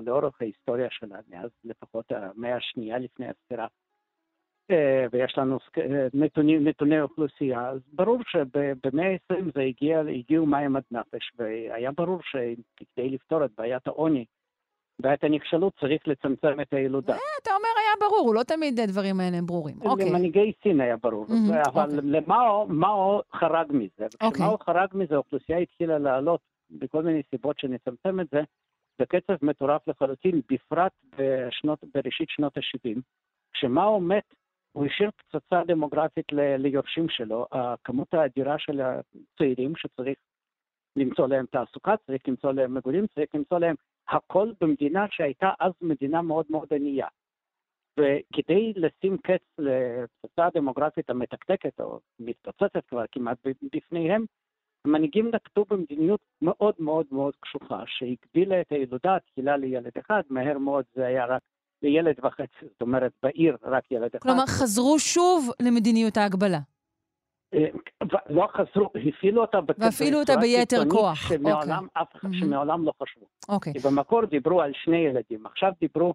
לאורך ההיסטוריה שלה, מאז לפחות המאה השנייה לפני הספירה. אה, ויש לנו אה, נתונים, נתוני אוכלוסייה, אז ברור שבמאה ה-20 זה הגיע, הגיעו מים עד נפש, והיה ברור שכדי לפתור את בעיית העוני, בעיית הנכשלות, צריך לצמצם את הילודה. אתה אומר היה ברור, לא תמיד הדברים האלה הם ברורים. אוקיי. למנהיגי סין היה ברור, אבל אוקיי. למאו מאו חרג מזה. אוקיי. וכשמאו חרג מזה, האוכלוסייה התחילה לעלות, בכל מיני סיבות שנצמצם את זה, בקצב מטורף לחלוטין, בפרט בשנות, בראשית שנות ה-70. כשמאו מת, הוא השאיר פצצה דמוגרפית ל- ליורשים שלו, הכמות האדירה של הצעירים שצריך למצוא להם תעסוקה, צריך למצוא להם מגורים, צריך למצוא להם הכל במדינה שהייתה אז מדינה מאוד מאוד ענייה. וכדי לשים קץ לפצצה הדמוגרפית המתקתקת, או מתפוצצת כבר כמעט בפניהם, המנהיגים נקטו במדיניות מאוד מאוד מאוד קשוחה, שהגבילה את הילודה תחילה לילד אחד, מהר מאוד זה היה רק לילד וחצי, זאת אומרת בעיר רק ילד אחד. כלומר, חזרו שוב למדיניות ההגבלה. אה, לא חזרו, הפעילו אותה בקצב והפעילו אותה בצורה ביתר כוח, שמעולם, אף, מהמם. שמעולם לא חשבו. אוקיי. כי במקור דיברו על שני ילדים, עכשיו דיברו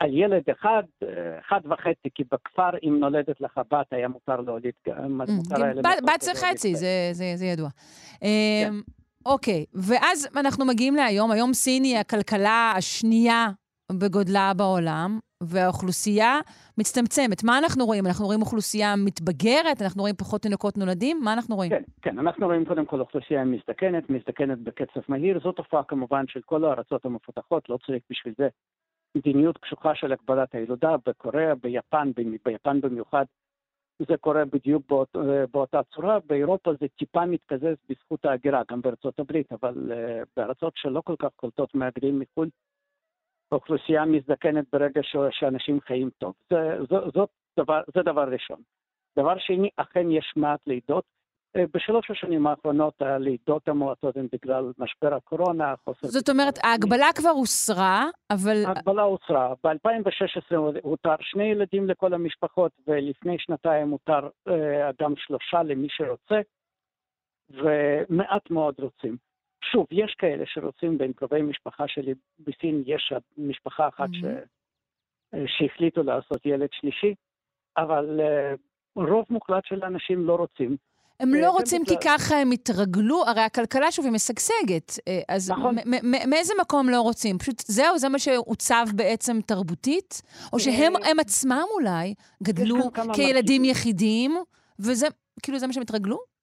על ילד אחד, אה, אחד וחצי, כי בכפר אם נולדת לך בת היה מותר להוליד, גם Mm, גם היה בת- זה חצי. זה- זה זה ידוע. כן. אמ, אוקיי, ואז אנחנו מגיעים להיום, היום סין היא הכלכלה השנייה בגודלה בעולם, והאוכלוסייה מצטמצמת. מה אנחנו רואים? אנחנו רואים אוכלוסייה מתבגרת? אנחנו רואים פחות תינוקות נולדים? מה אנחנו רואים? כן, כן, אנחנו רואים קודם כל אוכלוסייה מזדקנת, מזדקנת בקצב מהיר, זו תופעה כמובן של כל הארצות המפותחות, לא צריך בשביל זה מדיניות קשוחה של הגבלת הילודה, בקוריאה, ביפן, ביפן במיוחד, זה קורה בדיוק באות, באותה צורה, באירופה זה טיפה מתקזז בזכות ההגירה, גם בארצות הברית, אבל uh, בארצות שלא כל כך קולטות מהגרים מחו"ל, האוכלוסייה מזדקנת ברגע ש, שאנשים חיים טוב. זה, זה, זאת דבר, זה דבר ראשון. דבר שני, אכן יש מעט לידות. אה, בשלוש השנים האחרונות הלידות המועטות הן בגלל משבר הקורונה, חוסר... זאת אומרת, ההגבלה כבר הוסרה, אבל... ההגבלה הוסרה. ב-2016 הותר שני ילדים לכל המשפחות, ולפני שנתיים הותר אה, גם שלושה למי שרוצה, ומעט מאוד רוצים. שוב, יש כאלה שרוצים, בין קרובי משפחה שלי בסין, יש משפחה אחת ש... שהחליטו לעשות ילד שלישי, אבל אה, רוב מוחלט של האנשים לא רוצים. הם לא וזה רוצים כי ככה הם התרגלו, הרי הכלכלה שוב היא משגשגת. אה, אז נכון. מאיזה מקום לא רוצים? פשוט זהו, זה מה שעוצב בעצם תרבותית? או שהם הם עצמם אולי גדלו כילדים. יחידים, וזה, כאילו זה מה שהם התרגלו?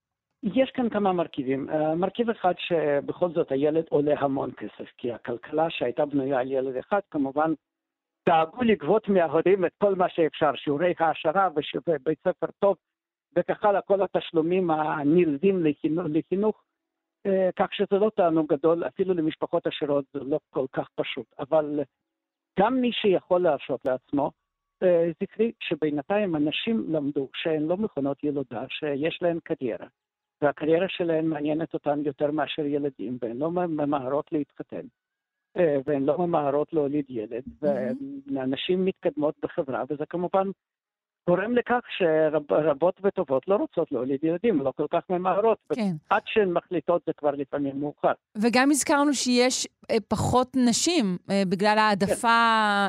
יש כאן כמה מרכיבים. אה, מרכיב אחד שבכל זאת הילד עולה המון כסף, כי הכלכלה שהייתה בנויה על ילד אחד, כמובן, דאגו לגבות מההורים את כל מה שאפשר, שיעורי העשרה ובית ספר טוב, וכך הלאה, כל התשלומים הנלווים לחינוך, לחינוך אה, כך שזה לא תענוג גדול, אפילו למשפחות עשירות זה לא כל כך פשוט. אבל גם מי שיכול להרשות לעצמו, אה, זכרי שבינתיים אנשים למדו שהן לא מכונות ילודה, שיש להן קריירה. והקריירה שלהן מעניינת אותן יותר מאשר ילדים, והן לא ממהרות להתחתן, אה, והן לא ממהרות להוליד ילד, ונשים מתקדמות בחברה, וזה כמובן גורם לכך שרבות וטובות לא רוצות להוליד ילדים, לא כל כך ממהרות, כן. עד שהן מחליטות זה כבר לפעמים מאוחר. וגם הזכרנו שיש אה, פחות נשים אה, בגלל העדפה,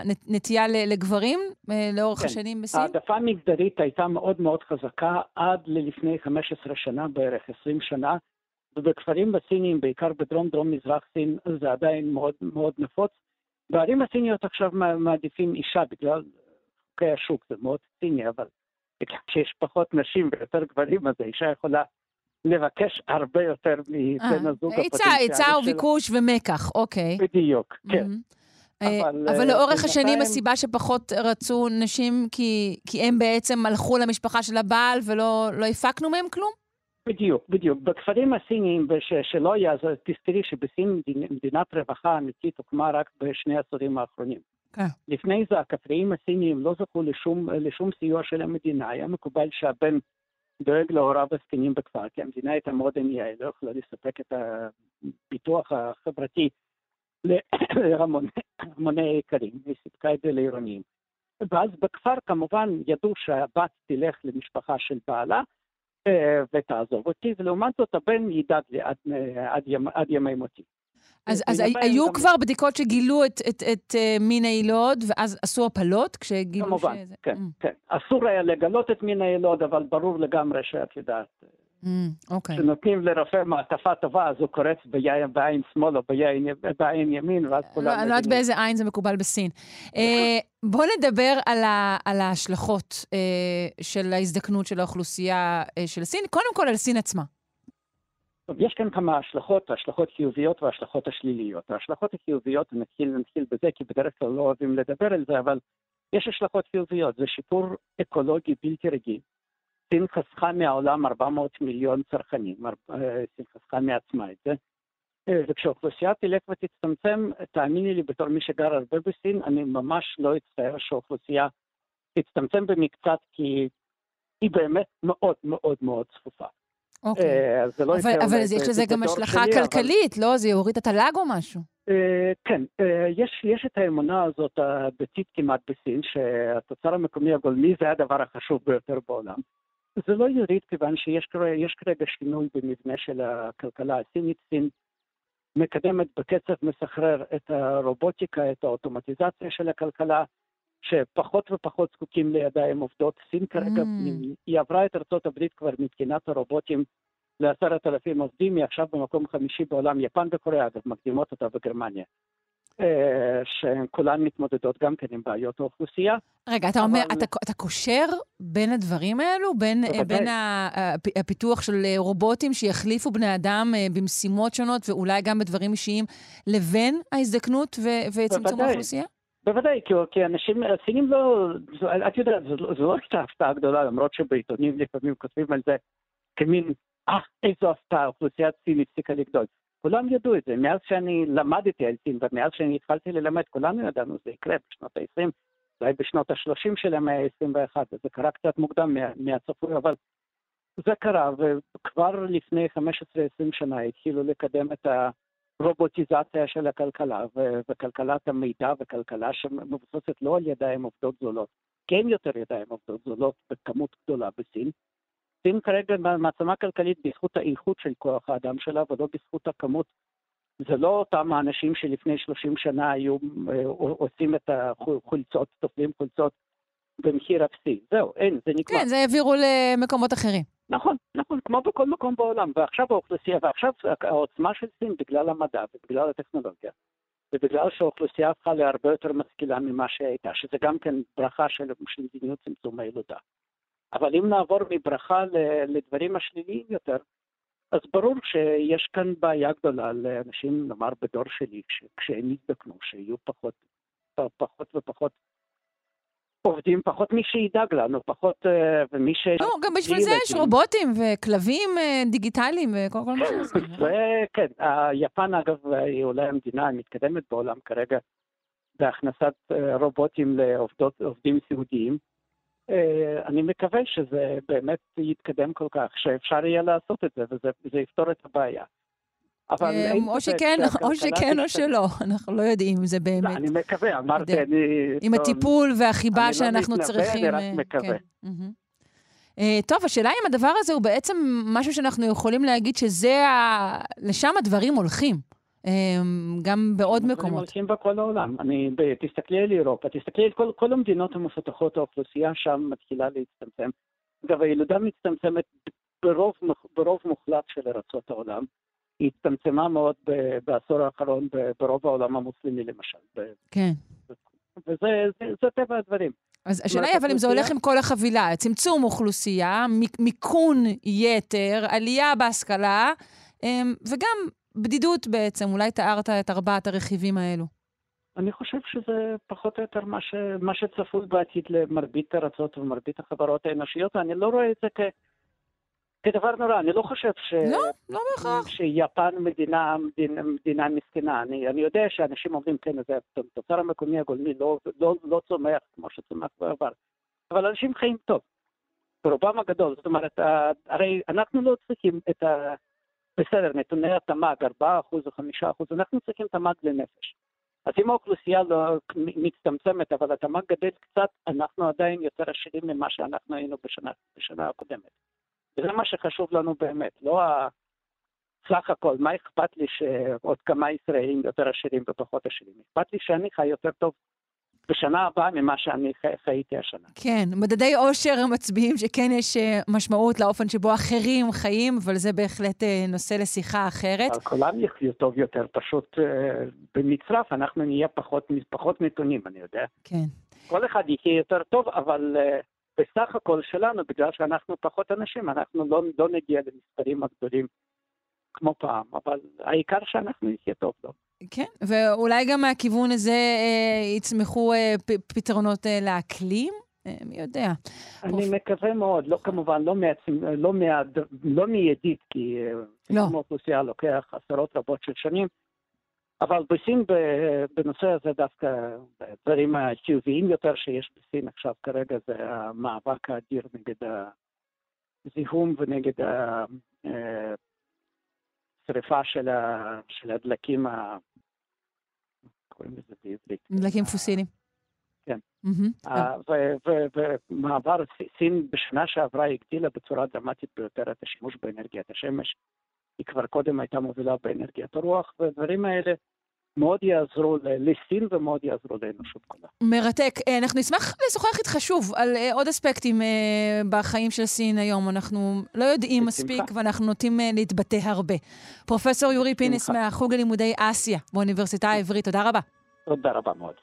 נט- נטייה לגברים אה, לאורך כן. השנים בסין? העדפה מגדרית הייתה מאוד מאוד חזקה עד ללפני 15 שנה, בערך 20 שנה, ובכפרים בסיניים, בעיקר בדרום דרום מזרח סין, זה עדיין מאוד מאוד נפוץ. בערים הסיניות עכשיו מע- מעדיפים אישה בגלל חוקי השוק, זה מאוד ציני, אבל בגלל שיש פחות נשים ויותר גברים, אז האישה יכולה לבקש הרבה יותר מבן הזוג אה, היצע, הפוטנציאלי היצע שלה. וביקוש ומקח, אוקיי. בדיוק, כן. מהמם. אבל, אה, אבל אה, לאורך השנים בינתיים- הסיבה שפחות רצו נשים, כי, כי הם בעצם הלכו למשפחה של הבעל ולא לא הפקנו מהם כלום? בדיוק, בדיוק. בכפרים הסיניים, וש, שלא היה, אז תזכרי שבסין מדינת רווחה אמיתית הוקמה רק בשני העשורים האחרונים. כן. לפני זה הכפריים הסיניים לא זכו לשום, לשום סיוע של המדינה, היה מקובל שהבן דואג להוריו הזקנים בכפר, כי המדינה הייתה מאוד ענייה, היא לא יכולה לספק את הפיתוח החברתי להמוני המוני איכרים, היא סיפקה את זה לעירוניים. ואז בכפר כמובן ידעו שהבת תלך למשפחה של בעלה, אה, ותעזוב אותי, ולעומת זאת הבן ידאג לי עד, אה, עד, ימ, עד ימי מותי. אז, אז בינתיים היו גם- כבר בדיקות שגילו את, את, את uh, מין היילוד, ואז עשו הפלות כשגילו כמובן, שזה... כן, כן. אסור היה לגלות את מין היילוד, אבל ברור לגמרי שאת יודעת, Mm, אוקיי. כשנותנים לרופא מעטפה טובה, אז הוא קורץ ביין, בעין שמאל או ביין, בעין ימין, ואז כולם לא, אני לא יודעת באיזה עין זה מקובל בסין. אה, בואו נדבר על, ה, על ההשלכות אה, של ההזדקנות של האוכלוסייה אה, של סין, קודם כל על סין עצמה. יש כאן כמה השלכות, השלכות חיוביות והשלכות השליליות. ההשלכות החיוביות, נתחיל, נתחיל בזה, כי בדרך כלל לא אוהבים לדבר על זה, אבל יש השלכות חיוביות. זה שיפור אקולוגי בלתי רגיל. סין חסכה מהעולם 400 מיליון צרכנים, אה, סין חסכה מעצמה את זה. אה, וכשהאוכלוסייה תלך ותצטמצם, תאמיני לי, בתור מי שגר הרבה בסין, אני ממש לא אצטער שהאוכלוסייה תצטמצם במקצת, כי היא באמת מאוד מאוד מאוד צפופה. אוקיי. אה, אז זה לא אבל, יקרה אבל יש לזה גם השלכה שלי, אבל- כלכלית, לא? זה יוריד את התל"ג או משהו? אה, כן, אה, יש, יש את האמונה הזאת הדתית כמעט בסין, שהתוצר המקומי הגולמי זה הדבר החשוב ביותר בעולם. זה לא יוריד כיוון שיש כרגע, יש כרגע שינוי במבנה של הכלכלה הסינית. סין מקדמת בקצב מסחרר את הרובוטיקה, את האוטומטיזציה של הכלכלה, שפחות ופחות זקוקים לידיים עובדות. סין כרגע, Mm. היא עברה את הברית כבר מבחינת הרובוטים לעשרת אלפים עובדים, היא עכשיו במקום חמישי בעולם, יפן וקוריאה, אגב, מקדימות אותה בגרמניה. אה, שכולן מתמודדות גם כן עם בעיות האוכלוסייה. רגע, אתה אומר, אבל- אתה, אתה קושר בין הדברים האלו? בין, בוודאי. בין הפיתוח של אה, רובוטים שיחליפו בני אדם אה, במשימות שונות, ואולי גם בדברים אישיים, לבין ההזדקנות ו- וצמצום. האוכלוסייה? בוודאי, כי, אנשים, הסינים לא, את יודעת, זו, לא- הייתה הפתעה גדולה, למרות שבעיתונים לפעמים כותבים על זה כמין, אה, איזו הפתעה, האוכלוסייה הסינית הפסיקה לגדול. כולם ידעו את זה, מאז שאני למדתי על סין ומאז שאני התחלתי ללמד, כולנו ידענו שזה יקרה בשנות ה-20, אולי בשנות ה-30 של המאה ה-21, זה קרה קצת מוקדם מה, מהצפוי, אבל זה קרה, וכבר לפני 15-20 שנה התחילו לקדם את הרובוטיזציה של הכלכלה, ו- וכלכלת המידע, וכלכלה שמבוססת לא על ידיים עובדות זולות, אין יותר ידיים עובדות זולות בכמות גדולה בסין. סין כרגע מעצמה כלכלית בזכות האיכות של כוח האדם שלה, ולא בזכות הכמות זה לא אותם האנשים שלפני 30 שנה היו אה, עושים את החולצות, תופלים חולצות במחיר אפסי. זהו, אין, זה נגמר. כן, זה העבירו למקומות אחרים. נכון, נכון, כמו בכל מקום בעולם. ועכשיו האוכלוסייה, ועכשיו העוצמה של סין בגלל המדע ובגלל הטכנולוגיה, ובגלל שהאוכלוסייה הפכה להרבה יותר משכילה ממה שהייתה, שזה גם כן ברכה של, מדיניות צמצום הילודה. אבל אם נעבור מברכה לדברים השליליים יותר, אז ברור שיש כאן בעיה גדולה לאנשים, נאמר בדור שלי, כשהם יזדקנו, שיהיו פחות, פחות ופחות עובדים, פחות מי שידאג לנו, פחות אה, ומי ש... לא, גם בשביל זה יש רובוטים וכלבים אה, דיגיטליים וכל כל מה שזה. כן, יפן אגב היא אולי המדינה המתקדמת בעולם כרגע בהכנסת אה, רובוטים לעובדים סיעודיים. אני מקווה שזה באמת יתקדם כל כך, שאפשר יהיה לעשות את זה, וזה יפתור את הבעיה. אבל אמ, או שכן, או שכן או שלא, אנחנו לא יודעים אם זה לא, באמת. אני מקווה, אמרתי, אני... עם הטיפול והחיבה שאנחנו צריכים. אני לא מתנבא, אני רק כן. מקווה. אה, טוב, השאלה אם הדבר הזה הוא בעצם משהו שאנחנו יכולים להגיד שזה ה... לשם הדברים הולכים. גם בעוד מקומות. הדברים הולכים בכל העולם. אני, תסתכלי על אירופה, תסתכלי על כל, כל המדינות המפותחות, האוכלוסייה שם מתחילה להצטמצם. אגב, הילודה מצטמצמת ברוב, ברוב מוחלט של ארצות העולם. היא הצטמצמה מאוד בעשור האחרון ברוב העולם המוסלמי למשל. כן. וזה זה, זה טבע הדברים. אז השאלה היא, אבל אם זה הולך עם כל החבילה, צמצום אוכלוסייה, מיכון יתר, עלייה בהשכלה, אמ, וגם בדידות בעצם, אולי תיארת את ארבעת הרכיבים האלו. אני חושב שזה פחות או יותר מה, ש, מה שצפוי בעתיד למרבית הארצות ומרבית החברות האנושיות, ואני לא רואה את זה כ... כדבר נורא, אני לא חושב ש... לא, לא בהכרח. שיפן מדינה, מדינה, מדינה מסכנה. אני, אני יודע שאנשים אומרים, כן, זה התוצר המקומי הגולמי לא, לא, לא צומח כמו שצומח בעבר, אבל אנשים חיים טוב, ברובם הגדול. זאת אומרת, הרי אנחנו לא צריכים את ה... בסדר, נתוני התמ"ג, 4% או 5%, אנחנו צריכים תמ"ג לנפש. אז אם האוכלוסייה לא מצטמצמת, אבל התמ"ג גדל קצת, אנחנו עדיין יותר עשירים ממה שאנחנו היינו בשנה, בשנה הקודמת. וזה מה שחשוב לנו באמת, לא ה... סך הכל, מה אכפת לי שעוד כמה ישראלים יותר עשירים ופחות עשירים? אכפת לי שאני חי יותר טוב בשנה הבאה ממה שאני חייתי השנה. כן, מדדי עושר מצביעים שכן יש אה, משמעות לאופן שבו אחרים חיים, אבל זה בהחלט אה, נושא לשיחה אחרת. אבל כולם יחיו טוב יותר, פשוט אה, במצרף אנחנו נהיה פחות, פחות נתונים, אני יודע. כן. כל אחד יחיה יותר טוב, אבל בסך הכל שלנו, בגלל שאנחנו פחות אנשים, אנחנו לא, לא נגיע למספרים הגדולים כמו פעם, אבל העיקר שאנחנו נחיה טוב טוב. כן, ואולי גם מהכיוון הזה אה, יצמחו אה, פ- פתרונות אה, לאקלים? אה, מי יודע. אני אוף... מקווה מאוד, לא כמובן, לא, מעצים, לא, מעד, לא מיידית, כי אה, לא. האוכלוסייה לוקח עשרות רבות של שנים, אבל בסין בנושא הזה דווקא הדברים החיוביים יותר שיש בסין עכשיו כרגע זה המאבק האדיר נגד הזיהום ונגד השריפה של, ה, של הדלקים, ה... קוראים לזה בעברית? דלקים פוסיליים. כן. ומעבר, סין בשנה שעברה הגדילה בצורה דרמטית ביותר את השימוש באנרגיית השמש. היא כבר קודם הייתה מובילה באנרגיית הרוח, והדברים האלה מאוד יעזרו לסין ומאוד יעזרו לאנושות כולה. מרתק. אה, אנחנו נשמח לשוחח איתך שוב על אה, עוד אספקטים אה, בחיים של סין היום. אנחנו לא יודעים מספיק ואנחנו נוטים להתבטא הרבה. פרופסור יורי פינס מהחוג ללימודי אסיה באוניברסיטה העברית, תודה רבה. תודה רבה מאוד.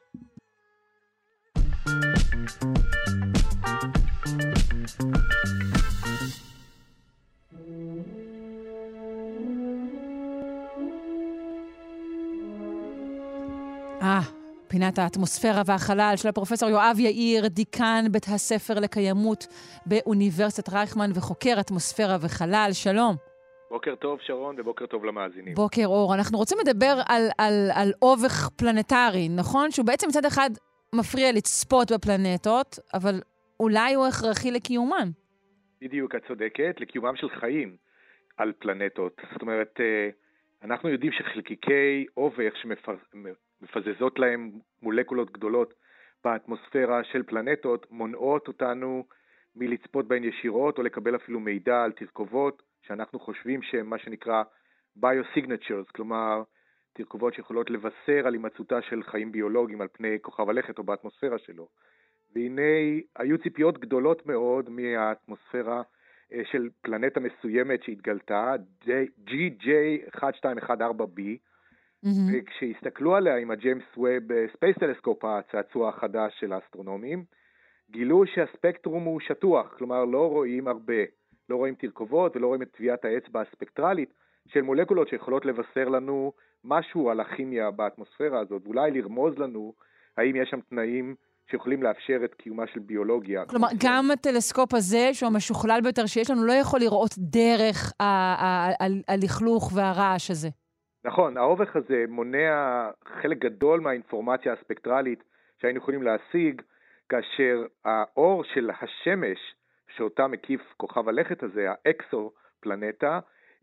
אה, פינת האטמוספירה והחלל של הפרופסור יואב יאיר, דיקן בית הספר לקיימות באוניברסיטת רייכמן וחוקר אטמוספירה וחלל. שלום. בוקר טוב, שרון, ובוקר טוב למאזינים. בוקר אור. אנחנו רוצים לדבר על, על, על אובך פלנטרי, נכון? שהוא בעצם מצד אחד מפריע לצפות בפלנטות, אבל אולי הוא הכרחי לקיומן. בדיוק, את צודקת, לקיומם של חיים על פלנטות. זאת אומרת, אה, אנחנו יודעים שחלקיקי אובך שמפר... מפזזות להם מולקולות גדולות באטמוספירה של פלנטות, מונעות אותנו מלצפות בהן ישירות או לקבל אפילו מידע על תרכובות שאנחנו חושבים שהן מה שנקרא ביוסיגנצ'רס, כלומר תרכובות שיכולות לבשר על הימצאותה של חיים ביולוגיים על פני כוכב הלכת או באטמוספירה שלו. והנה היו ציפיות גדולות מאוד מהאטמוספירה אה, של פלנטה מסוימת שהתגלתה, GJ1214b, וכשהסתכלו עליה עם הג'יימס ווב space telescope, הצעצוע החדש של האסטרונומים, גילו שהספקטרום הוא שטוח, כלומר לא רואים הרבה, לא רואים תרכובות ולא רואים את טביעת האצבע הספקטרלית של מולקולות שיכולות לבשר לנו משהו על הכימיה באטמוספירה הזאת, ואולי לרמוז לנו האם יש שם תנאים שיכולים לאפשר את קיומה של ביולוגיה. כלומר, גם הטלסקופ הזה, שהוא המשוכלל ביותר שיש לנו, לא יכול לראות דרך הלכלוך והרעש הזה. נכון, האובך הזה מונע חלק גדול מהאינפורמציה הספקטרלית שהיינו יכולים להשיג, כאשר האור של השמש, שאותה מקיף כוכב הלכת הזה, האקסו-פלנטה,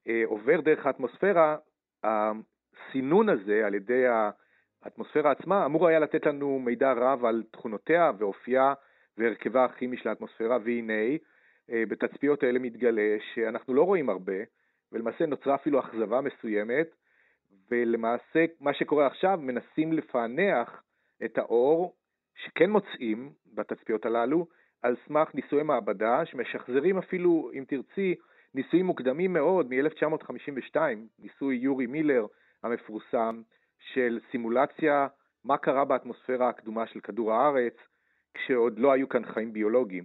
אה, עובר דרך האטמוספירה, הסינון הזה על ידי האטמוספירה עצמה אמור היה לתת לנו מידע רב על תכונותיה ואופייה והרכבה הכימי של האטמוספירה, והנה אה, בתצפיות האלה מתגלה שאנחנו לא רואים הרבה, ולמעשה נוצרה אפילו אכזבה מסוימת, ולמעשה מה שקורה עכשיו, מנסים לפענח את האור שכן מוצאים בתצפיות הללו, על סמך ניסויי מעבדה שמשחזרים אפילו, אם תרצי, ניסויים מוקדמים מאוד מ-1952, ניסוי יורי מילר המפורסם, של סימולציה מה קרה באטמוספירה הקדומה של כדור הארץ כשעוד לא היו כאן חיים ביולוגיים.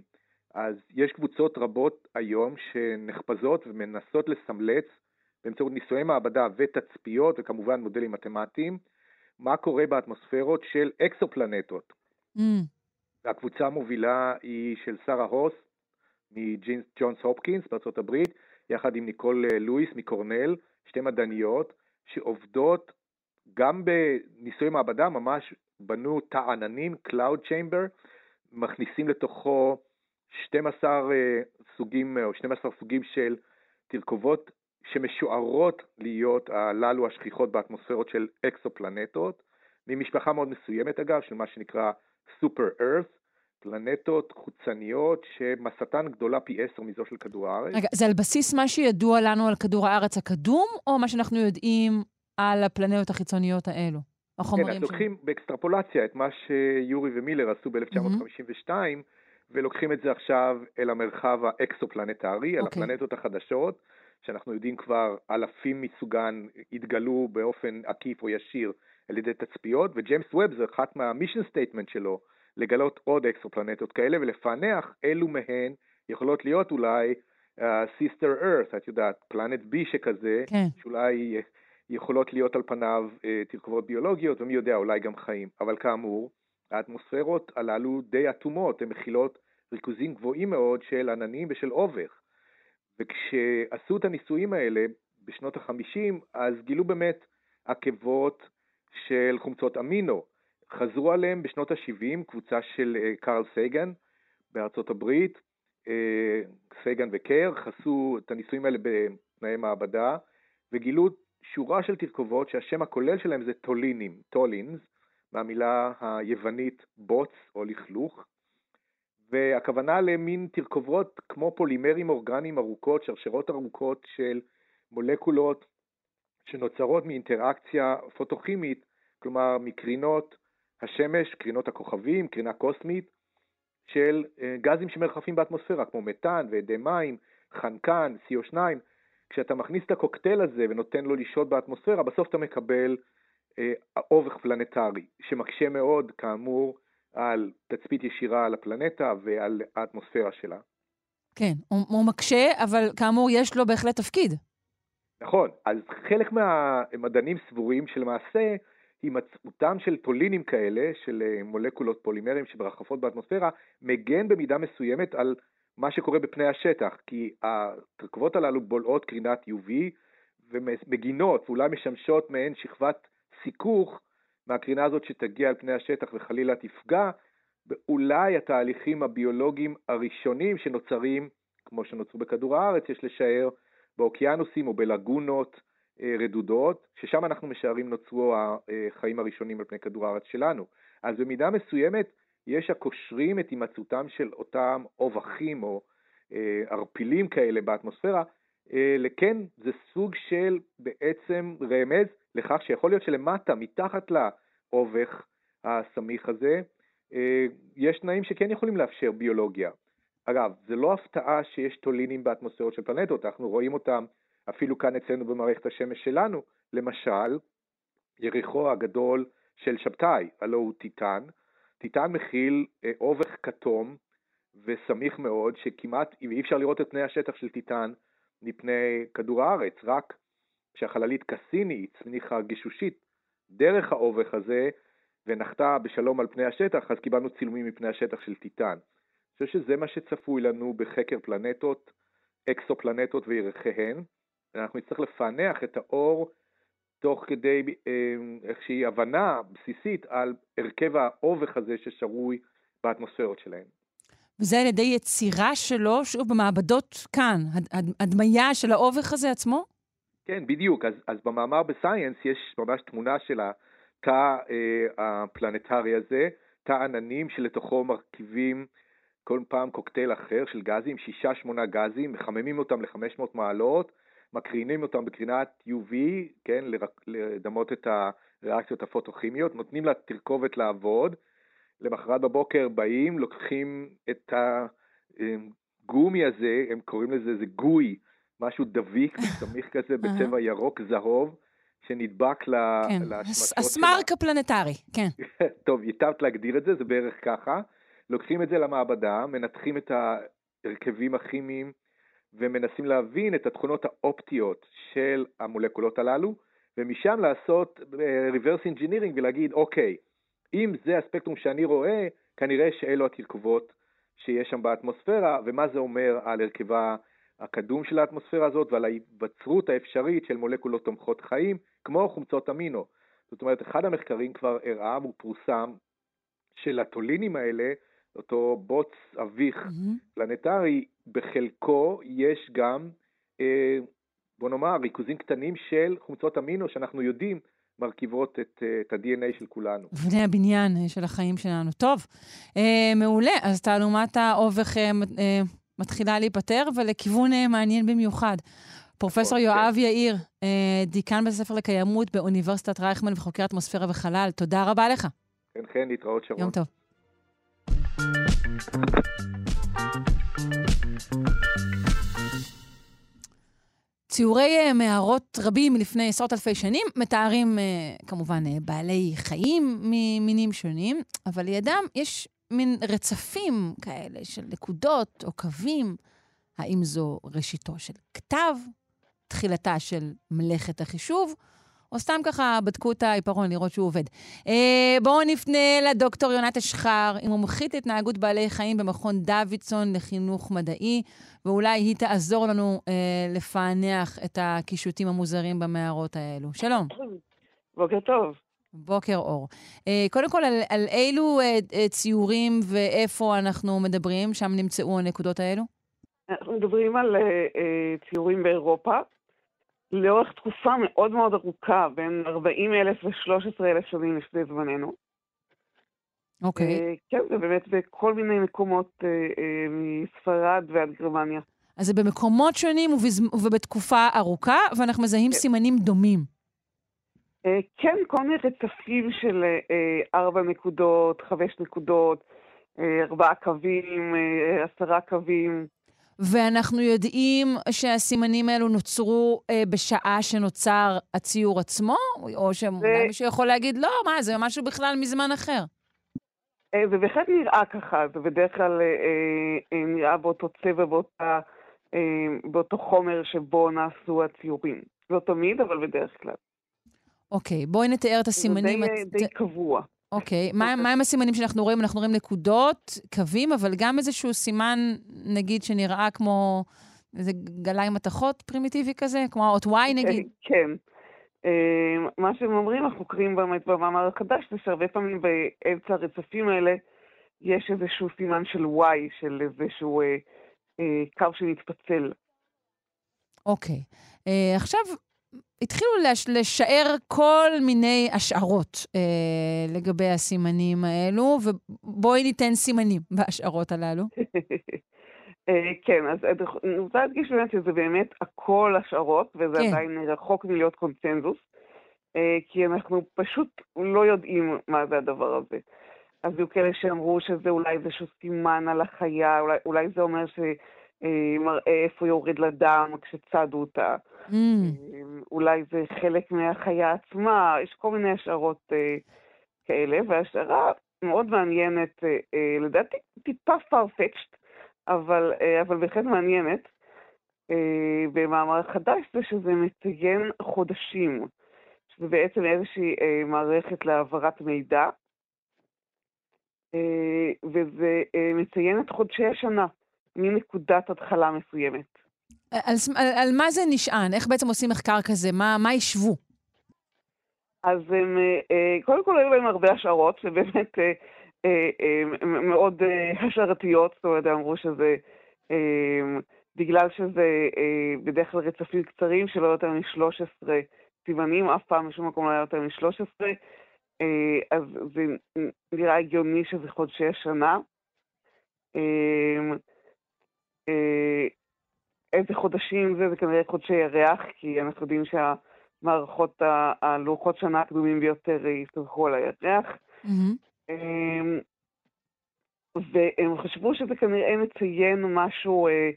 אז יש קבוצות רבות היום שנחפזות ומנסות לסמלץ באמצעות ניסויי מעבדה ותצפיות וכמובן מודלים מתמטיים, מה קורה באטמוספירות של אקסופלנטות. Mm. הקבוצה המובילה היא של שרה הוס מג'ונס הופקינס בארצות הברית, יחד עם ניקול לואיס מקורנל, שתי מדעניות שעובדות גם בניסויי מעבדה ממש בנו תא עננים, Cloud Chamber, מכניסים לתוכו 12 אה, סוגים או 12 סוגים של תרכובות שמשוערות להיות הללו השכיחות באטמוספירות של אקסופלנטות, ממשפחה מאוד מסוימת אגב, של מה שנקרא Super Earth, פלנטות חוצניות שמסתן גדולה פי עשר מזו של כדור הארץ. רגע, זה על בסיס מה שידוע לנו על כדור הארץ הקדום, או מה שאנחנו יודעים על הפלנטות החיצוניות האלו? החומרים כן, אז לוקחים באקסטרפולציה את מה שיורי ומילר עשו ב-1952, mm-hmm. ולוקחים את זה עכשיו אל המרחב האקסופלנטרי, אל okay. אוקיי. הפלנטות החדשות, שאנחנו יודעים כבר אלפים מסוגן התגלו באופן עקיף או ישיר על ידי תצפיות, וג'יימס ווב זה אחת מה mission statement שלו, לגלות עוד אקסופלנטות כאלה ולפענח אילו מהן יכולות להיות אולי sister uh, Earth, את יודעת, Planet B שכזה, כן. שאולי יכולות להיות על פניו אה, תרכובות ביולוגיות, ומי יודע, אולי גם חיים. אבל כאמור, האטמוספירות הללו די אטומות, הן מכילות ריכוזים גבוהים מאוד של עננים ושל אובך. וכשעשו את הניסויים האלה בשנות ה-50, אז גילו באמת עקבות של חומצות אמינו. חזרו עליהם בשנות ה-70 קבוצה של אה, קרל סייגן בארצות הברית, אה, סייגן וקר, חסו את הניסויים האלה בתנאי מעבדה, וגילו שורה של תרכובות שהשם הכולל שלהם זה טולינים, טולינס, מהמילה היוונית בוץ או לכלוך, והכוונה למין תרכובות כמו פולימרים אורגניים ארוכות, שרשרות ארוכות של מולקולות שנוצרות מאינטראקציה פוטוכימית, כלומר מקרינות השמש, קרינות הכוכבים, קרינה קוסמית, של אה, גזים שמרחפים באטמוספירה, כמו מתאן ואדי מים, חנקן, CO2, כשאתה מכניס את הקוקטייל הזה ונותן לו לשהות באטמוספירה, בסוף אתה מקבל אה, אובך פלנטרי, שמקשה מאוד, כאמור, על תצפית ישירה על הפלנטה ועל האטמוספירה שלה. כן, הוא, הוא מקשה, אבל כאמור, יש לו בהחלט תפקיד. נכון, אז חלק מהמדענים סבורים שלמעשה הימצאותם של טולינים כאלה, של אה, מולקולות פולימרים שמרחפות באטמוספירה, מגן במידה מסוימת על מה שקורה בפני השטח, כי התרכובות הללו בולעות קרינת UV ומגינות ואולי משמשות מעין שכבת סיכוך מהקרינה הזאת שתגיע על פני השטח וחלילה תפגע באולי התהליכים הביולוגיים הראשונים שנוצרים, כמו שנוצרו בכדור הארץ, יש לשער, באוקיינוסים או בלגונות אה, רדודות, ששם אנחנו משערים נוצרו החיים הראשונים על פני כדור הארץ שלנו. אז במידה מסוימת יש הקושרים את הימצאותם של אותם אובכים או אה, ערפילים כאלה באטמוספירה אה, לכן זה סוג של בעצם רמז לכך שיכול להיות שלמטה, מתחת לאובך הסמיך הזה, אה, יש תנאים שכן יכולים לאפשר ביולוגיה. אגב, זה לא הפתעה שיש טולינים באטמוספירות של פלנטות, אנחנו רואים אותם אפילו כאן אצלנו במערכת השמש שלנו. למשל, יריחו הגדול של שבתאי, הלא הוא טיטן. טיטן מכיל אה, אובך כתום וסמיך מאוד, שכמעט אי אפשר לראות את פני השטח של טיטן מפני כדור הארץ, רק כשהחללית קסיני הצניחה גישושית דרך האובך הזה ונחתה בשלום על פני השטח, אז קיבלנו צילומים מפני השטח של טיטן. אני חושב שזה מה שצפוי לנו בחקר פלנטות, אקסופלנטות וירחיהן. אנחנו נצטרך לפענח את האור תוך כדי אה, איזושהי הבנה בסיסית על הרכב האובך הזה ששרוי באטמוספירות שלהם. וזה על ידי יצירה שלו, שוב, במעבדות כאן, הדמיה של האובך הזה עצמו? כן, בדיוק. אז, אז במאמר בסייאנס יש ממש תמונה של התא אה, הפלנטרי הזה, תא עננים שלתוכו מרכיבים כל פעם קוקטייל אחר של גזים, שישה שמונה גזים, מחממים אותם ל-500 מעלות, מקרינים אותם בקרינת UV, כן, לדמות את הריאקציות הפוטוכימיות, נותנים לה תרכובת לעבוד, למחרת בבוקר באים, לוקחים את הגומי הזה, הם קוראים לזה, זה גוי, משהו דביק וסמיך כזה בצבע ירוק זהוב, שנדבק כן. להשמצות הסמרק הפלנטרי, כן. טוב, היטבת להגדיר את זה, זה בערך ככה. לוקחים את זה למעבדה, מנתחים את ההרכבים הכימיים ומנסים להבין את התכונות האופטיות של המולקולות הללו, ומשם לעשות אה, reverse engineering ולהגיד, אוקיי, אם זה הספקטרום שאני רואה, כנראה שאלו התרכובות שיש שם באטמוספירה, ומה זה אומר על הרכבה הקדום של האטמוספירה הזאת ועל ההיווצרות האפשרית של מולקולות תומכות חיים, כמו חומצות אמינו. זאת אומרת, אחד המחקרים כבר הראה, הוא פורסם, שלטולינים האלה, אותו בוץ אביך mm-hmm. פלנטרי, בחלקו יש גם, אה, בוא נאמר, ריכוזים קטנים של חומצות אמינו, שאנחנו יודעים מרכיבות את, אה, את ה-DNA של כולנו. בני הבניין אה, של החיים שלנו. טוב, אה, מעולה. אז תעלומת האובך אה, אה, מתחילה להיפטר, ולכיוון אה, מעניין במיוחד. פרופסור okay. יואב יאיר, אה, דיקן בית הספר לקיימות באוניברסיטת רייכמן וחוקר אטמוספירה וחלל, תודה רבה לך. כן, כן, להתראות שרון. יום טוב. ציורי אה, מערות רבים מלפני עשרות אלפי שנים מתארים כמובן בעלי חיים ממינים שונים, אבל לידם יש מין רצפים כאלה של נקודות או קווים. האם זו ראשיתו של כתב, תחילתה של מלאכת החישוב, או סתם ככה בדקו את העיפרון לראות שהוא עובד. אה, בואו נפנה לדוקטור יונת אשחר, היא מומחית להתנהגות בעלי חיים במכון דוידסון לחינוך מדעי, ואולי היא תעזור לנו אה, לפענח את הקישוטים המוזרים במערות האלו. שלום. בוקר טוב. בוקר אור. אה, קודם כל, על, על אילו אה, אה, ציורים ואיפה אנחנו מדברים, שם נמצאו הנקודות האלו? אנחנו מדברים על אה, אה, ציורים באירופה, לאורך תקופה מאוד מאוד ארוכה, בין 40 אלף ל-13 אלף שנים לפני זמננו. אוקיי. Okay. כן, זה באמת בכל מיני מקומות אה, אה, מספרד ועד גרמניה. אז זה במקומות שונים ובז... ובתקופה ארוכה, ואנחנו מזהים כן. סימנים דומים. אה, כן, כל מיני רצפים של אה, ארבע נקודות, חמש נקודות, אה, ארבעה קווים, עשרה קווים. ואנחנו יודעים שהסימנים האלו נוצרו אה, בשעה שנוצר הציור עצמו, או שאולי מישהו יכול להגיד, לא, מה, זה משהו בכלל מזמן אחר. אה, זה בהחלט נראה ככה, זה בדרך כלל אה, אה, נראה באותו צבע, באותה, אה, באותו חומר שבו נעשו הציורים. לא תמיד, אבל בדרך כלל. אוקיי, בואי נתאר את הסימנים. זה די, די קבוע. אוקיי, okay. מה, מה הם הסימנים שאנחנו רואים? אנחנו רואים נקודות, קווים, אבל גם איזשהו סימן, נגיד, שנראה כמו איזה גלאי מתכות פרימיטיבי כזה, כמו האות Y נגיד? כן. אה, מה שהם אומרים, החוקרים באמת במאמר החדש, זה שהרבה פעמים באמצע הרצפים האלה יש איזשהו סימן של Y, של איזשהו אה, אה, קו שמתפצל. אוקיי. Okay. אה, עכשיו, התחילו לש, לשער כל מיני השערות אה, לגבי הסימנים האלו, ובואי ניתן סימנים בהשערות הללו. אה, כן, אז אני רוצה להדגיש באמת שזה באמת הכל השערות, וזה כן. עדיין רחוק מלהיות קונצנזוס, אה, כי אנחנו פשוט לא יודעים מה זה הדבר הזה. אז היו כאלה שאמרו שזה אולי איזשהו סימן על החיה, אולי, אולי זה אומר שמראה איפה יורד לדם כשצדו אותה. Mm. אולי זה חלק מהחיה עצמה, יש כל מיני השערות אה, כאלה, והשערה מאוד מעניינת, אה, אה, לדעתי טיפה farfetched, אבל, אה, אבל בהחלט מעניינת, אה, במאמר חדש זה שזה מציין חודשים, שזה בעצם איזושהי אה, מערכת להעברת מידע, אה, וזה אה, מציין את חודשי השנה, מנקודת התחלה מסוימת. על, על, על מה זה נשען? איך בעצם עושים מחקר כזה? מה, מה השוו? אז הם, אה, אה, קודם כל היו להם הרבה השערות, שבאמת אה, מאוד השערתיות, זאת אומרת, אמרו שזה, בגלל שזה בדרך כלל רצפים קצרים שלא יותר מ-13 סימנים, אף פעם בשום מקום לא היה יותר מ-13, אה, אז זה נראה הגיוני שזה חודשי השנה. אה, איזה חודשים זה, זה כנראה חודשי ירח, כי אנחנו יודעים שהמערכות, הלוחות שנה הקדומים ביותר יסתמכו על הירח. אמ, והם חשבו שזה כנראה מציין משהו אה,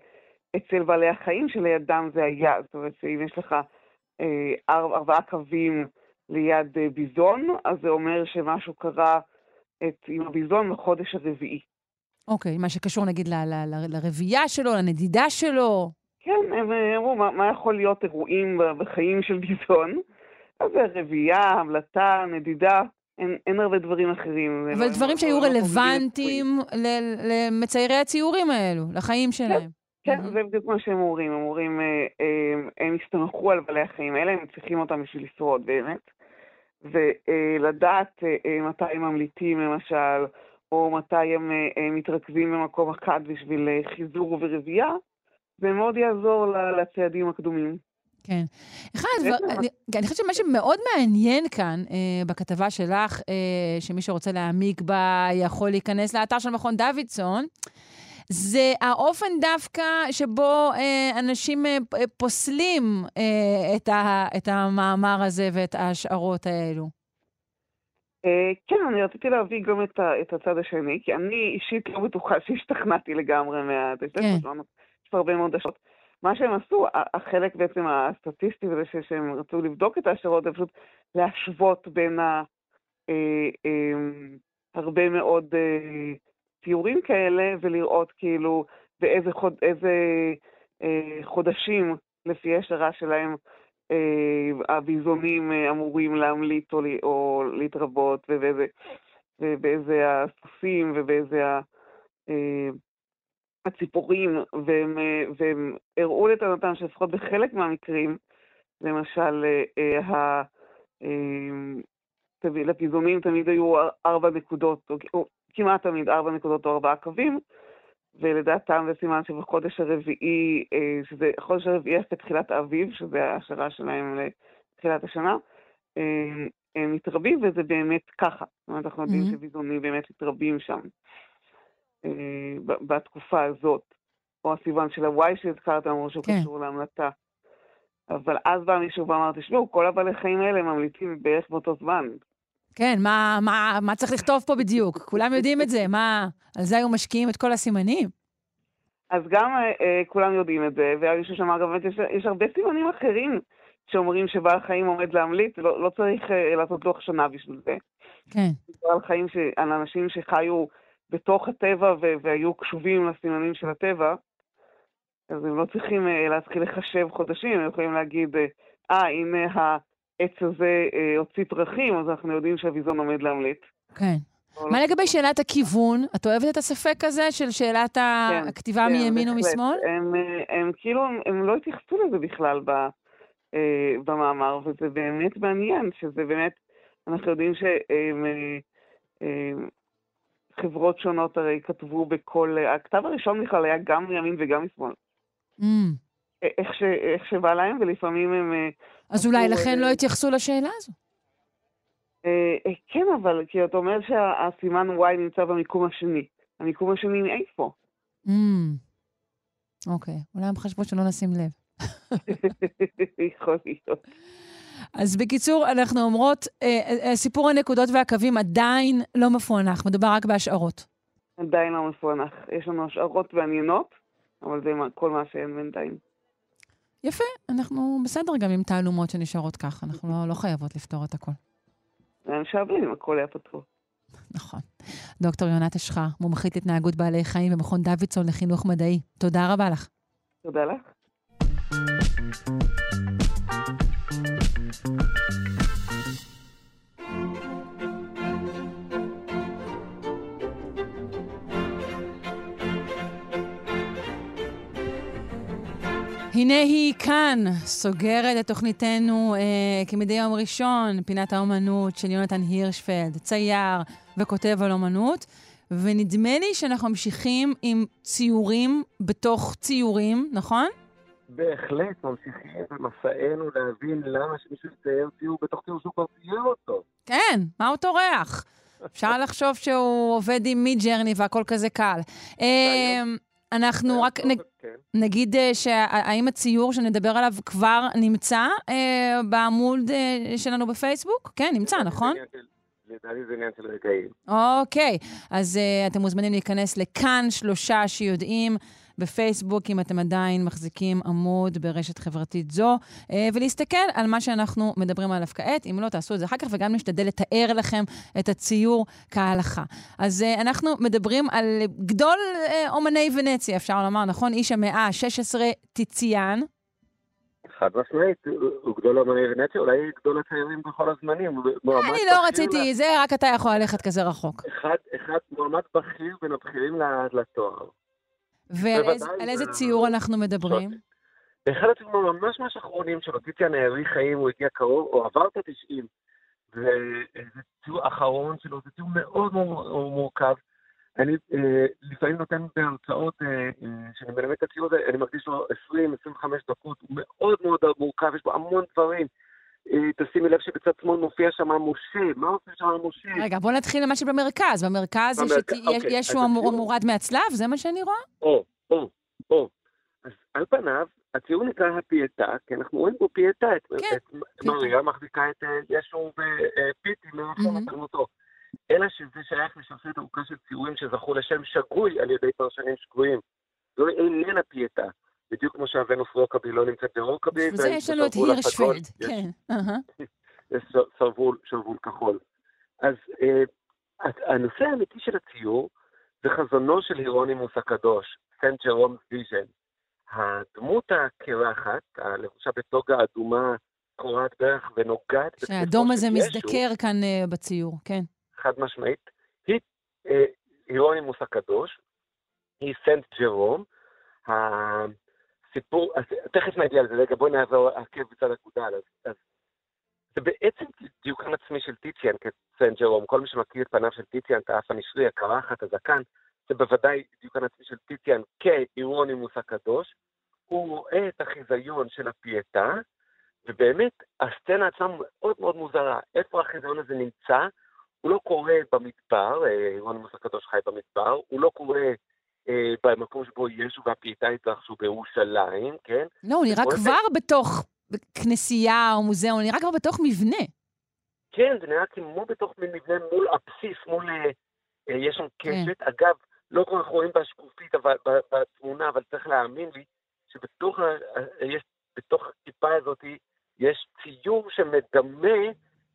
אצל בעלי החיים שלידם זה היה. זאת אומרת שאם יש לך אה, אר- ארבעה קווים ליד ביזון, אז זה אומר שמשהו קרה את, עם הביזון בחודש הרביעי. אוקיי, מה שקשור נגיד לרבייה שלו, לנדידה שלו. כן, הם אה, אמרו, מה, מה יכול להיות אירועים בחיים של ביזון? אז רבייה, המלטה, נדידה, אין, אין הרבה דברים אחרים. אבל דברים שהיו רלוונטיים למציירי הציורים האלו, לחיים שלהם. כן, זה בדיוק מה שהם אומרים. הם אומרים, אה, אה, הם הסתמכו על בעלי החיים האלה, הם צריכים אותם בשביל לשרוד באמת. ולדעת מתי הם ממליטים למשל, או מתי הם אה, אה, מתרכזים במקום אחד בשביל אה, חיזור ורבייה, זה מאוד יעזור לצעדים הקדומים. כן. אחד הדבר, אני, כן, אני חושבת שמה שמאוד מעניין כאן אה, בכתבה שלך, אה, שמי שרוצה להעמיק בה יכול להיכנס לאתר של מכון דוידסון, זה האופן דווקא שבו אה, אנשים אה, פוסלים אה, את, ה, את המאמר הזה ואת ההשערות האלו. אה, כן, אני רציתי להביא גם את, ה, את הצד השני, כי אני אישית לא בטוחה שהשתכנעתי לגמרי מה... כן. יש פה הרבה מאוד השערות. מה שהם עשו, החלק בעצם הסטטיסטי בזה ש- שהם רצו לבדוק את ההשערות, זה פשוט להשוות בין ה... אה, אה, הרבה מאוד אה, ציורים כאלה, ולראות כאילו באיזה חוד, איזה, אה, חודשים לפי השערה שלהם הביזונים אה, אמורים להמליט או, או להתרבות, ובאיזה, הסוסים ובאיזה אה, הציפורים, והם, אה, והם הראו לטענתם שלפחות בחלק מהמקרים, למשל, אה, אה, ה- אה, תמיד- היו ארבע נקודות, או כמעט תמיד ארבע נקודות או ארבעה קווים, ולדעתם זה סימן שבחודש הרביעי, אה, שזה חודש הרביעי אחרי תחילת האביב, שזה ההשערה שלהם לתחילת השנה, אה, הם מתרבים, וזה באמת ככה. זאת אומרת, אנחנו יודעים מהמם. שביזונים באמת מתרבים שם אה, בתקופה הזאת. או הסימן של הוואי שהזכרת, אמרו שהוא כן. קשור להמלטה. אבל אז בא מישהו ואמר, תשמעו, כל הבעלי חיים האלה ממליטים בערך באותו זמן. כן, מה, מה, מה צריך לכתוב פה בדיוק? כולם יודעים את זה, מה, על זה היו משקיעים את כל הסימנים? אז גם אה, אה, כולם יודעים את זה, והיה מישהו שאמר, באמת יש, יש הרבה סימנים אחרים שאומרים שבעל חיים עומד להמליט, לא, לא צריך אה, לעשות לוח שנה בשביל זה. כן. על חיים, ש... על אנשים שחיו בתוך הטבע ו... והיו קשובים לסימנים של הטבע, אז הם לא צריכים אה, להתחיל לחשב חודשים, הם יכולים להגיד, אה, אה, הנה העץ הזה אה, הוציא פרחים, אז אנחנו יודעים שהביזון עומד להמליט. כן. מה לא- לגבי שאלת הכיוון? את אוהבת את הספק הזה של שאלת כן, הכתיבה כן, מימין. ומשמאל? הם, אה, הם כאילו, הם, לא התייחסו לזה בכלל אה, במאמר, וזה באמת מעניין, שזה באמת, אנחנו יודעים שחברות שונות הרי כתבו בכל, הכתב הראשון בכלל היה גם מימין וגם משמאל. Mm. איך שבא להם, ולפעמים הם... אה, אז אולי לכן אה, לא התייחסו לשאלה הזו. אה, אה, כן, אבל כי אתה אומר שהסימן Y נמצא במיקום השני. המיקום השני מאיפה? Mm. אוקיי, אולי הם חשבו שלא נשים לב. יכול להיות. אז בקיצור, אנחנו אומרות, אה, אה, סיפור הנקודות והקווים עדיין לא מפוענח, מדובר רק בהשערות. עדיין לא מפוענח. יש לנו השערות מעניינות, אבל זה כל מה שאין בינתיים. יפה, אנחנו בסדר גם עם תעלומות שנשארות ככה, אנחנו לא, לא חייבות לפתור את הכל. היה משעמם אם הכל היה פתוח. נכון. דוקטור יונת אשחר, מומחית התנהגות בעלי חיים במכון דוידסון לחינוך מדעי. תודה רבה לך. תודה לך. הנה היא כאן, סוגרת את תוכניתנו אה, כמדי יום ראשון, פינת האומנות של יונתן הירשפלד, צייר וכותב על אומנות, ונדמה לי שאנחנו ממשיכים עם ציורים בתוך ציורים, נכון? בהחלט ממשיכים במסענו להבין למה שמישהו יצייר ציור בתוך ציור שהוא כבר צייר אותו. כן, מה הוא טורח? אפשר לחשוב שהוא עובד עם מי ג'רני והכל כזה קל. אנחנו רק נ... נגיד אה, שהאם הציור שנדבר עליו כבר נמצא אה, בעמוד אה, שלנו בפייסבוק? כן, נמצא, נכון? לדעתי זה עניין של רגעים. אוקיי, אז uh, אתם מוזמנים להיכנס לכאן שלושה שיודעים בפייסבוק, אם אתם עדיין מחזיקים עמוד ברשת חברתית זו, uh, ולהסתכל על מה שאנחנו מדברים עליו כעת. אם לא, תעשו את זה אחר כך, וגם נשתדל לתאר לכם את הציור כהלכה. אז uh, אנחנו מדברים על גדול uh, אומני ונציה, אפשר לומר, נכון? איש המאה ה-16, טיציאן. חד משמעית, הוא- גדול אמני ונציה, אולי גדול הצעירים בכל הזמנים. אני לא רציתי, זה רק אתה יכול ללכת כזה רחוק. אחד, אחד מועמד בכיר בין הבכירים לתואר. ועל איזה- ציור אנחנו מדברים? באחד הציורים ממש ממש אחרונים שלו, טיציאן האריך חיים, הוא הגיע קרוב, הוא עבר את התשעים. וזה ציור אחרון שלו, זה ציור מאוד מורכב. אני אה, לפעמים נותן בהרצאות, אה, אה, שאני מלמד את הציור הזה, אני מקדיש לו 20-25 דקות, הוא מאוד מאוד מורכב, יש בו המון דברים. אה, תשימי לב שבצד שמאל מופיע שם משה, מה מופיע שם משה? רגע, בוא נתחיל עם מה שבמרכז. במרכז יש במרכז, את- יש- אוקיי, הציור- מורד מהצלב? זה מה שאני רואה? או, או, או. אז על פניו, הציור נקרא הפייטה, כי אנחנו רואים בו פייטה, את, כן, מריה מחזיקה את אה, ישו ו pity מרחם אותו. אלא שזה שייך לשרשרת ארוכה של ציורים שזכו לשם שגוי על ידי פרשנים שגויים. זו איננה פייטה. בדיוק כמו שהוונוס רוקאבי לא נמצאת ברוקאבי. וזה יש לנו את הירשפלד, כן. אהה. יש שרוול, שרוול כחול. אז אה, הנושא האמיתי של הציור זה חזונו של הירונימוס הקדוש, Saint Jerome vision. הדמות הקרחת, הלבושה בטוגה אדומה, קורת ברך ונוגעת שהאדום הזה מזדקר כאן אה, בציור, כן. חד משמעית, היא אה, הירונימוס הקדוש, היא סנט ג'רום. הסיפור, אז תכף נגיע לזה, רגע, בואי נעבור עקב בצד אגודל. אז, אז זה בעצם דיוקן עצמי של טיציאן כסנט ג'רום. כל מי שמכיר את פניו של טיציאן, את האף הנשרי, הקרחת, הזקן, זה בוודאי דיוקן עצמי של טיציאן כהירונימוס הקדוש. הוא רואה את החיזיון של הפייטה, ובאמת, הסצנה עצמה מאוד מאוד מוזרה. איפה החיזיון הזה נמצא? הוא לא קורה במדבר, אה, הירונימוס הקדוש חי במדבר, הוא לא קורה אה, במקום שבו ישו והפייטה התרחשו בירושלים, כן? לא, הוא נראה כבר בתוך כנסייה או מוזיאון, הוא נראה כבר בתוך מבנה. כן, זה נראה כמו בתוך מבנה מול הבסיס, מול... אה, אה, יש שם כן. קשת. אגב, לא כל כך רואים בשקופית בתמונה, אבל צריך להאמין לי שבתוך יש, בתוך הכיפה הזאת יש ציור שמדמה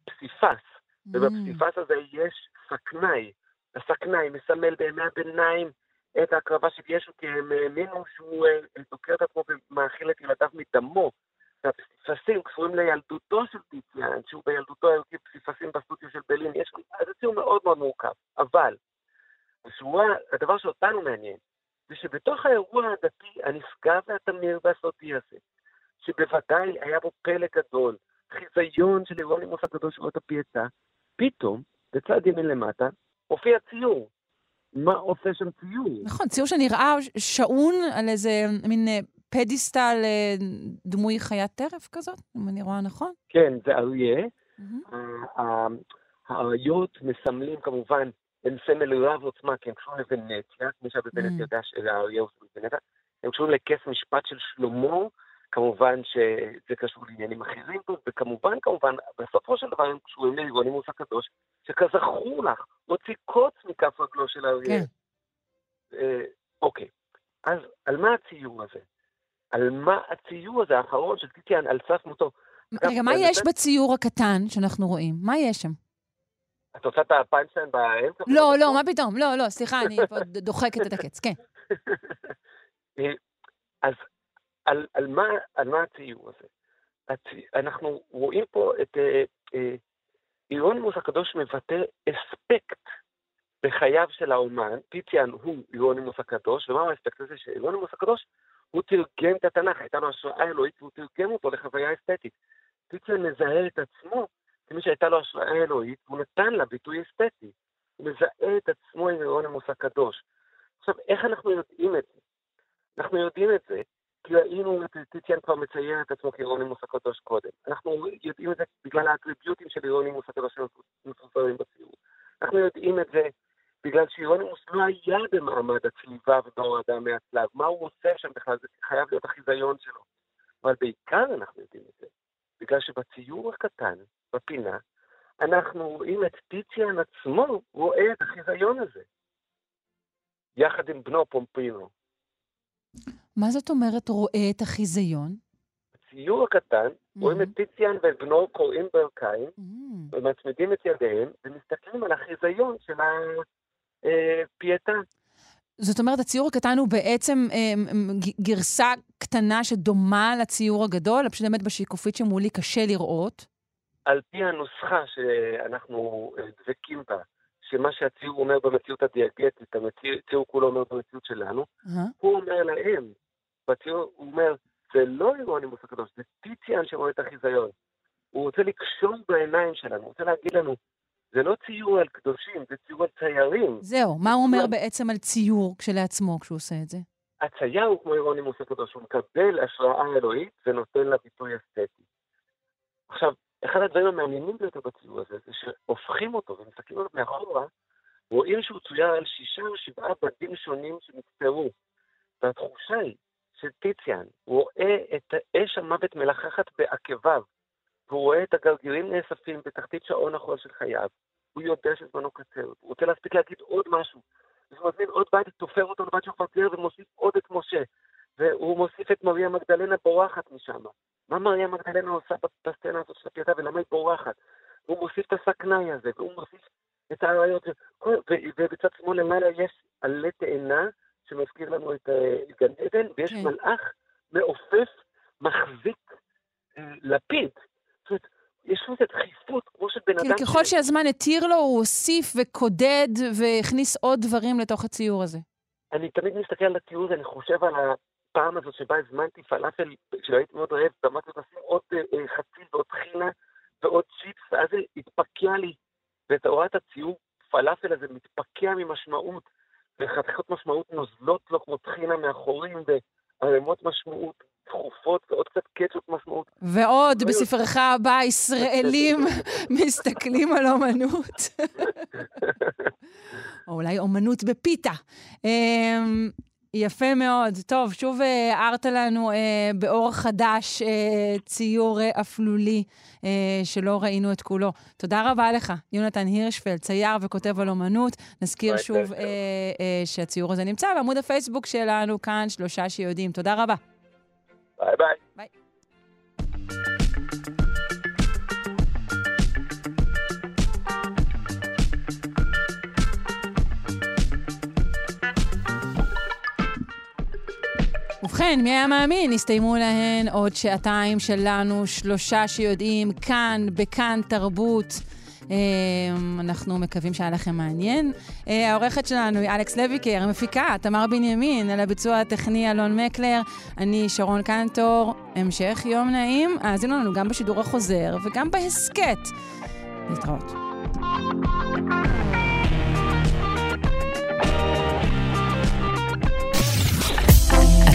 פסיפס, ובפסיפס הזה יש סכנאי. הסכנאי מסמל בימי הביניים את ההקרבה של ישו, כי הם האמינו שהוא אה, דוקר את עצמו ומאכיל את ילדיו מדמו. והפסיפסים קשורים לילדותו של טיציאן, שהוא בילדותו היו פסיפסים בסטודיו של ברלין. יש אז זה ציור מאוד מאוד מורכב. אבל, השורה, הדבר שאותנו מעניין, זה שבתוך האירוע הדתי הנשגב והתמיר והסודי הזה, שבוודאי היה בו פלא גדול, חיזיון של הירונימוס הקדוש רואה את הפייטה, פתאום, בצד ימין למטה, הופיע ציור. מה עושה שם ציור? נכון, ציור שנראה שעון על איזה מין אה, פדיסטל אה, דמוי חיית טרף כזאת, אם אני רואה נכון. כן, זה אריה. האריות מסמלים כמובן, הם סמל רב עוצמה, כי הם קשורים לוונציה, שהיה בוונציה יודע שהאריה הוא סמל ונציה. הם קשורים לכס משפט של שלמה, כמובן שזה קשור לעניינים אחרים וכמובן, כמובן, בסופו של דבר הם קשורים לאירונימוס הקדוש, שכזכור לך, הוציא קוץ מכף רגלו של האריה. כן. אה, אוקיי, אז על מה הציור הזה? על מה הציור הזה האחרון של טיטיאן על סף מותו? רגע, מה יש בציור הקטן שאנחנו רואים? מה יש שם? את רוצה את הפאנצ'ליין באמצע? לא, לא, מה פתאום? לא, לא, סליחה, אני דוחקת את הקץ, כן. אה, אז על, על, מה, על מה הציור הזה? הצי, אנחנו רואים פה את אה, אה, אירונימוס הקדוש מבטא אספקט בחייו של האומן, טיטיאן הוא אירונימוס הקדוש, ומה האספקט הזה? שאירונימוס הקדוש, הוא תרגם את התנ"ך, הייתה לו השראה אלוהית והוא תרגם אותו לחוויה אסתטית. טיטיאן מזהה את עצמו כמי שהייתה לו השראה אלוהית, והוא נתן לה ביטוי אסתטי. הוא מזהה את עצמו עם אירונימוס הקדוש. עכשיו, איך אנחנו יודעים את זה? אנחנו יודעים את זה ראינו את טיטיאן כבר מצייר את עצמו כאירונימוס הקדוש קודם. אנחנו יודעים את זה בגלל האטריביוטים של אירונימוס הקדוש שמפורסמים בציור. אנחנו יודעים את זה בגלל שאירונימוס לא היה במעמד הצליבה ודור האדם מהצלב. מה הוא עושה שם בכלל? זה חייב להיות החיזיון שלו. אבל בעיקר אנחנו יודעים את זה בגלל שבציור הקטן, בפינה, אנחנו רואים את טיטיאן עצמו רואה את החיזיון הזה. יחד עם בנו פומפינו. מה זאת אומרת רואה את החיזיון? בציור הקטן, רואים את טיציאן ואת בנו קוראים ברכיים, ומצמידים את ידיהם, ומסתכלים על החיזיון של הפייטה. זאת אומרת, הציור הקטן הוא בעצם אה, גרסה קטנה שדומה לציור הגדול, פשוט באמת בשיקופית שמולי קשה לראות. על פי הנוסחה שאנחנו אה, דבקים בה, שמה שהציור אומר במציאות הדיאגטית, הציור כולו אומר במציאות שלנו? הוא אומר להם, בציור, הוא אומר, זה לא אירונימוס הקדוש, זה טיציאן שרואה את החיזיון. הוא רוצה לקשור בעיניים שלנו, הוא רוצה להגיד לנו, זה לא ציור על קדושים, זה ציור על ציירים. זהו, מה הוא אומר בעצם על ציור כשלעצמו כשהוא עושה את זה? הצייר הוא כמו אירונימוס הקדוש, הוא מקבל השראה אלוהית ונותן לה ביטוי אסתטי. עכשיו, אחד הדברים המעניינים ביותר בציור הזה, זה שהופכים אותו ומסתכלים עליו מאחורה, רואים שהוא צויר על שישה או שבעה בדים שונים שנקצרו. והתחושה היא של טיציאן, הוא רואה את אש המוות מלחכת בעקביו, והוא רואה את הגרגירים נאספים בתחתית שעון החול של חייו. הוא יודע שזמנו קצר, הוא רוצה להספיק להגיד עוד משהו. אז הוא מזמין עוד בית, תופר אותו לבת של פרטייר ומוסיף עוד את משה. והוא מוסיף את מריה מגדלנה בורחת משם. מה מריה מגדלנה עושה בסצנה הזאת של הפייטה ולמה היא בורחת? הוא מוסיף את הסכנאי הזה, והוא מוסיף את האריות, ובצד שמאל למעלה יש עלה תאנה שמזכיר לנו את אה, גן עדן, ויש כן. מלאך מעופף, מחזיק אה, לפיד. זאת אומרת, יש לזה דחיפות, כמו של בן כאילו, אדם... ככל שהזמן התיר לו, הוא הוסיף וקודד והכניס עוד דברים לתוך הציור הזה. אני תמיד מסתכל על הטיול הזה, אני חושב על הפעם הזאת שבה הזמנתי פלאפל, כשהייתי מאוד רעב, ואמרתי לשים עוד אה, אה, חציל ועוד טחינה ועוד צ'יפס, ואז זה התפקע לי. ואתה רואה את הציור פלאפל הזה מתפקע ממשמעות, וחתיכות משמעות נוזלות לו כמו טחינה מאחורים, וערימות משמעות דחופות, ועוד קצת קטשופ משמעות. ועוד, בספרך הבא, ישראלים מסתכלים על אומנות. או אולי אומנות בפיתה. יפה מאוד. טוב, שוב אה, הערת לנו אה, באור חדש אה, ציור אה, אפלולי אה, שלא ראינו את כולו. תודה רבה לך, יונתן הירשפלד, צייר וכותב על אומנות. נזכיר שוב. אה, אה, שהציור הזה נמצא בעמוד הפייסבוק שלנו, כאן שלושה שיודעים. תודה רבה. ביי ביי. ביי. ובכן, מי היה מאמין? הסתיימו להן עוד שעתיים שלנו, שלושה שיודעים, כאן, בכאן תרבות. אה, אנחנו מקווים שהיה לכם מעניין. אה, העורכת שלנו היא אלכס לויקר, המפיקה, תמר בנימין, על הביצוע הטכני אלון מקלר, אני שרון קנטור. המשך יום נעים. האזינו לנו גם בשידור החוזר וגם בהסכת. להתראות.